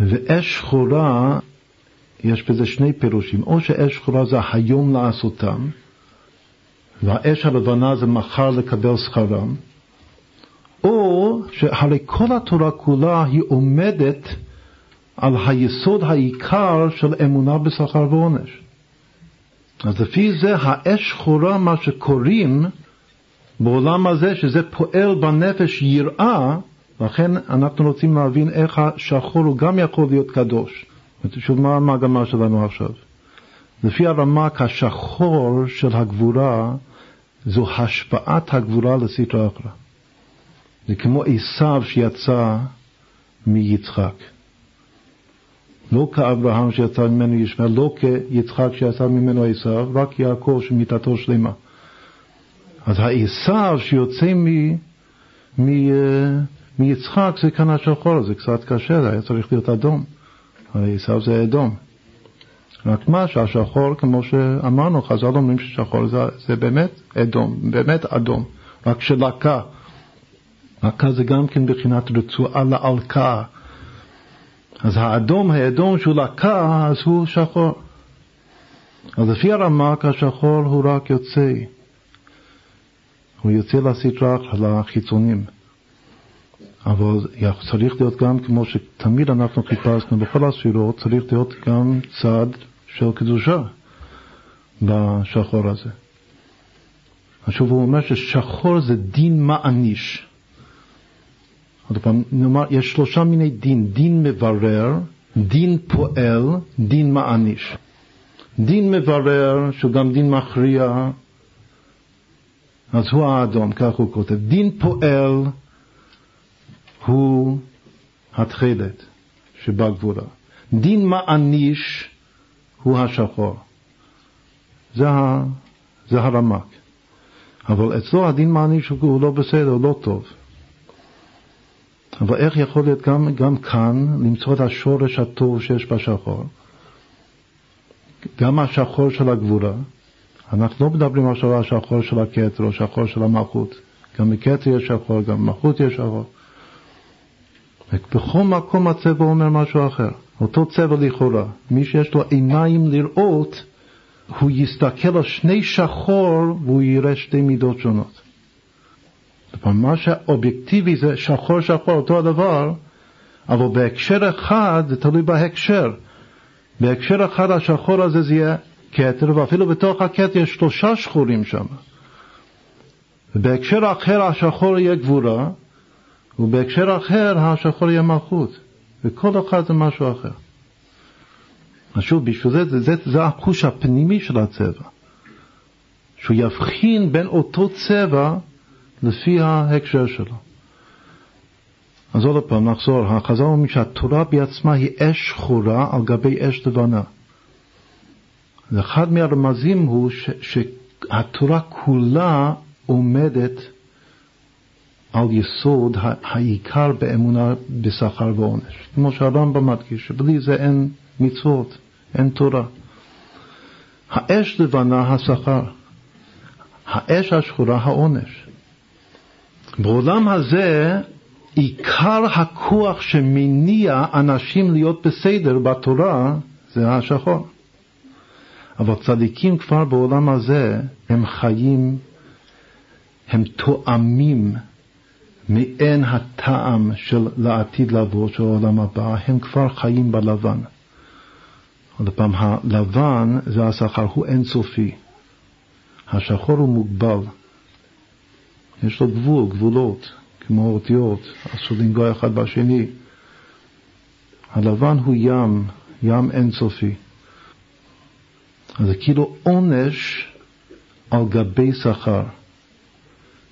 ואש שחורה, יש בזה שני פירושים, או שאש שחורה זה היום לעשותם, והאש הלבנה זה מחר לקבל שכרם, או שהרי כל התורה כולה היא עומדת על היסוד העיקר של אמונה בשכר ועונש. אז לפי זה האש שחורה, מה שקוראים בעולם הזה, שזה פועל בנפש יראה, לכן אנחנו רוצים להבין איך השחור הוא גם יכול להיות קדוש. שוב, מה המגמה שלנו עכשיו? לפי הרמק, השחור של הגבורה זו השפעת הגבורה לסטרא אחרא. זה כמו עשיו שיצא מיצחק. לא כאברהם שיצא ממנו ישמעאל, לא כיצחק שיצא ממנו עשיו, רק יעקב שמיתתו שלמה. אז העשיו שיוצא מ, מ, מיצחק זה כאן השחור, זה קצת קשה, זה היה צריך להיות אדום. עשיו זה אדום. רק מה שהשחור, כמו שאמרנו, חז"ל אומרים ששחור זה, זה באמת אדום, באמת אדום, רק שלקה. לקה זה גם כן בחינת רצועה לעלקה. אז האדום, האדום שהוא לקה, אז הוא שחור. אז לפי הרמק השחור הוא רק יוצא. הוא יוצא לסדרה, לחיצונים. אבל צריך להיות גם כמו שתמיד אנחנו חיפשנו בכל הספירות, צריך להיות גם צד של קדושה בשחור הזה. עכשיו הוא אומר ששחור זה דין מעניש. עוד פעם, נאמר, יש שלושה מיני דין, דין מברר, דין פועל, דין מעניש. דין מברר, שהוא גם דין מכריע, אז הוא האדום, כך הוא כותב. דין פועל הוא התכלת שבגבורה. דין מעניש הוא השחור. זה, זה הרמק. אבל אצלו הדין מעניש הוא לא בסדר, הוא לא טוב. אבל איך יכול להיות גם, גם כאן למצוא את השורש הטוב שיש בשחור? גם השחור של הגבורה, אנחנו לא מדברים עכשיו על השחור של הכתר או השחור של המלכות. גם בכתר יש שחור, גם במלכות יש שחור. בכל מקום הצבע אומר משהו אחר. אותו צבע לכאורה. מי שיש לו עיניים לראות, הוא יסתכל על שני שחור והוא יראה שתי מידות שונות. מה שאובייקטיבי זה שחור שחור אותו הדבר, אבל בהקשר אחד זה תלוי בהקשר. בהקשר אחד השחור הזה זה יהיה כתר, ואפילו בתוך הכתר יש שלושה שחורים שם. ובהקשר אחר השחור יהיה גבורה, ובהקשר אחר השחור יהיה מלכות. וכל אחד זה משהו אחר. אז שוב, בשביל זה, זה, זה, זה החוש הפנימי של הצבע. שהוא יבחין בין אותו צבע לפי ההקשר שלו. אז עוד פעם, נחזור. החז"ל אומרים שהתורה בעצמה היא אש שחורה על גבי אש לבנה. ואחד מהרמזים הוא ש, שהתורה כולה עומדת על יסוד העיקר באמונה בשכר ועונש. כמו שהרמב"ם מדגיש, שבלי זה אין מצוות, אין תורה. האש לבנה, השכר. האש השחורה העונש. בעולם הזה עיקר הכוח שמניע אנשים להיות בסדר בתורה זה השחור. אבל צדיקים כבר בעולם הזה הם חיים, הם תואמים מעין הטעם של לעתיד לבוא של העולם הבא, הם כבר חיים בלבן. עוד פעם, הלבן זה השכר, הוא אינסופי. השחור הוא מוגבל. יש לו גבול, גבולות, כמו אותיות, אסור לנגוע אחד בשני. הלבן הוא ים, ים אינסופי. אז זה כאילו עונש על גבי שכר.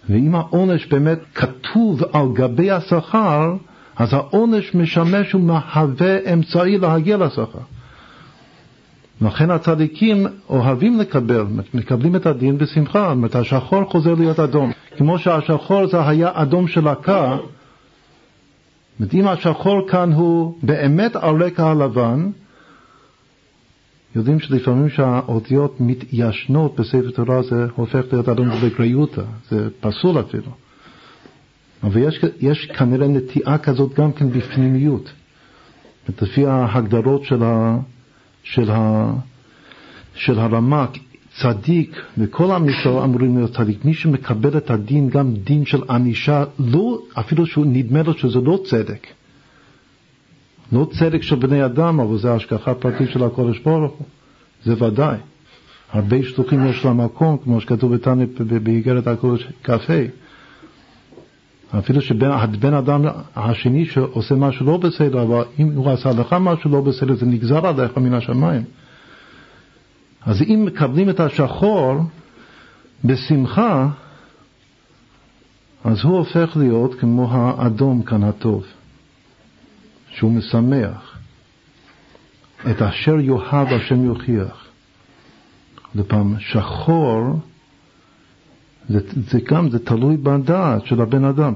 ואם העונש באמת כתוב על גבי השכר, אז העונש משמש ומהווה אמצעי להגיע לשכר. לכן הצדיקים אוהבים לקבל, מקבלים את הדין בשמחה, זאת אומרת השחור חוזר להיות אדום. כמו שהשחור זה היה אדום של זאת אם השחור כאן הוא באמת על רקע הלבן, יודעים שלפעמים שהאותיות מתיישנות בספר תורה זה הופך להיות אדום בגריותא, זה פסול אפילו. אבל יש, יש כנראה נטיעה כזאת גם כן בפנימיות. לפי ההגדרות של, ה, של, ה, של הרמ"ק, צדיק, וכל עם ישראל אמורים להיות צדיק. מי שמקבל את הדין, גם דין של ענישה, לא, אפילו שהוא נדמה לו שזה לא צדק. לא צדק של בני אדם, אבל זה השגחה פרטית של הקודש ברוך הוא, זה ודאי. הרבה שטוחים יש למקום, כמו שכתוב בתניא באיגרת הקודש כ"ה. אפילו שבן אדם השני שעושה משהו לא בסדר, אבל אם הוא עשה לך משהו לא בסדר, זה נגזר עליך מן השמיים. אז אם מקבלים את השחור בשמחה, אז הוא הופך להיות כמו האדום כאן הטוב. שהוא משמח. את אשר יאהב השם יוכיח. לפעם שחור, זה, זה גם, זה תלוי בדעת של הבן אדם.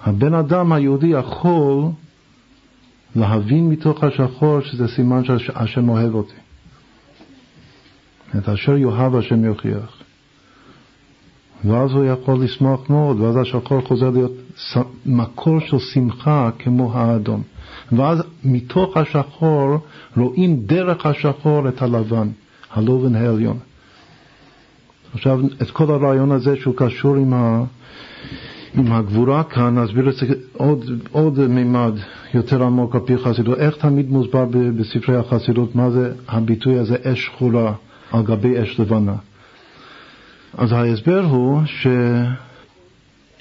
הבן אדם היהודי יכול להבין מתוך השחור שזה סימן שהשם אוהב אותי. את אשר יאהב השם יוכיח. ואז הוא יכול לשמוח מאוד, ואז השחור חוזר להיות מקור של שמחה כמו האדום. ואז מתוך השחור רואים דרך השחור את הלבן, הלובן העליון. עכשיו, את כל הרעיון הזה שהוא קשור עם, ה, עם הגבורה כאן, נסביר את זה עוד, עוד מימד יותר עמוק על פי חסידות. איך תמיד מוסבר בספרי החסידות מה זה הביטוי הזה אש שחורה על גבי אש לבנה. אז ההסבר הוא ש...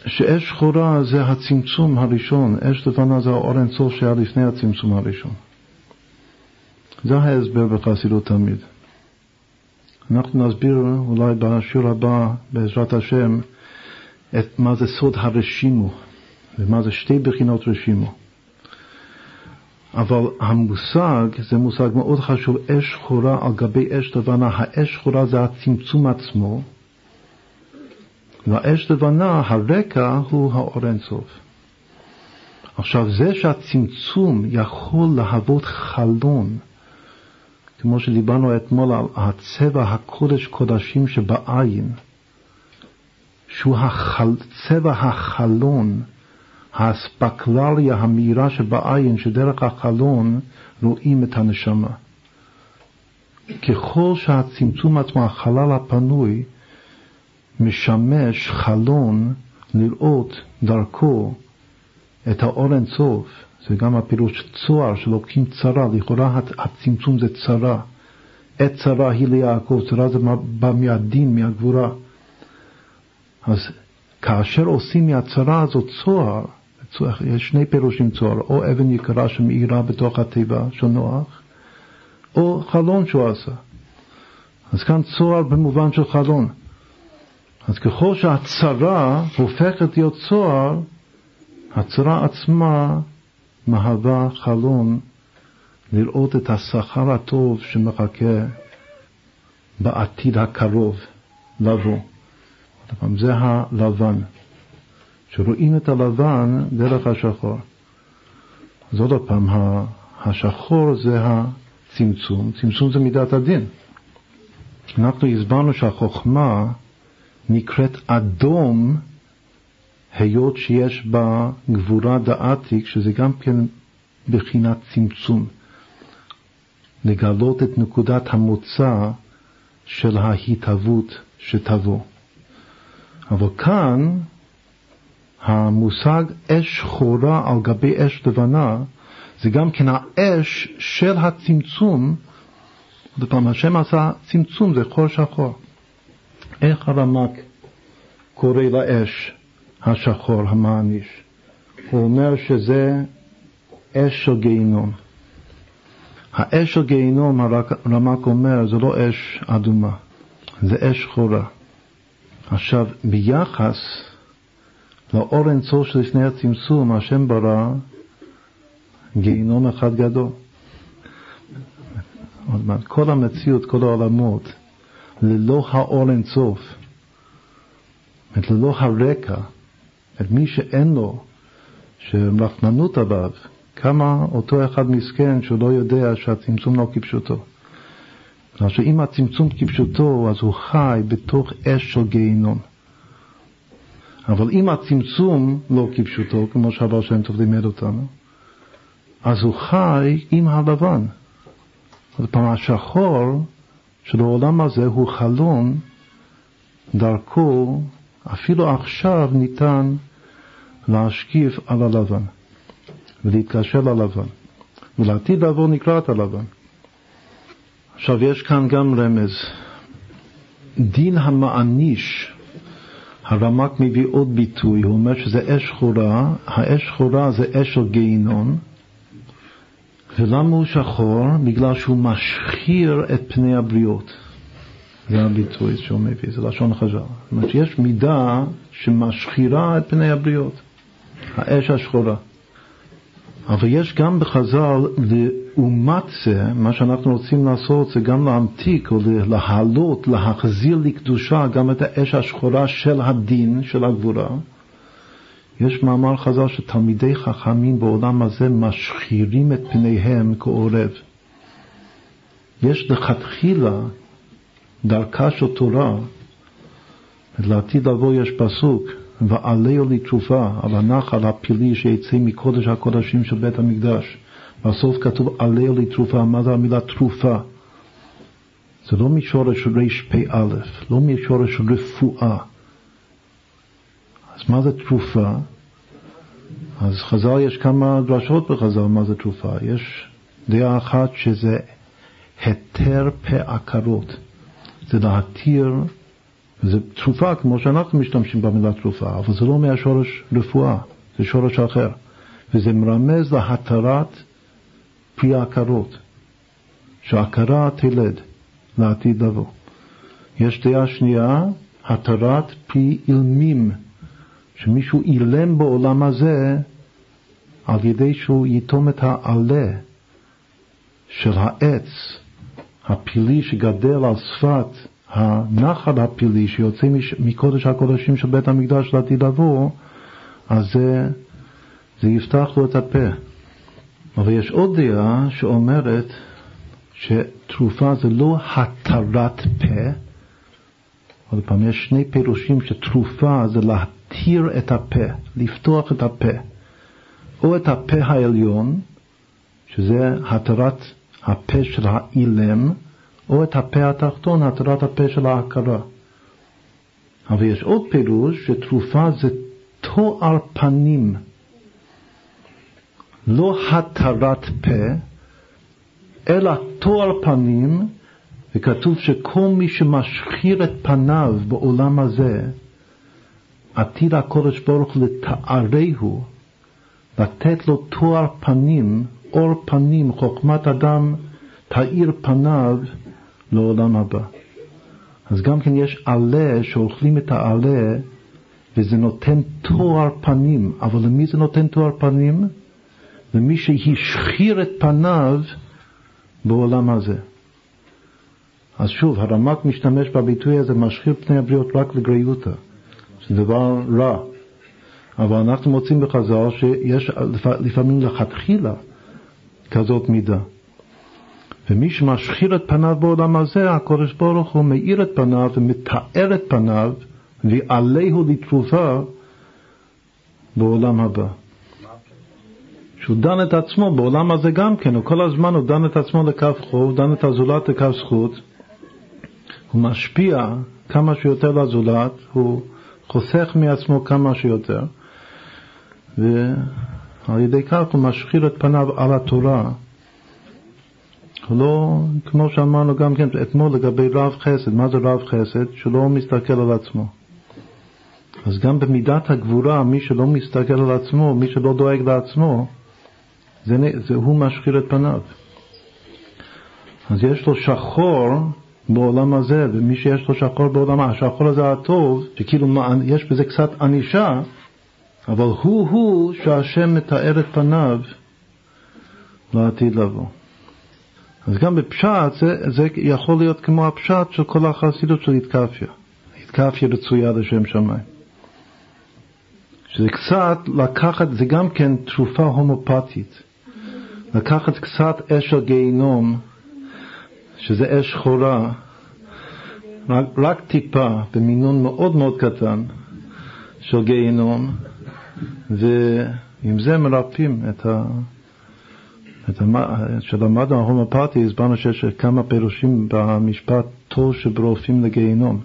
שאש שחורה זה הצמצום הראשון, אש לבנה זה האור אינסוף שהיה לפני הצמצום הראשון. זה ההסבר בחסידות תמיד. אנחנו נסביר אולי בשיעור הבא, בעזרת השם, את מה זה סוד הרשימו, ומה זה שתי בחינות רשימו. אבל המושג, זה מושג מאוד חשוב, אש שחורה על גבי אש לבנה. האש שחורה זה הצמצום עצמו, והאש לבנה, הרקע הוא האור אינסוף. עכשיו, זה שהצמצום יכול להוות חלון, כמו שדיברנו אתמול על הצבע הקודש קודשים שבעין, שהוא החל, צבע החלון, האספקלריה המהירה שבעין, שדרך החלון רואים את הנשמה. ככל שהצמצום עצמו, החלל הפנוי, משמש חלון לראות דרכו את האור אינסוף, זה גם הפירוש צוהר שלוקחים צרה, לכאורה הצמצום זה צרה. עת צרה היא ליעקב, צרה זה בא מהדין, מהגבורה. אז כאשר עושים מהצרה הזאת צוהר, יש שני פירושים צוהר, או אבן יקרה שמאירה בתוך התיבה של נוח, או חלון שהוא עשה. אז כאן צוהר במובן של חלון. אז ככל שהצרה הופכת להיות צוהר, הצרה עצמה מהווה חלון לראות את השכר הטוב שמחכה בעתיד הקרוב לבוא. זה הלבן. שרואים את הלבן דרך השחור. אז עוד פעם, השחור זה הצמצום, צמצום זה מידת הדין. אנחנו הסברנו שהחוכמה נקראת אדום, היות שיש בה גבורה דעתיק, שזה גם כן בחינת צמצום. לגלות את נקודת המוצא של ההתהוות שתבוא. אבל כאן המושג אש שחורה על גבי אש לבנה זה גם כן האש של הצמצום, עוד פעם, השם עשה צמצום, זה חור שחור. איך הרמק קורא לאש השחור, המעניש? הוא אומר שזה אש של גיהינום. האש של גיהינום, הרמק אומר, זה לא אש אדומה, זה אש שחורה. עכשיו, ביחס לאור אינסוף שלפני הצמצום, השם ברא גיהינום אחד גדול. כל המציאות, כל העולמות, ללא האור אינסוף, ללא הרקע, את מי שאין לו, שרחמנות עליו, כמה אותו אחד מסכן שהוא לא יודע שהצמצום לא כפשוטו. עכשיו אם הצמצום כפשוטו, אז הוא חי בתוך אש של גיהינום. אבל אם הצמצום לא כפשוטו, כמו שהבר שם טוב לימד אותנו, אז הוא חי עם הלבן. זאת אומרת, השחור של העולם הזה הוא חלון, דרכו, אפילו עכשיו ניתן להשקיף על הלבן ולהתקשר ללבן, ולעתיד לבוא נקרא את הלבן. עכשיו יש כאן גם רמז. דין המעניש, הרמק מביא עוד ביטוי, הוא אומר שזה אש שחורה, האש שחורה זה אש של גיהינום, ולמה הוא שחור? בגלל שהוא משחיר את פני הבריות. זה הביטוי שהוא מביא, זה לשון חז"ל. זאת אומרת שיש מידה שמשחירה את פני הבריות, האש השחורה. אבל יש גם בחז"ל, לעומת זה, מה שאנחנו רוצים לעשות זה גם להמתיק או להעלות, להחזיר לקדושה גם את האש השחורה של הדין, של הגבורה. יש מאמר חז"ל שתלמידי חכמים בעולם הזה משחירים את פניהם כעורב. יש לכתחילה דרכה של תורה, לעתיד לבוא יש פסוק, ועליהו לי תרופה על הנחל הפילי שיצא מקודש הקודשים של בית המקדש. בסוף כתוב עליהו לי תרופה, מה זה המילה תרופה? זה לא משורש רפ"א, לא משורש רפואה. אז מה זה תרופה? אז חז"ל, יש כמה דרשות בחז"ל מה זה תרופה. יש דעה אחת שזה היתר פה עקרות. זה להתיר, זה תרופה כמו שאנחנו משתמשים במילה תרופה, אבל זה לא מהשורש רפואה, זה שורש אחר. וזה מרמז להתרת פרי עקרות, שהעקרה תלד לעתיד לבוא. יש דעה שנייה, התרת פרי אילמים. שמישהו אילם בעולם הזה על ידי שהוא יתום את העלה של העץ הפילי שגדל על שפת הנחל הפילי שיוצא מקודש הקודשים של בית המקדש לעתיד לבוא, אז זה, זה יפתח לו את הפה. אבל יש עוד דעה שאומרת שתרופה זה לא התרת פה, עוד פעם, יש שני פירושים שתרופה זה לה... להתיר את הפה, לפתוח את הפה, או את הפה העליון, שזה התרת הפה של האילם, או את הפה התחתון, התרת הפה של ההכרה. אבל יש עוד פירוש שתרופה זה תואר פנים, לא התרת פה, אלא תואר פנים, וכתוב שכל מי שמשחיר את פניו בעולם הזה, עתיד הקודש ברוך לתארהו, לתת לו תואר פנים, אור פנים, חוכמת אדם תאיר פניו לעולם הבא. אז גם כן יש עלה שאוכלים את העלה וזה נותן תואר פנים, אבל למי זה נותן תואר פנים? למי שהשחיר את פניו בעולם הזה. אז שוב, הרמק משתמש בביטוי הזה, משחיר פני הבריות רק לגריותא. זה דבר רע. אבל אנחנו מוצאים בחז"ל שיש לפעמים לכתחילה כזאת מידה. ומי שמשחיר את פניו בעולם הזה, הקדוש ברוך הוא מאיר את פניו ומתאר את פניו ועליהו לתרופה בעולם הבא. שהוא דן את עצמו בעולם הזה גם כן, הוא כל הזמן הוא דן את עצמו לקו חוב, דן את הזולת לקו זכות, הוא משפיע כמה שיותר לזולת, הוא חוסך מעצמו כמה שיותר, ועל ידי כך הוא משחיר את פניו על התורה. לא, כמו שאמרנו גם כן אתמול לגבי רב חסד, מה זה רב חסד? שהוא לא מסתכל על עצמו. אז גם במידת הגבורה, מי שלא מסתכל על עצמו, מי שלא דואג לעצמו, זה, זה הוא משחיר את פניו. אז יש לו שחור בעולם הזה, ומי שיש לו שחור בעולם, השחור הזה הטוב, שכאילו יש בזה קצת ענישה, אבל הוא-הוא שהשם מתאר את פניו לעתיד לבוא. אז גם בפשט זה, זה יכול להיות כמו הפשט של כל החסידות של התקפיה. התקפיה רצויה לשם שמיים. שזה קצת לקחת, זה גם כן תרופה הומופתית. לקחת קצת אש הגיהינום, שזה אש שחורה, רק, רק טיפה, במינון מאוד מאוד קטן של גיהינום, ועם זה מרפאים את ה... כשלמדנו ההומופתי הסברנו שיש כמה פירושים במשפט טוב שברופאים לגיהינום.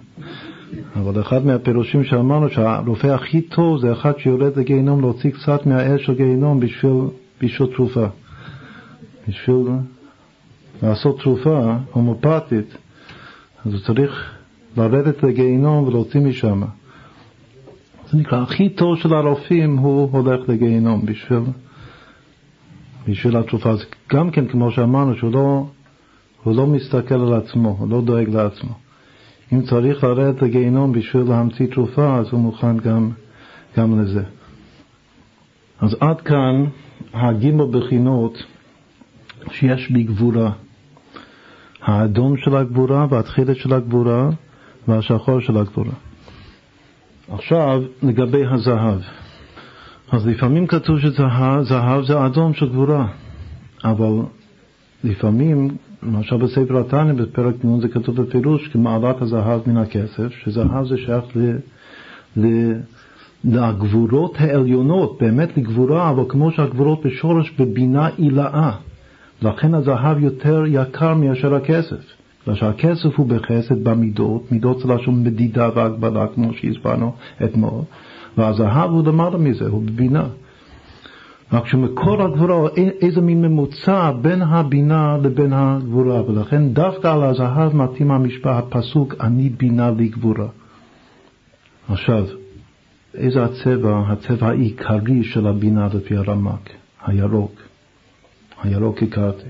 אבל אחד מהפירושים שאמרנו שהרופא הכי טוב זה אחד שיורד לגיהינום להוציא קצת מהאש של גיהינום בשביל, בשביל תרופה. בשביל לעשות תרופה הומופתית, אז הוא צריך לרדת לגיהינום ולהוציא משם. זה נקרא, הכי טוב של הרופאים הוא הולך לגיהינום בשביל, בשביל התרופה. אז גם כן, כמו שאמרנו, שהוא לא, הוא לא מסתכל על עצמו, הוא לא דואג לעצמו. אם צריך לרדת לגיהינום בשביל להמציא תרופה, אז הוא מוכן גם, גם לזה. אז עד כאן הגימל בחינות שיש בגבורה. האדום של הגבורה והתחילת של הגבורה והשחור של הגבורה. עכשיו, לגבי הזהב. אז לפעמים כתוב שזהב זה אדום של גבורה, אבל לפעמים, למשל בספר התניא, בפרק נ' זה כתוב בפירוש, כמעלת הזהב מן הכסף, שזהב זה שייך ל... ל לגבורות העליונות, באמת לגבורה, אבל כמו שהגבורות בשורש בבינה עילאה. לכן הזהב יותר יקר מאשר הכסף. בגלל שהכסף הוא בחסד במידות, מידות זה לשון מדידה והגבלה, כמו שהסברנו אתמול, והזהב הוא למעלה מזה, הוא בבינה. רק שמקור הגבורה, איזה מין ממוצע בין הבינה לבין הגבורה, ולכן דווקא על הזהב מתאים המשפט, הפסוק, אני בינה לי גבורה. עכשיו, איזה הצבע, הצבע העיקרי של הבינה לפי הרמק? הירוק. הירוק הכרתי.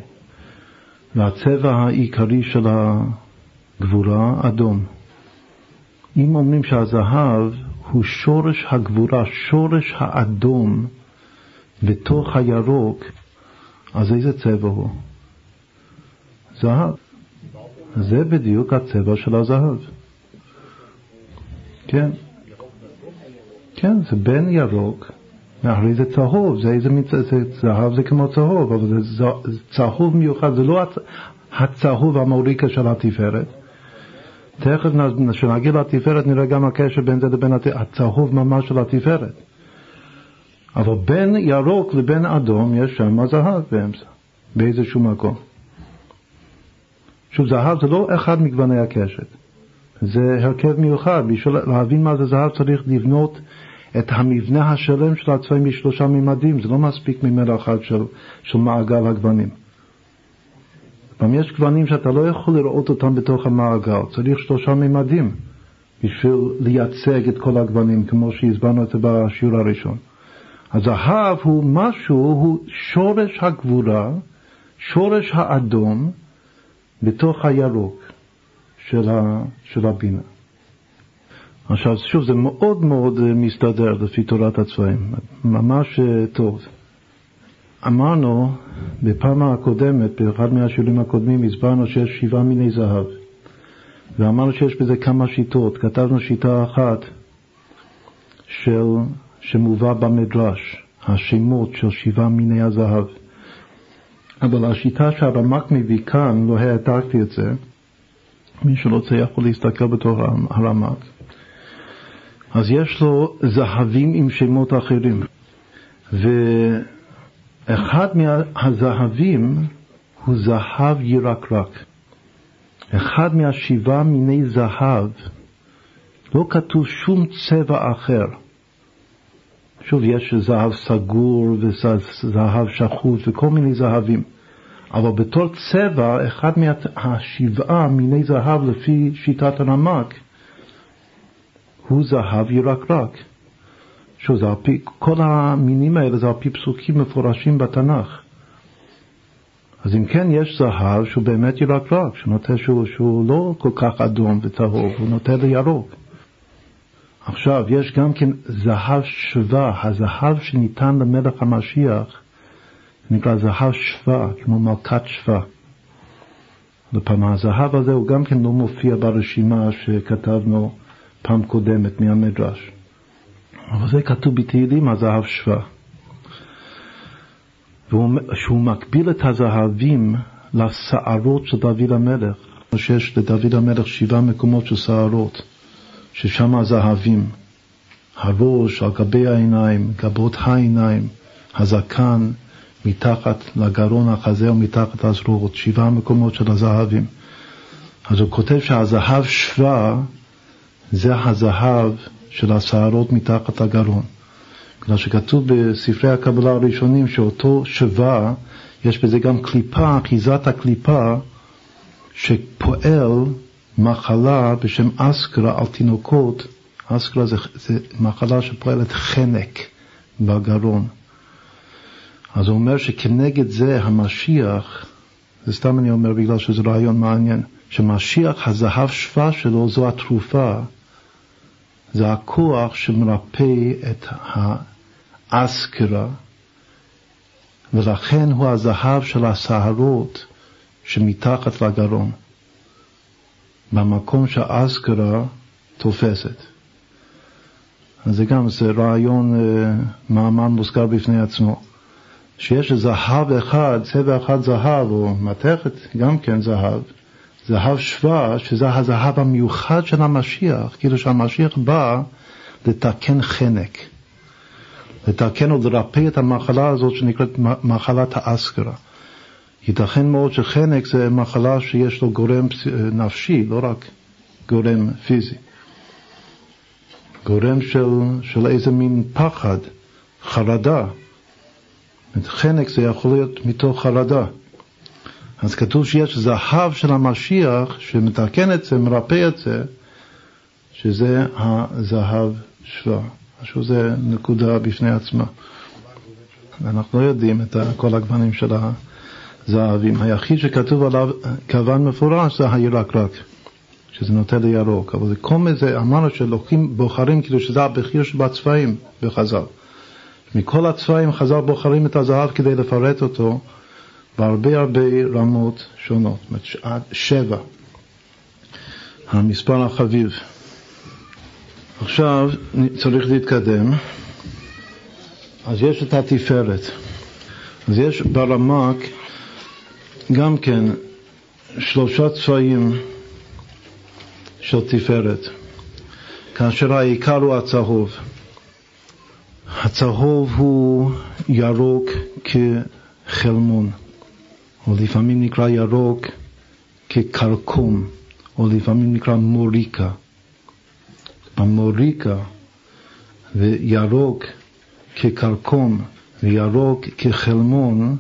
והצבע העיקרי של הגבורה, אדום. אם אומרים שהזהב הוא שורש הגבורה, שורש האדום בתוך הירוק, אז איזה צבע הוא? זהב. זה בדיוק הצבע של הזהב. כן. כן, זה בין ירוק מאחורי זה צהוב, זה איזה מין, זהב זה כמו צהוב, אבל זה צהוב מיוחד, זה לא הצהוב המוריקה של התפארת. תכף כשנגיע לתפארת נראה גם הקשר בין זה לבין הצהוב ממש של התפארת. אבל בין ירוק לבין אדום יש שם זהב באמצע, באיזשהו מקום. שוב, זהב זה לא אחד מגווני הקשת, זה הרכב מיוחד. בשביל להבין מה זה זהב צריך לבנות את המבנה השלם של הצבעים בשלושה ממדים, זה לא מספיק ממד אחד של, של מעגל הגוונים. גם יש גוונים שאתה לא יכול לראות אותם בתוך המעגל, צריך שלושה ממדים בשביל לייצג את כל הגוונים, כמו שהסברנו את זה בשיעור הראשון. הזהב הוא משהו, הוא שורש הגבורה, שורש האדום, בתוך הירוק של, ה, של הבינה. עכשיו, שוב, זה מאוד מאוד אה, מסתדר לפי תורת הצבעים, ממש אה, טוב. אמרנו בפעם הקודמת, באחד מהשיעורים הקודמים, הסברנו שיש שבעה מיני זהב, ואמרנו שיש בזה כמה שיטות. כתבנו שיטה אחת של, שמובא במדרש, השמות של שבעה מיני הזהב. אבל השיטה שהרמק מביא כאן, לא העתקתי את זה, מי שרוצה יכול להסתכל בתור הרמק. אז יש לו זהבים עם שמות אחרים. ואחד מהזהבים הוא זהב ירקרק. אחד מהשבעה מיני זהב, לא כתוב שום צבע אחר. שוב, יש זהב סגור וזהב שחוט וכל מיני זהבים. אבל בתור צבע, אחד מהשבעה מיני זהב לפי שיטת הרמק, הוא זהב ירקרק. שוב, זה על פי, כל המינים האלה זה על פי פסוקים מפורשים בתנ"ך. אז אם כן, יש זהב שהוא באמת ירקרק, שנוטה שהוא, שהוא לא כל כך אדום וטהוב, הוא נוטה לירוק. עכשיו, יש גם כן זהב שווה, הזהב שניתן למלך המשיח, נקרא זהב שווה, כמו מלכת שווה. לפעם הזהב הזה הוא גם כן לא מופיע ברשימה שכתבנו פעם קודמת מהמדרש. אבל זה כתוב בתהילים, הזהב שווה. שהוא מקביל את הזהבים לשערות של דוד המלך, שיש לדוד המלך שבעה מקומות של שערות, ששם הזהבים, הראש על גבי העיניים, גבות העיניים, הזקן, מתחת לגרון החזה ומתחת לזרועות, שבעה מקומות של הזהבים. אז הוא כותב שהזהב שווה זה הזהב של השערות מתחת לגרון. בגלל שכתוב בספרי הקבלה הראשונים שאותו שווה, יש בזה גם קליפה, אחיזת הקליפה, שפועל מחלה בשם אסקרה על תינוקות, אסקרה זה, זה מחלה שפועלת חנק בגרון. אז הוא אומר שכנגד זה המשיח, זה סתם אני אומר בגלל שזה רעיון מעניין, שמשיח הזהב שווה שלו זו התרופה, זה הכוח שמרפא את האסקרה, ולכן הוא הזהב של הסהרות שמתחת לגרון, במקום שהאסקרה תופסת. אז זה גם, זה רעיון, אה, מאמר מוזכר בפני עצמו. שיש זהב אחד, צבע אחד זהב, או מתכת גם כן זהב, זהב שווה, שזה הזהב המיוחד של המשיח, כאילו שהמשיח בא לתקן חנק, לתקן או לרפא את המחלה הזאת שנקראת מחלת האסקרה. ייתכן מאוד שחנק זה מחלה שיש לו גורם נפשי, לא רק גורם פיזי. גורם של, של איזה מין פחד, חרדה. חנק זה יכול להיות מתוך חרדה. אז כתוב שיש זהב של המשיח שמתקן את זה, מרפא את זה, שזה הזהב שווה. משהו זה נקודה בפני עצמה. אנחנו לא יודעים את כל הגוונים של הזהבים. היחיד שכתוב עליו כוון מפורש זה הירקרק, שזה נוטה לירוק. אבל זה כל מיני, אמרנו שלוקחים, בוחרים כאילו שזה הבחיר שבצבעים בחז"ל. מכל הצבעים חז"ל בוחרים את הזהב כדי לפרט אותו בהרבה הרבה רמות שונות, זאת אומרת שבע, המספר החביב. עכשיו צריך להתקדם, אז יש את התפארת. אז יש ברמק גם כן שלושה צבעים של תפארת, כאשר העיקר הוא הצהוב. הצהוב הוא ירוק כחלמון. או לפעמים נקרא ירוק כקרקום, או לפעמים נקרא מוריקה. המוריקה וירוק כקרקום וירוק כחלמון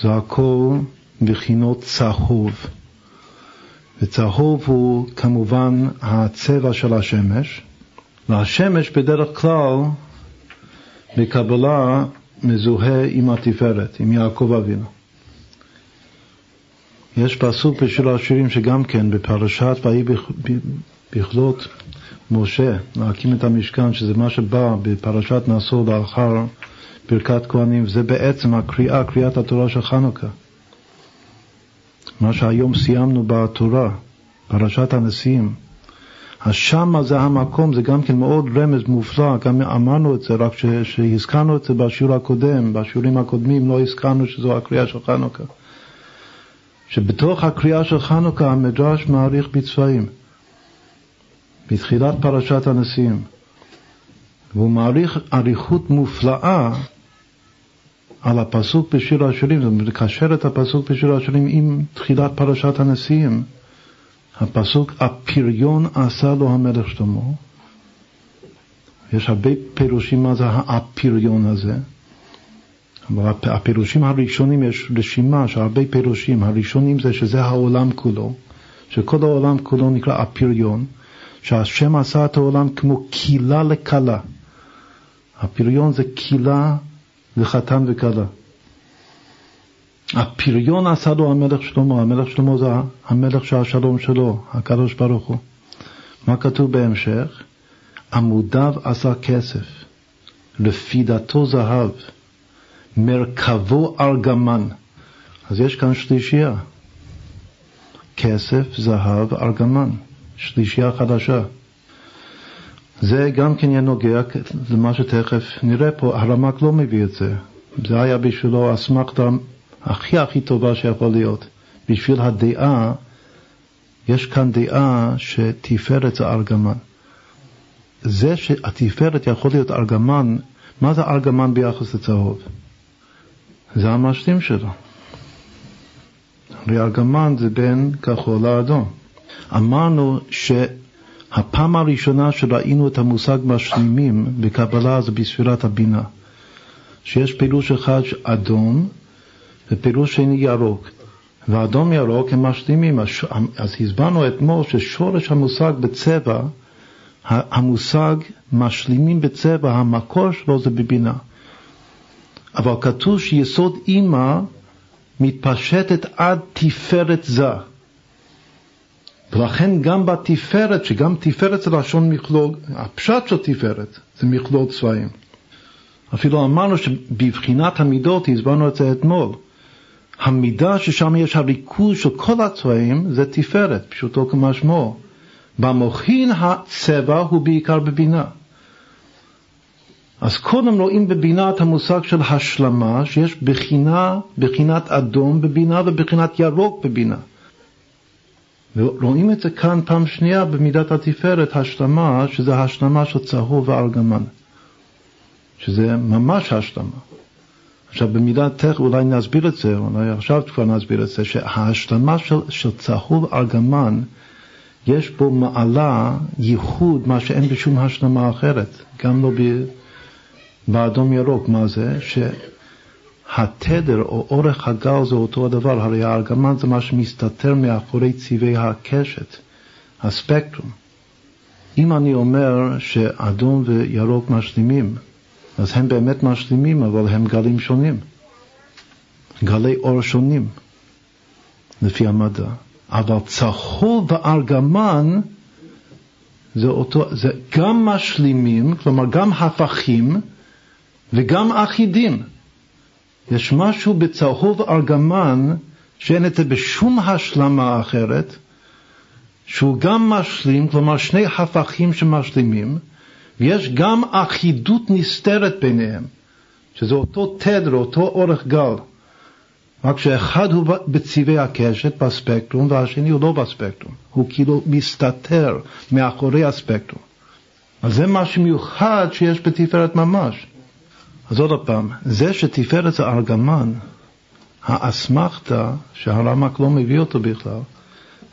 זה הכל בחינות צהוב. וצהוב הוא כמובן הצבע של השמש, והשמש בדרך כלל בקבלה מזוהה עם התפארת, עם יעקב אבינו. יש פסוק בשיר השירים שגם כן בפרשת ויהי בכלות משה להקים את המשכן, שזה מה שבא בפרשת נשוא לאחר ברכת כהנים, זה בעצם הקריאה, קריאת התורה של חנוכה. מה שהיום סיימנו בתורה, פרשת הנשיאים. אז שמה זה המקום, זה גם כן מאוד רמז מופלא, גם אמרנו את זה, רק שהזכרנו את זה בשיעור הקודם, בשיעורים הקודמים לא הזכרנו שזו הקריאה של חנוכה. שבתוך הקריאה של חנוכה המדרש מעריך בצבעים. בתחילת פרשת הנשיאים, והוא מעריך אריכות מופלאה על הפסוק בשיר השירים, זאת אומרת, לקשר את הפסוק בשיר השירים עם תחילת פרשת הנשיאים. הפסוק, הפריון עשה לו המלך שלמה. יש הרבה פירושים מה זה הפריון הזה. הפירושים הראשונים, יש רשימה של הרבה פירושים. הראשונים זה שזה העולם כולו, שכל העולם כולו נקרא הפריון, שהשם עשה את העולם כמו קילה לכלה. הפריון זה קילה לחתן וכלה. הפריון עשה לו המלך שלמה, המלך שלמה זה המלך של השלום שלו, הקדוש ברוך הוא. מה כתוב בהמשך? עמודיו עשה כסף, לפידתו זהב, מרכבו ארגמן. אז יש כאן שלישייה. כסף, זהב, ארגמן. שלישייה חדשה. זה גם כן יהיה נוגע למה שתכף נראה פה, הרמק לא מביא את זה. זה היה בשבילו אסמכתה הכי הכי טובה שיכול להיות. בשביל הדעה, יש כאן דעה שתפארת זה ארגמן. זה שהתפארת יכול להיות ארגמן, מה זה ארגמן ביחס לצהוב? זה המשלים שלו. הרי ארגמן זה בין כחול לאדום. אמרנו שהפעם הראשונה שראינו את המושג משלימים בקבלה זה בספירת הבינה. שיש פירוש אחד אדום ופירוש שני ירוק. ואדום ירוק הם משלימים. אז הסברנו אתמול ששורש המושג בצבע, המושג משלימים בצבע, המקור שלו זה בבינה. אבל כתוב שיסוד אימא מתפשטת עד תפארת זה. ולכן גם בתפארת, שגם תפארת זה לשון מכלול, הפשט של תפארת זה מכלול צבעים. אפילו אמרנו שבבחינת המידות, הסברנו את זה אתמול, המידה ששם יש הריכוז של כל הצבעים זה תפארת, פשוטו כמשמעו. במוחין הצבע הוא בעיקר בבינה. אז קודם רואים בבינה את המושג של השלמה, שיש בחינה, בחינת אדום בבינה ובחינת ירוק בבינה. ורואים את זה כאן פעם שנייה במידת התפארת, השלמה, שזה השלמה של צהוב וארגמן. שזה ממש השלמה. עכשיו במידת תכף אולי נסביר את זה, אולי עכשיו כבר נסביר את זה, שההשלמה של, של צהוב ארגמן, יש בו מעלה, ייחוד, מה שאין בשום השלמה אחרת, גם לא ב... באדום ירוק, מה זה? שהתדר או אורך הגל זה אותו הדבר, הרי הארגמן זה מה שמסתתר מאחורי צבעי הקשת, הספקטרום. אם אני אומר שאדום וירוק משלימים, אז הם באמת משלימים, אבל הם גלים שונים. גלי אור שונים, לפי המדע. אבל צהוב וארגמן זה, אותו, זה גם משלימים, כלומר גם הפכים, וגם אחידים. יש משהו בצהוב ארגמן שאין את זה בשום השלמה אחרת, שהוא גם משלים, כלומר שני הפכים שמשלימים, ויש גם אחידות נסתרת ביניהם, שזה אותו תדר, אותו אורך גל, רק שאחד הוא בצבעי הקשת, בספקטרום, והשני הוא לא בספקטרום, הוא כאילו מסתתר מאחורי הספקטרום. אז זה משהו מיוחד שיש בתפארת ממש. אז עוד פעם, זה שתפארת זה ארגמן, האסמכתה, שהרמק לא מביא אותו בכלל,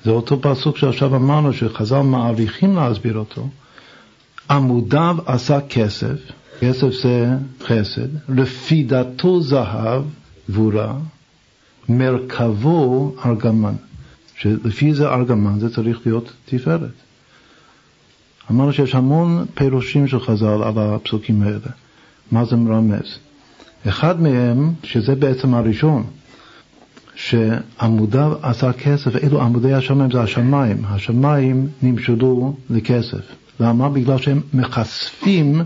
זה אותו פסוק שעכשיו אמרנו שחז"ל מעריכים להסביר אותו, עמודיו עשה כסף, כסף זה חסד, רפידתו זהב, גבורה, מרכבו ארגמן, שלפי זה ארגמן זה צריך להיות תפארת. אמרנו שיש המון פירושים של חז"ל על הפסוקים האלה. מה זה מרמז? אחד מהם, שזה בעצם הראשון, שעמודיו עשה כסף, אלו עמודי השמיים זה השמיים, השמיים נמשלו לכסף. למה? בגלל שהם מחשפים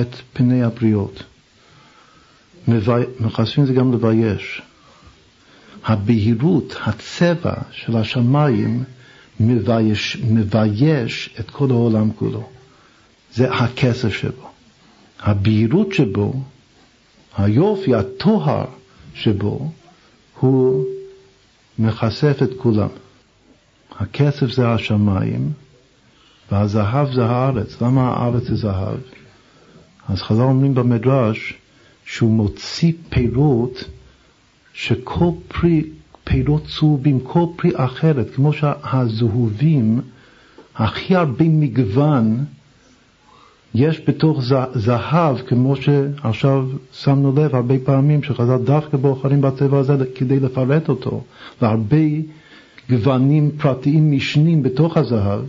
את פני הבריות. מחשפים זה גם לבייש. הבהירות, הצבע של השמיים מבייש, מבייש את כל העולם כולו. זה הכסף שבו. הבהירות שבו, היופי, הטוהר שבו, הוא מחשף את כולם. הכסף זה השמיים, והזהב זה הארץ. למה הארץ זה זהב? אז חז"ל אומרים במדרש שהוא מוציא פירות שכל פרי, פירות צהובים, כל פרי אחרת, כמו שהזהובים, הכי הרבה מגוון יש בתוך זהב, כמו שעכשיו שמנו לב הרבה פעמים שחז"ל דווקא בוחרים בצבע הזה כדי לפרט אותו, והרבה גוונים פרטיים משנים בתוך הזהב,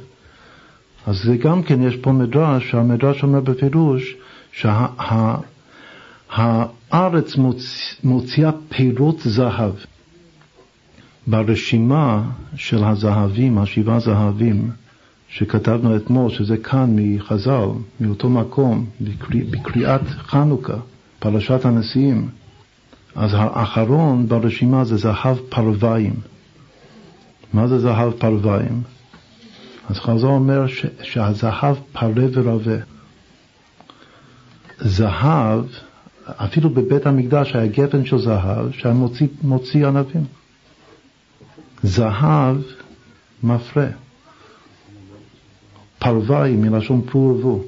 אז זה גם כן, יש פה מדרש, שהמדרש אומר בפירוש שהארץ מוצ... מוציאה פירות זהב. ברשימה של הזהבים, השבעה זהבים, שכתבנו אתמול, שזה כאן מחז"ל, מאותו מקום, בקריאת בקריאת חנוכה, פרשת הנשיאים, אז האחרון ברשימה זה זהב פרוויים. מה זה זהב פרוויים? אז חז"ל אומר ש, שהזהב פרה ורבה. זהב, אפילו בבית המקדש היה גפן של זהב שהיה מוציא, מוציא ענבים. זהב מפרה. פרווי מלשון פרו ורבו.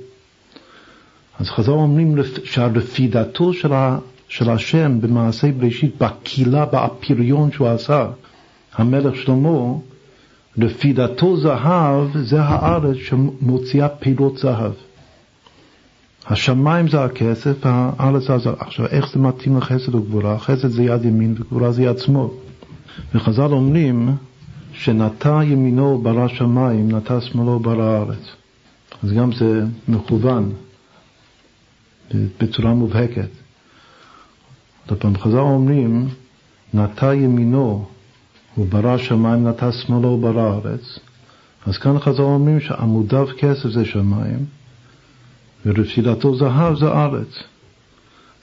אז חז"ל אומרים שהרפידתו של, ה, של השם במעשה בראשית, בקהילה, באפיריון שהוא עשה, המלך שלמה, רפידתו זהב זה הארץ שמוציאה פירות זהב. השמיים זה הכסף, הארץ זה הזהב. עכשיו, איך זה מתאים לחסד וגבורה? חסד זה יד ימין וגבורה זה יד שמאל. וחז"ל אומרים שנטע ימינו ברא שמיים, נטע שמאלו ברא הארץ. אז גם זה מכוון בצורה מובהקת. עוד פעם, חז"ל אומרים, נטע ימינו הוא ברא שמיים, נטע שמאלו ברא הארץ. אז כאן חז"ל אומרים שעמודיו כסף זה שמיים, ורפסילתו זהב זה ארץ.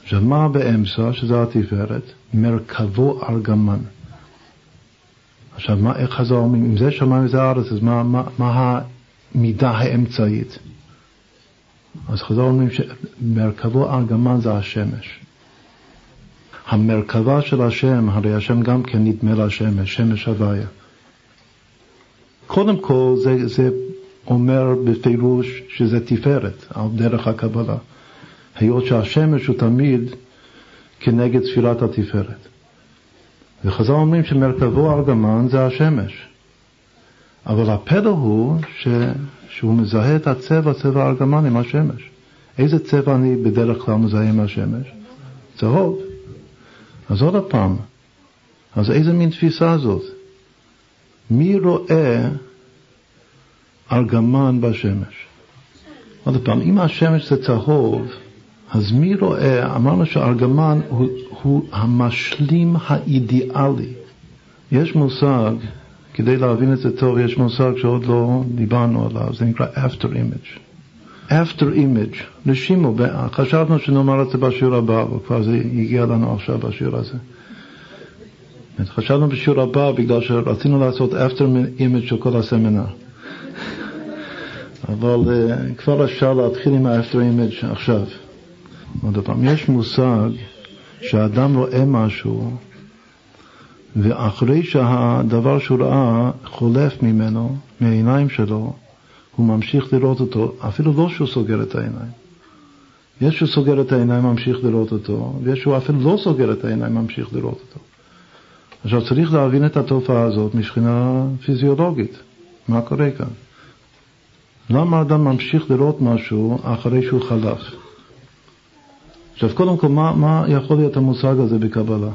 עכשיו מה באמצע, שזה התפארת? מרכבו ארגמן. עכשיו, מה, איך חז"ל אומרים, אם זה שמיים וזה ארץ, אז מה, מה, מה המידה האמצעית? אז חז"ל אומרים שמרכבו ארגמן זה השמש. המרכבה של השם, הרי השם גם כן נדמה לשמש, שמש הוויה. קודם כל זה, זה אומר בפירוש שזה תפארת, על דרך הקבלה. היות שהשמש הוא תמיד כנגד ספירת התפארת. וחז"ל אומרים שמרכבו ארגמן זה השמש. אבל הפלא הוא ש... שהוא מזהה את הצבע, צבע הארגמן עם השמש. איזה צבע אני בדרך כלל מזהה עם השמש? צהוב. אז עוד פעם, אז איזה מין תפיסה זאת? מי רואה ארגמן בשמש? עוד פעם, אם השמש זה צהוב, אז מי רואה, אמרנו שארגמן הוא, הוא המשלים האידיאלי. יש מושג, כדי להבין את זה טוב, יש מושג שעוד לא דיברנו עליו, זה נקרא after image. after image, לשימו, חשבנו שנאמר את זה בשיעור הבא, אבל כבר זה הגיע לנו עכשיו בשיעור הזה. חשבנו בשיעור הבא בגלל שרצינו לעשות after image של כל הסמינר. אבל uh, כבר אפשר להתחיל עם ה-after image עכשיו. עוד פעם, יש מושג שאדם רואה משהו ואחרי שהדבר שהוא ראה חולף ממנו, מהעיניים שלו, הוא ממשיך לראות אותו, אפילו לא שהוא סוגר את העיניים. יש שהוא סוגר את העיניים, ממשיך לראות אותו, ויש שהוא אפילו לא סוגר את העיניים, ממשיך לראות אותו. עכשיו צריך להבין את התופעה הזאת מבחינה פיזיולוגית, מה קורה כאן. למה אדם ממשיך לראות משהו אחרי שהוא חלף? עכשיו, קודם כל, מה, מה יכול להיות המושג הזה בקבלה?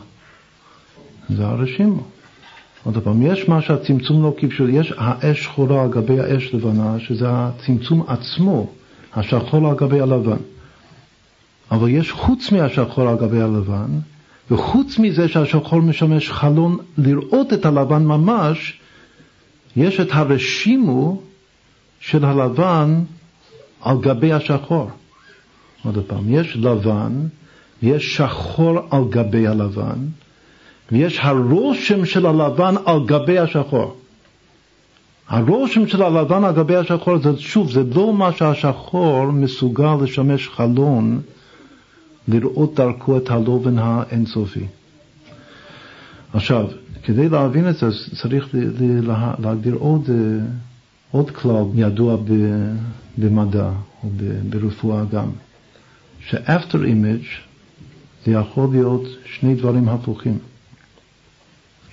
זה הרשימו. עוד פעם, יש מה שהצמצום לא כיבשו, יש האש שחורה על גבי האש לבנה, שזה הצמצום עצמו, השחור על גבי הלבן. אבל יש חוץ מהשחור על גבי הלבן, וחוץ מזה שהשחור משמש חלון לראות את הלבן ממש, יש את הרשימו של הלבן על גבי השחור. עוד פעם, יש לבן, יש שחור על גבי הלבן, ויש הרושם של הלבן על גבי השחור. הרושם של הלבן על גבי השחור, זה שוב, זה לא מה שהשחור מסוגל לשמש חלון לראות דרכו את הלובן האינסופי. עכשיו, כדי להבין את זה, צריך להגדיר עוד, עוד כלל ידוע במדע או ברפואה גם, ש-after image זה יכול להיות שני דברים הפוכים.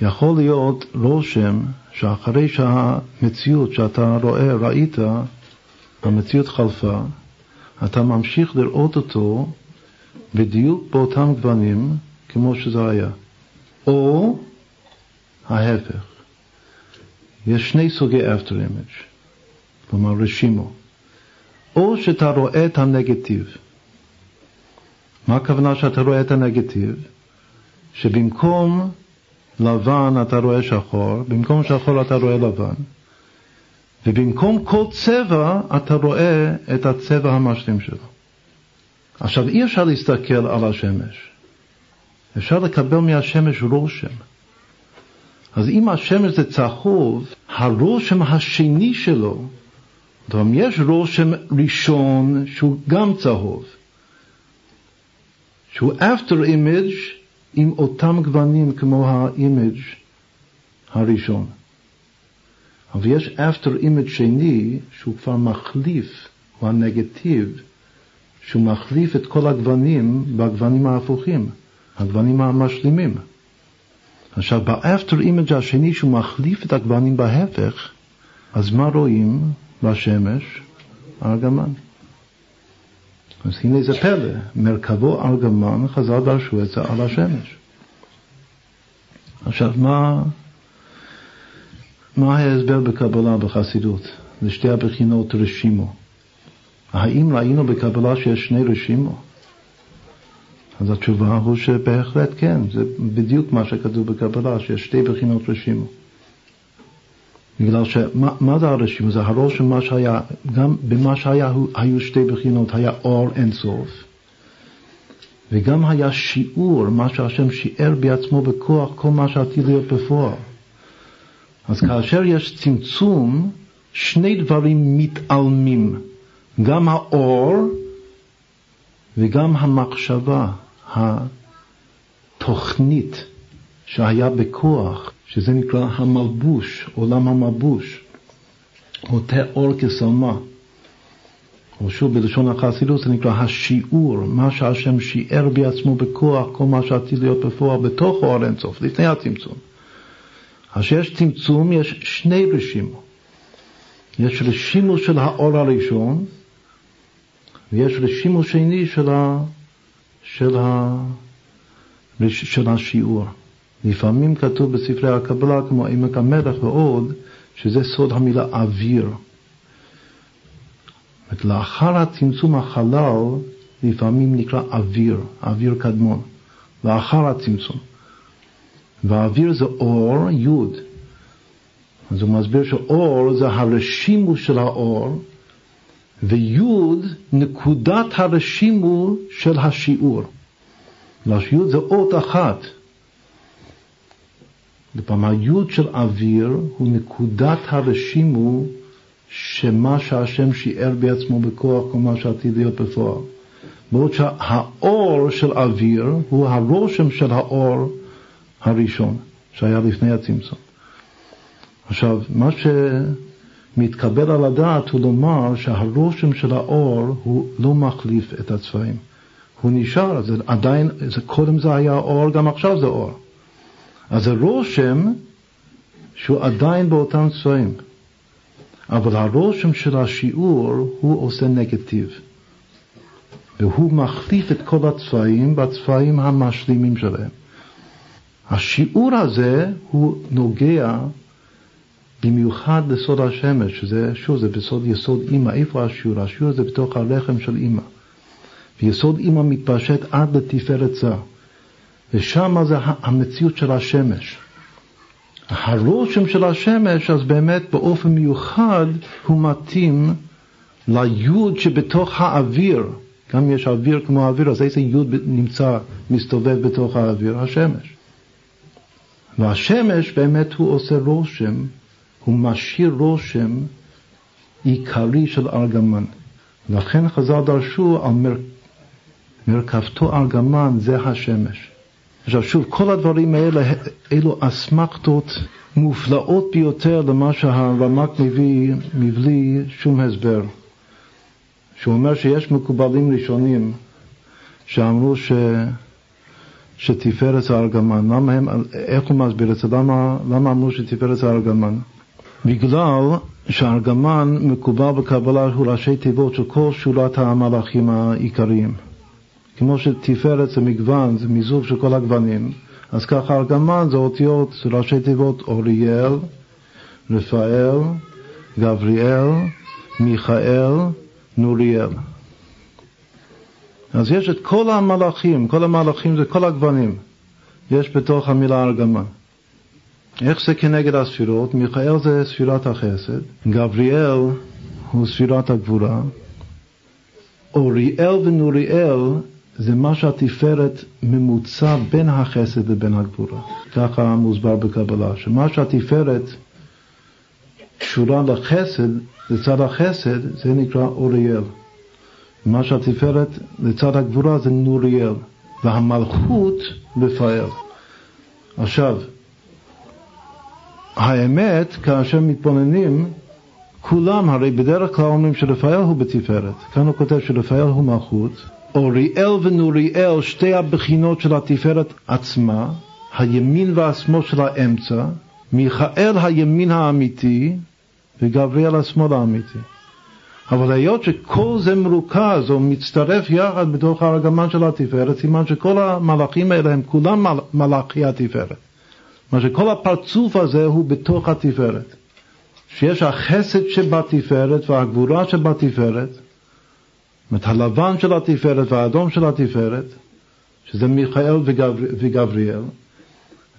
יכול להיות רושם שאחרי שהמציאות שאתה רואה, ראית, המציאות חלפה, אתה ממשיך לראות אותו בדיוק באותם גוונים כמו שזה היה. או ההפך. יש שני סוגי after image, כלומר רשימו. או שאתה רואה את הנגטיב. מה הכוונה שאתה רואה את הנגטיב? שבמקום לבן אתה רואה שחור, במקום שחור אתה רואה לבן, ובמקום כל צבע אתה רואה את הצבע המשלים שלו. עכשיו אי אפשר להסתכל על השמש, אפשר לקבל מהשמש רושם. אז אם השמש זה צהוב, הרושם השני שלו, זאת אומרת, יש רושם ראשון שהוא גם צהוב, שהוא after image עם אותם גוונים כמו האימג' הראשון. אבל יש after image שני שהוא כבר מחליף, הוא הנגטיב, שהוא מחליף את כל הגוונים בגוונים ההפוכים, הגוונים המשלימים. עכשיו, ב-after image השני שהוא מחליף את הגוונים בהפך, אז מה רואים בשמש? ארגמן. אז הנה זה פלא, מרכבו ארגמן, חז"ל דרשו את זה על השמש. עכשיו, מה, מה ההסבר בקבלה בחסידות לשתי הבחינות רשימו? האם ראינו בקבלה שיש שני רשימו? אז התשובה הוא שבהחלט כן, זה בדיוק מה שכתוב בקבלה, שיש שתי בחינות רשימו. בגלל שמה זה הרשימו? זה הראש של מה שהיה, גם במה שהיה היו שתי בחינות, היה אור אינסוף, וגם היה שיעור, מה שהשם שיער בעצמו בכוח, כל מה שעתיד להיות בפועל. אז כאשר יש צמצום, שני דברים מתעלמים, גם האור וגם המחשבה, התוכנית שהיה בכוח, שזה נקרא המלבוש, עולם המלבוש, או תיאור כסלמה. או שוב בלשון החסידות זה נקרא השיעור, מה שהשם שיער בעצמו בכוח, כל מה שעתיד להיות בפועל בתוך אור אינסוף, לפני הצמצום. אז כשיש צמצום יש שני רשימו. יש רשימו של האור הראשון, ויש רשימו שני של, ה, של, ה, של השיעור. לפעמים כתוב בספרי הקבלה, כמו עמק המלך ועוד, שזה סוד המילה אוויר. לאחר הצמצום החלל לפעמים נקרא אוויר, אוויר קדמון, לאחר הצמצום. והאוויר זה אור, יוד. אז הוא מסביר שאור זה הרשימו של האור, ויוד נקודת הרשימו של השיעור. יוד זה אות אחת. היוד של אוויר הוא נקודת הרשימו שמה שהשם שיער בעצמו בכוח כל מה שעתיד להיות בפועל. בעוד שהאור של אוויר הוא הרושם של האור הראשון שהיה לפני הצמצום. עכשיו, מה שמתקבל על הדעת הוא לומר שהרושם של האור הוא לא מחליף את הצבעים. הוא נשאר, זה עדיין, זה, קודם זה היה אור, גם עכשיו זה אור. אז זה רושם שהוא עדיין באותם צבעים. אבל הרושם של השיעור הוא עושה נגטיב. והוא מחליף את כל הצבעים בצבעים המשלימים שלהם. השיעור הזה הוא נוגע במיוחד לסוד השמש, שזה, שוב, זה בסוד יסוד אימא. איפה השיעור? השיעור זה בתוך הלחם של אימא. ויסוד אימא מתפשט עד לתפארת זה. ושם זה המציאות של השמש. הרושם של השמש, אז באמת באופן מיוחד הוא מתאים ליוד שבתוך האוויר. גם יש אוויר כמו האוויר, אז איזה יוד נמצא, מסתובב בתוך האוויר? השמש. והשמש באמת הוא עושה רושם, הוא משאיר רושם עיקרי של ארגמן. לכן חז"ל דרשו על מר... מרכבתו ארגמן זה השמש. עכשיו שוב, כל הדברים האלה, אלו אסמכתות מופלאות ביותר למה שהרמק מביא מבלי שום הסבר. שהוא אומר שיש מקובלים ראשונים שאמרו ש... שתפארת זה ארגמן. למה הם, איך הוא מסביר את זה? למה, למה אמרו שתפארת זה ארגמן? בגלל שהארגמן מקובל בקבלה הוא ראשי תיבות של כל שורת המלאכים העיקריים. כמו שתפארת זה מגוון, זה מיזוג של כל הגוונים, אז ככה ארגמן זה אותיות, ראשי תיבות אוריאל, רפאל, גבריאל, מיכאל, נוריאל. אז יש את כל המלאכים, כל המלאכים זה כל הגוונים, יש בתוך המילה ארגמן. איך זה כנגד הספירות? מיכאל זה ספירת החסד, גבריאל הוא ספירת הגבורה, אוריאל ונוריאל זה מה שהתפארת ממוצע בין החסד לבין הגבורה. ככה מוסבר בקבלה, שמה שהתפארת קשורה לחסד, לצד החסד, זה נקרא אוריאל. מה שהתפארת לצד הגבורה זה נוריאל, והמלכות רפאל. עכשיו, האמת, כאשר מתבוננים, כולם, הרי בדרך כלל אומרים שרפאל הוא בתפארת. כאן הוא כותב שרפאל הוא מלכות, אוריאל ונוריאל, שתי הבחינות של התפארת עצמה, הימין והשמאל של האמצע, מיכאל הימין האמיתי וגבריאל השמאל האמיתי. אבל היות שכל זה מרוכז או מצטרף יחד בתוך הארגמן של התפארת, סימן שכל המלאכים האלה הם כולם מל, מלאכי התפארת. מה שכל הפרצוף הזה הוא בתוך התפארת. שיש החסד שבתפארת והגבורה שבתפארת, זאת הלבן של התפארת והאדום של התפארת, שזה מיכאל וגבר, וגבריאל,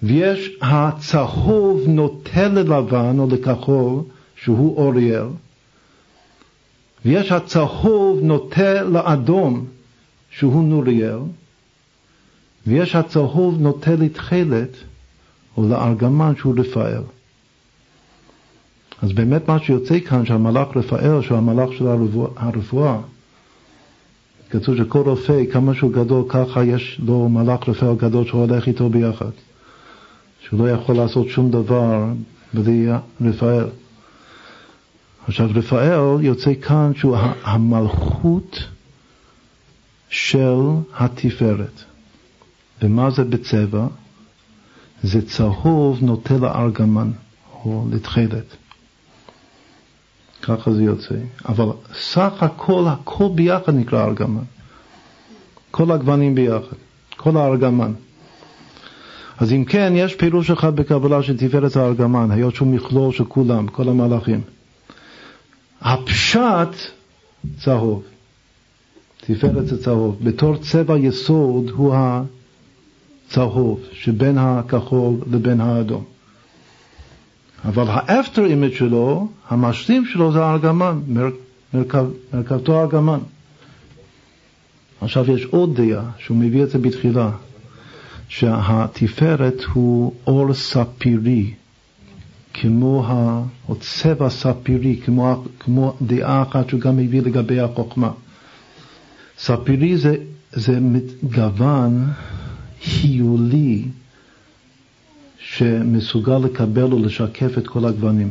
ויש הצהוב נוטה ללבן או לכחול, שהוא אוריאל, ויש הצהוב נוטה לאדום, שהוא נוריאל, ויש הצהוב נוטה לתכלת, או לארגמן, שהוא רפאל. אז באמת מה שיוצא כאן, שהמלאך רפאל, שהוא המלאך של הרפואה, כתוב שכל רופא, כמה שהוא גדול, ככה יש לו מלאך רפאל גדול שהולך איתו ביחד. שהוא לא יכול לעשות שום דבר בלי רפאל. עכשיו רפאל יוצא כאן שהוא המלכות של התפארת. ומה זה בצבע? זה צהוב נוטה לארגמן או לתכלת. ככה זה יוצא. אבל סך הכל, הכל ביחד נקרא ארגמן. כל הגוונים ביחד, כל הארגמן. אז אם כן, יש פירוש אחד בקבלה של תפארת הארגמן, היות שהוא מכלול של כולם, כל המלאכים. הפשט צהוב. תפארת זה צהוב. בתור צבע יסוד הוא הצהוב, שבין הכחול לבין האדום. אבל ה after image שלו, המשלים שלו זה הארגמן, מרכב, מרכבתו הארגמן. עכשיו יש עוד דעה, שהוא מביא את זה בתחילה, שהתפארת הוא אור ספירי, כמו ה... או צבע ספירי, כמו, כמו דעה אחת שהוא גם מביא לגבי החוכמה. ספירי זה, זה גוון היולי שמסוגל לקבל ולשקף את כל הגוונים.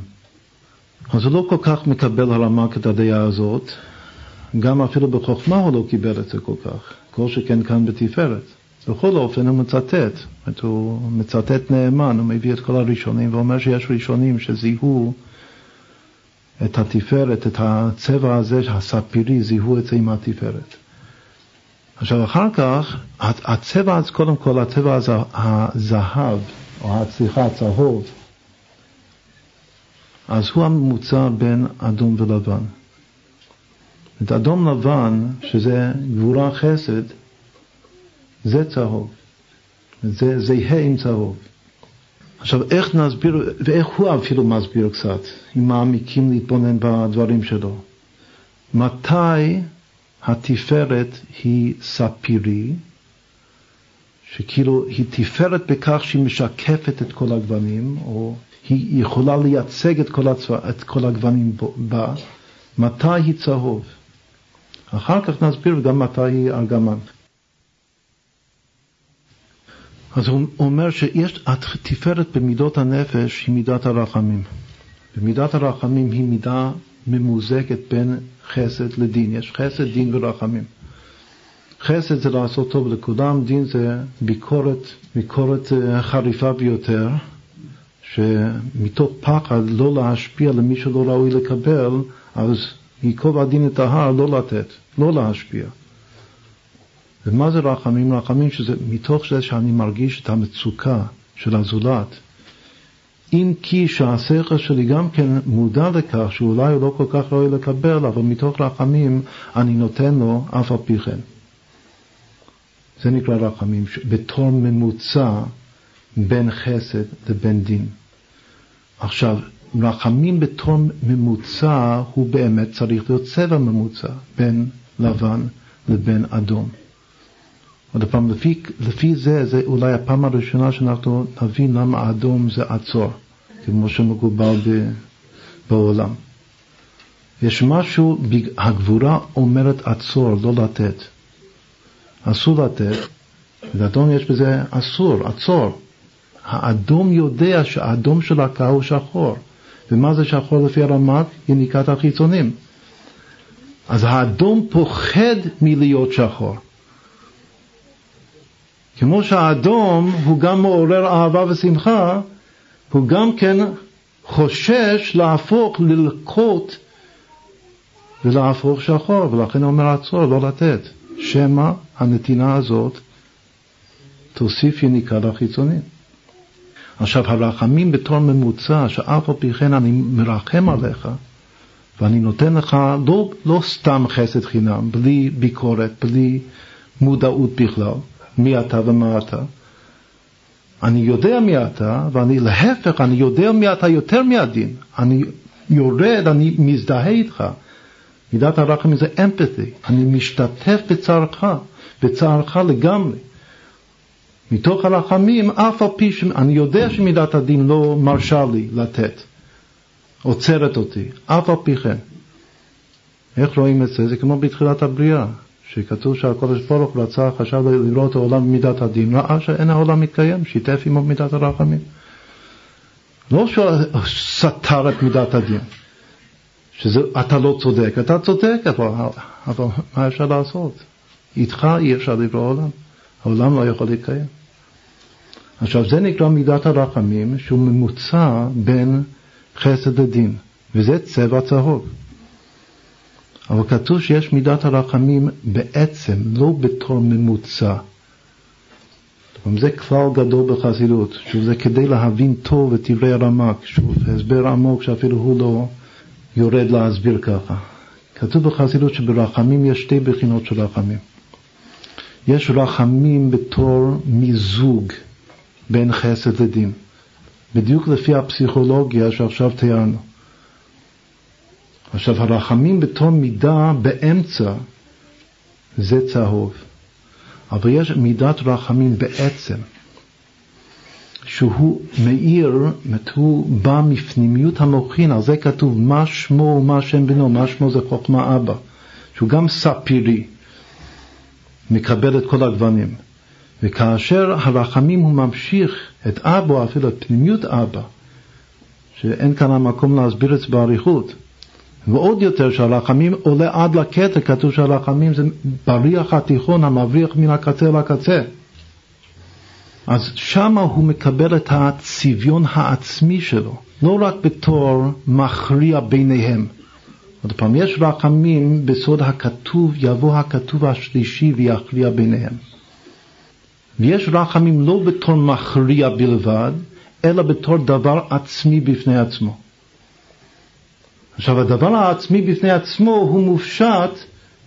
אז הוא לא כל כך מקבל הרמק את הדעה הזאת, גם אפילו בחוכמה הוא לא קיבל את זה כל כך, כל שכן כאן בתפארת. בכל אופן הוא מצטט, הוא מצטט נאמן, הוא מביא את כל הראשונים ואומר שיש ראשונים שזיהו את התפארת, את הצבע הזה, הספירי, זיהו את זה עם התפארת. עכשיו אחר כך, הצבע, קודם כל הצבע הזה, הזהב, או סליחה, הצהוב, אז הוא הממוצע בין אדום ולבן. את אדום לבן, שזה גבורה חסד, זה צהוב. זה זהה עם צהוב. עכשיו, איך נסביר, ואיך הוא אפילו מסביר קצת, אם מעמיקים להתבונן בדברים שלו. מתי התפארת היא ספירי, שכאילו היא תפארת בכך שהיא משקפת את כל הגוונים, או היא יכולה לייצג את כל, הצבע, את כל הגוונים בה, מתי היא צהוב. אחר כך נסביר גם מתי היא ארגמן. אז הוא אומר שיש התפארת במידות הנפש היא מידת הרחמים. ומידת הרחמים היא מידה ממוזגת בין חסד לדין. יש חסד, דין ורחמים. חסד זה לעשות טוב לכולם, דין זה ביקורת, ביקורת אה, חריפה ביותר, שמתוך פחד לא להשפיע למי שלא ראוי לקבל, אז ייקוב הדין את ההר לא לתת, לא להשפיע. ומה זה רחמים? רחמים שזה מתוך זה שאני מרגיש את המצוקה של הזולת. אם כי שהשכל שלי גם כן מודע לכך שאולי הוא לא כל כך ראוי לקבל, אבל מתוך רחמים אני נותן לו אף על פי כן. זה נקרא רחמים, בתור ממוצע בין חסד לבין דין. עכשיו, רחמים בתור ממוצע הוא באמת צריך להיות צבע ממוצע בין לבן לבין אדום. עוד פעם, לפי, לפי זה, זה אולי הפעם הראשונה שאנחנו נבין למה אדום זה עצור, כמו שמקובל בעולם. יש משהו, הגבורה אומרת עצור, לא לתת. אסור לתת, ואדום יש בזה אסור, עצור. האדום יודע שהאדום של הקו הוא שחור. ומה זה שחור לפי הרמ"ט? יניקת החיצונים. אז האדום פוחד מלהיות שחור. כמו שהאדום הוא גם מעורר אהבה ושמחה, הוא גם כן חושש להפוך, ללקוט ולהפוך שחור, ולכן הוא אומר עצור, לא לתת. שמא הנתינה הזאת תוסיף יניקה לחיצונים. עכשיו, הרחמים בתור ממוצע, שאף על פי כן אני מרחם עליך, ואני נותן לך לא, לא סתם חסד חינם, בלי ביקורת, בלי מודעות בכלל, מי אתה ומה אתה. אני יודע מי אתה, ואני להפך, אני יודע מי אתה יותר מהדין. אני יורד, אני מזדהה איתך. מידת הרחמים זה אמפתי, אני משתתף בצערך, בצערך לגמרי. מתוך הרחמים, אף על פי שאני יודע שמידת הדין לא מרשה לי לתת, עוצרת אותי, אף על פי כן. איך רואים את זה? זה כמו בתחילת הבריאה, שכתוב שהקדוש ברוך רצה, חשב לראות העולם במידת הדין, ראה שאין העולם מתקיים, שיתף עמו מידת הרחמים. לא שהוא סתר את מידת הדין, שאתה לא צודק, אתה צודק, אבל, אבל מה אפשר לעשות? איתך אי אפשר לברוא עולם, העולם לא יכול להתקיים. עכשיו זה נקרא מידת הרחמים שהוא ממוצע בין חסד לדין, וזה צבע צהוב. אבל כתוב שיש מידת הרחמים בעצם, לא בתור ממוצע. זה כלל גדול בחסידות, שזה כדי להבין טוב את דברי הרמק, שוב, הסבר עמוק שאפילו הוא לא יורד להסביר ככה. כתוב בחסידות שברחמים יש שתי בחינות של רחמים. יש רחמים בתור מיזוג בין חסד לדין, בדיוק לפי הפסיכולוגיה שעכשיו תיארנו. עכשיו, הרחמים בתור מידה באמצע זה צהוב, אבל יש מידת רחמים בעצם, שהוא מאיר, הוא בא מפנימיות המוחין, על זה כתוב מה שמו ומה שם בנו, מה שמו זה חוכמה אבא, שהוא גם ספירי, מקבל את כל הגוונים. וכאשר הרחמים הוא ממשיך את אבא, אפילו את פנימיות אבא, שאין כאן המקום להסביר את זה באריכות, ועוד יותר שהרחמים עולה עד לקטע, כתוב שהרחמים זה בריח התיכון המבריח מן הקצה לקצה. אז שמה הוא מקבל את הצביון העצמי שלו, לא רק בתור מכריע ביניהם. עוד פעם, יש רחמים בסוד הכתוב, יבוא הכתוב השלישי ויכריע ביניהם. ויש רחמים לא בתור מכריע בלבד, אלא בתור דבר עצמי בפני עצמו. עכשיו, הדבר העצמי בפני עצמו הוא מופשט,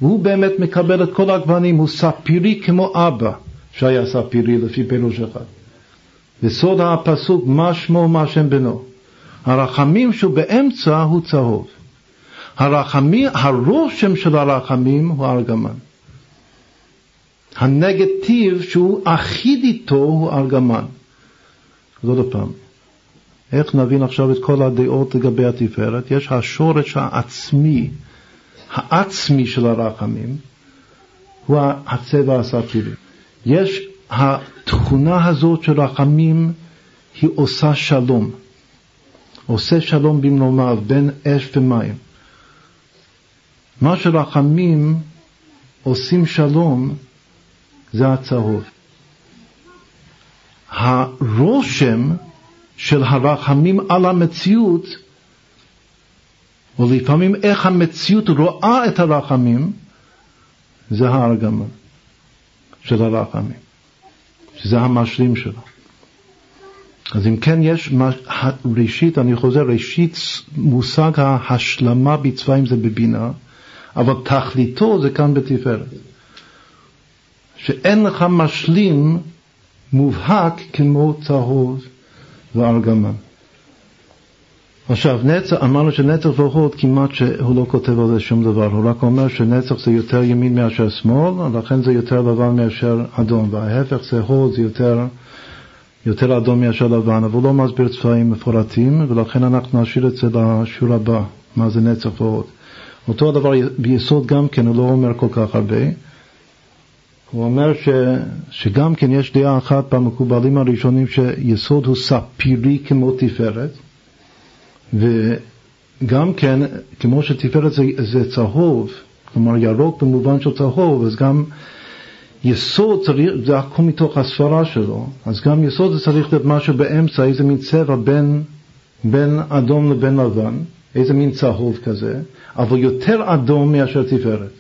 והוא באמת מקבל את כל הגוונים, הוא ספירי כמו אבא, שהיה ספירי לפי פירוש אחד. וסוד הפסוק, מה שמו מה שם בנו. הרחמים שהוא באמצע הוא צהוב. הרחמים, הרושם של הרחמים הוא ארגמן. הנגטיב שהוא אחיד איתו הוא ארגמן. אז עוד פעם, איך נבין עכשיו את כל הדעות לגבי התפארת? יש השורש העצמי, העצמי של הרחמים, הוא הצבע הספירי. יש התכונה הזאת של רחמים היא עושה שלום. עושה שלום במלומיו בין אש ומים. מה שרחמים עושים שלום זה הצהוב. הרושם של הרחמים על המציאות, או לפעמים איך המציאות רואה את הרחמים, זה ההרגמה של הרחמים, שזה המשלים שלו. אז אם כן יש, ראשית, אני חוזר, ראשית מושג ההשלמה בצבעים זה בבינה, אבל תכליתו זה כאן בתפארת. שאין לך משלים מובהק כמו צהוב וארגמן. עכשיו, נצח, אמרנו שנצח והוד כמעט שהוא לא כותב על זה שום דבר, הוא רק אומר שנצח זה יותר ימין מאשר שמאל, ולכן זה יותר לבן מאשר אדום, וההפך זה הוד, זה יותר, יותר אדום מאשר לבן, אבל הוא לא מסביר צבעים מפורטים, ולכן אנחנו נשאיר את זה לשיעור הבא, מה זה נצח והוד. אותו הדבר ביסוד גם כן, הוא לא אומר כל כך הרבה. הוא אומר ש, שגם כן יש דעה אחת במקובלים הראשונים שיסוד הוא ספירי כמו תפארת, וגם כן, כמו שתפארת זה, זה צהוב, כלומר ירוק במובן של צהוב, אז גם יסוד צריך, זה הכל מתוך הספרה שלו, אז גם יסוד זה צריך להיות משהו באמצע, איזה מין צבע בין, בין אדום לבין לבן, איזה מין צהוב כזה, אבל יותר אדום מאשר תפארת.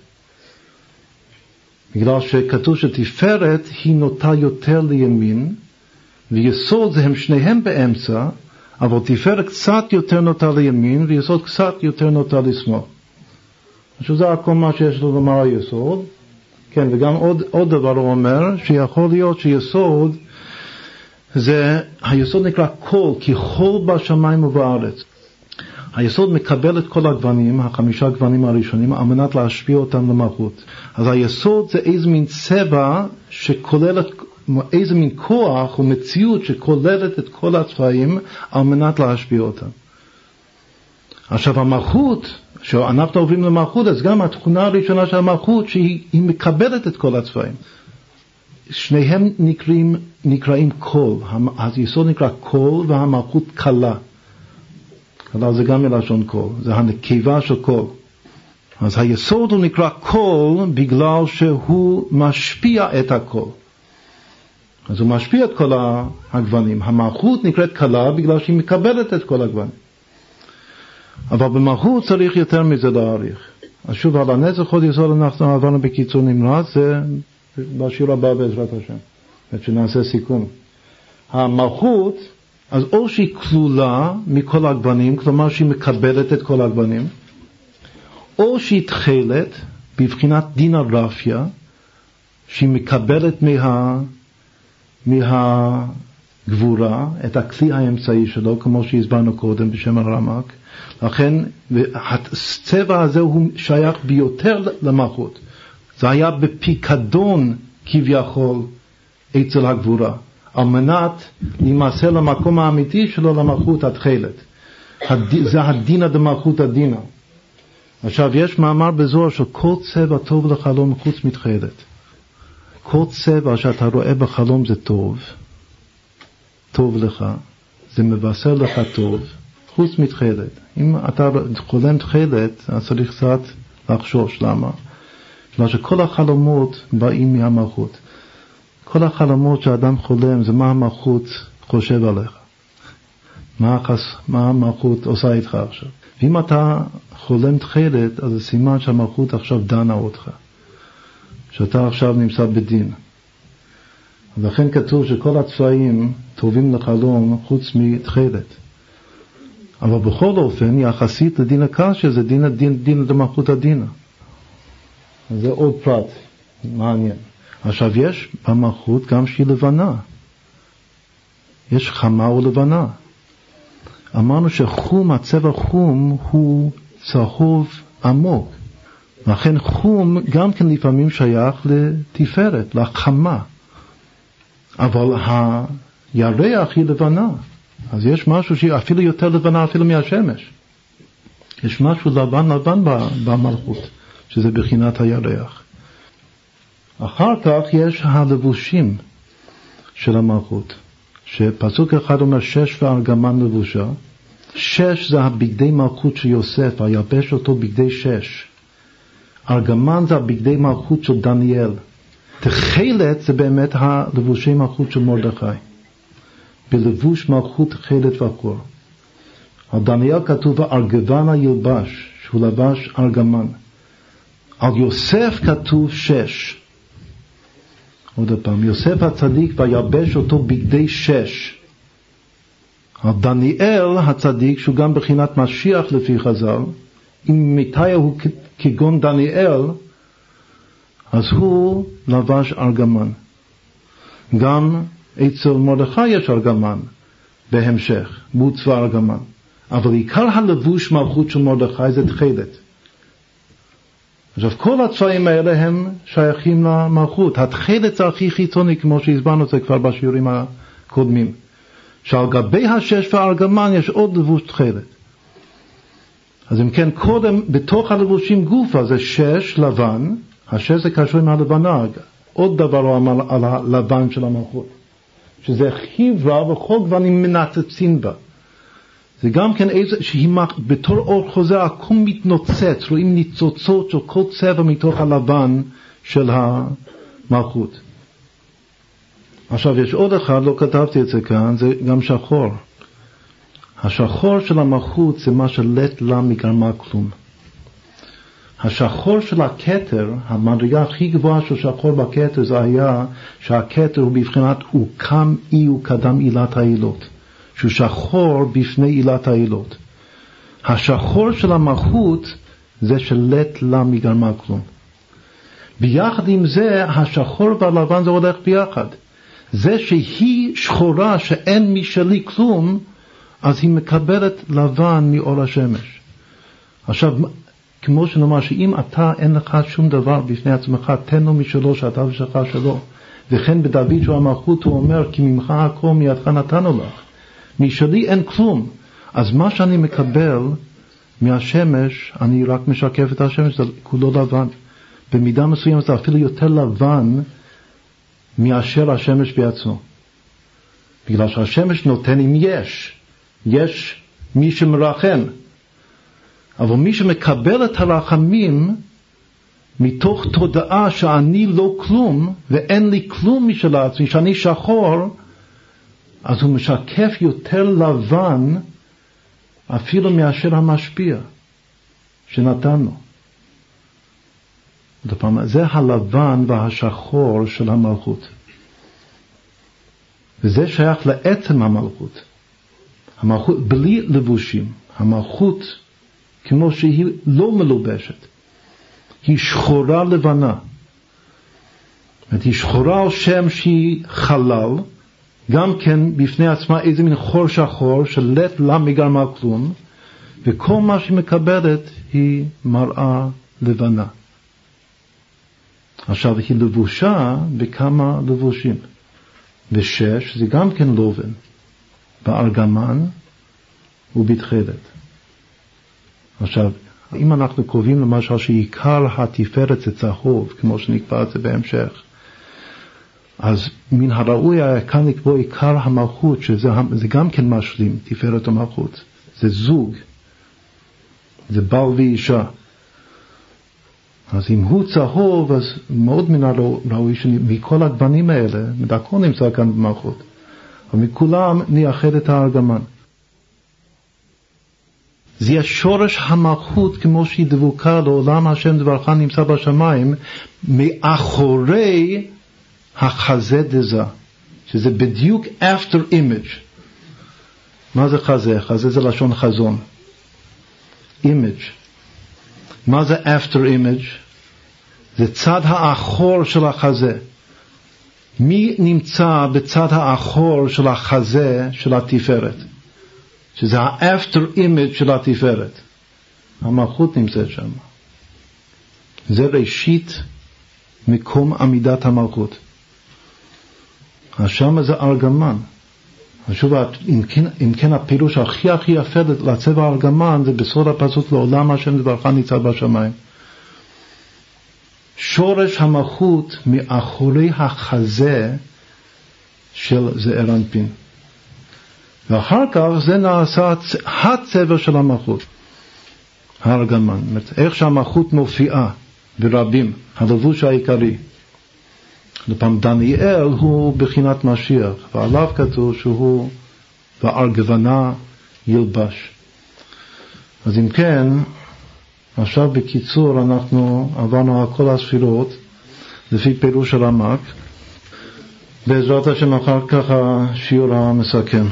בגלל שכתוב שתפארת היא נוטה יותר לימין, ויסוד זה הם שניהם באמצע, אבל תפארת קצת יותר נוטה לימין, ויסוד קצת יותר נוטה לשמאל. עכשיו זה הכל מה שיש לו לומר על יסוד. כן, וגם עוד, עוד דבר הוא אומר, שיכול להיות שיסוד זה, היסוד נקרא קול, כי חול בשמיים ובארץ. היסוד מקבל את כל הגוונים, החמישה גוונים הראשונים, על מנת להשפיע אותם למלכות. אז היסוד זה איזה מין צבע שכולל את, איזה מין כוח או מציאות שכוללת את כל הצבעים על מנת להשפיע אותם. עכשיו המלכות, כשאנחנו עוברים למלכות, אז גם התכונה הראשונה של המלכות שהיא מקבלת את כל הצבעים. שניהם נקראים, נקראים כל, היסוד נקרא כל והמלכות כלה. אבל זה גם מלשון כל, זה הנקבה של כל. אז היסוד הוא נקרא כל בגלל שהוא משפיע את הכל. אז הוא משפיע את כל הגוונים. המלכות נקראת כלה בגלל שהיא מקבלת את כל הגוונים. אבל במלכות צריך יותר מזה להאריך. אז שוב, על הנצח עוד יסוד אנחנו עברנו בקיצור נמרץ, זה בשיעור הבא בעזרת השם, שנעשה סיכום. המלכות אז או שהיא כלולה מכל הגוונים, כלומר שהיא מקבלת את כל הגוונים, או שהיא תכלת בבחינת דין הרפיה, שהיא מקבלת מה, מהגבורה את הכלי האמצעי שלו, כמו שהסברנו קודם בשם הרמק. לכן הצבע הזה הוא שייך ביותר למלכות. זה היה בפיקדון כביכול אצל הגבורה. על מנת להימסר למקום האמיתי שלו למלכות התכלת. זה הדינא דמלכות הדינא. עכשיו, יש מאמר בזוהר שכל צבע טוב לחלום חוץ מתכלת. כל צבע שאתה רואה בחלום זה טוב, טוב לך, זה מבשר לך טוב, חוץ מתכלת. אם אתה חולם תכלת, אז צריך קצת לחשוש. למה? בגלל שכל החלומות באים מהמלכות. כל החלומות שאדם חולם זה מה המלכות חושב עליך. מה, החס, מה המלכות עושה איתך עכשיו. ואם אתה חולם תכלת, אז זה סימן שהמלכות עכשיו דנה אותך. שאתה עכשיו נמצא בדין. ולכן כתוב שכל הצבעים טובים לחלום חוץ מתכלת. אבל בכל אופן, יחסית לדין הקשה, זה דין, דין, דין למלכות הדינה. זה עוד פרט מעניין. עכשיו יש במלכות גם שהיא לבנה. יש חמה ולבנה. אמרנו שחום, הצבע חום הוא צהוב עמוק. לכן חום גם כן לפעמים שייך לתפארת, לחמה. אבל הירח היא לבנה. אז יש משהו שהיא אפילו יותר לבנה אפילו מהשמש. יש משהו לבן לבן במלכות, שזה בחינת הירח. אחר כך יש הלבושים. של המלכות, שפסוק אחד אומר שש וארגמן לבושה, שש זה הבגדי מלכות של יוסף, היבש אותו בגדי שש. ארגמן זה הבגדי מלכות של דניאל. תכלת זה באמת הלבושי מלכות של מרדכי. בלבוש מלכות תכלת וקור. על דניאל כתוב ארגבן הילבש, שהוא לבש ארגמן. על יוסף כתוב שש. עוד פעם, יוסף הצדיק ויבש אותו בגדי שש. דניאל הצדיק, שהוא גם בחינת משיח לפי חז"ל, אם מתיה הוא כגון דניאל, אז הוא לבש ארגמן. גם אצל מרדכי יש ארגמן בהמשך, בוץ וארגמן. אבל עיקר הלבוש מלכות של מרדכי זה תכלת. עכשיו כל הצבעים האלה הם שייכים למלכות. התכלת זה הכי חיצוני כמו שהסברנו את זה כבר בשיעורים הקודמים. שעל גבי השש והארגמן יש עוד לבוש תכלת. אז אם כן, קודם, בתוך הלבושים גופה זה שש לבן, השש זה קשור עם הלבנה, עוד דבר הוא אמר על הלבן של המלכות, שזה חברה וכל גוונים מנצצים בה. זה גם כן איזה, שהיא בתור אור חוזר, הכל מתנוצץ, רואים ניצוצות של כל צבע מתוך הלבן של המלכות. עכשיו יש עוד אחד, לא כתבתי את זה כאן, זה גם שחור. השחור של המלכות זה מה שלט לה מגרמה כלום. השחור של הכתר, המדרגה הכי גבוהה של שחור בכתר זה היה שהכתר הוא בבחינת הוא קם אי וקדם עילת העילות. שהוא שחור בפני עילת העילות. השחור של המלכות זה שלט לה מגרמה כלום. ביחד עם זה, השחור והלבן זה הולך ביחד. זה שהיא שחורה, שאין משלי כלום, אז היא מקבלת לבן מאור השמש. עכשיו, כמו שנאמר, שאם אתה אין לך שום דבר בפני עצמך, תן לו משלו שאתה ושלך שלו. וכן בדוד שהוא המלכות הוא אומר, כי ממך הכל מידך נתנו לך. משלי אין כלום. אז מה שאני מקבל מהשמש, אני רק משקף את השמש, זה כולו לבן. במידה מסוימת זה אפילו יותר לבן מאשר השמש בעצמו. בגלל שהשמש נותן אם יש. יש מי שמרחם. אבל מי שמקבל את הרחמים מתוך תודעה שאני לא כלום ואין לי כלום משל עצמי, שאני שחור, אז הוא משקף יותר לבן אפילו מאשר המשפיע שנתנו. זה הלבן והשחור של המלכות. וזה שייך לעצם המלכות. המלכות בלי לבושים. המלכות, כמו שהיא לא מלובשת, היא שחורה לבנה. היא שחורה על שם שהיא חלל, גם כן בפני עצמה איזה מין חור שחור של לט לה מגרמה כלום, וכל מה שהיא מקבלת היא מראה לבנה. עכשיו היא לבושה בכמה לבושים, ושש זה גם כן לובן, בארגמן ובתכלת. עכשיו, אם אנחנו קובעים למשל שעיקר התפארת זה צהוב, כמו שנקבע את זה בהמשך, אז מן הראוי היה כאן לקבוע עיקר המלכות, שזה גם כן משלים, תפארת המלכות. זה זוג, זה בעל ואישה. אז אם הוא צהוב, אז מאוד מן הראוי שמכל הגוונים האלה, הכל נמצא כאן במלכות, אבל מכולם נייחד את הארגמן. זה יהיה שורש המלכות כמו שהיא דבוקה לעולם השם דברך נמצא בשמיים, מאחורי החזה דזה, שזה בדיוק after image. מה זה חזה? חזה זה לשון חזון. image. מה זה after image? זה צד האחור של החזה. מי נמצא בצד האחור של החזה של התפארת? שזה ה-after image של התפארת. המלכות נמצאת שם. זה ראשית מקום עמידת המלכות. אז שמה זה ארגמן. שוב, אם כן, אם כן הפירוש הכי הכי יפה לצבע ארגמן זה בסוד הפסוק לעולם השם דברך ניצב בשמיים. שורש המלכות מאחורי החזה של זעיר אנפין. ואחר כך זה נעשה הצבע של המלכות, הארגמן. איך שהמלכות מופיעה ברבים, הלבוש העיקרי. לפעמים דניאל הוא בחינת משיח, ועליו כתוב שהוא בארגבנה ילבש. אז אם כן, עכשיו בקיצור אנחנו עברנו על כל הספירות לפי פירוש הרמק. בעזרת השם אחר כך השיעור המסכם.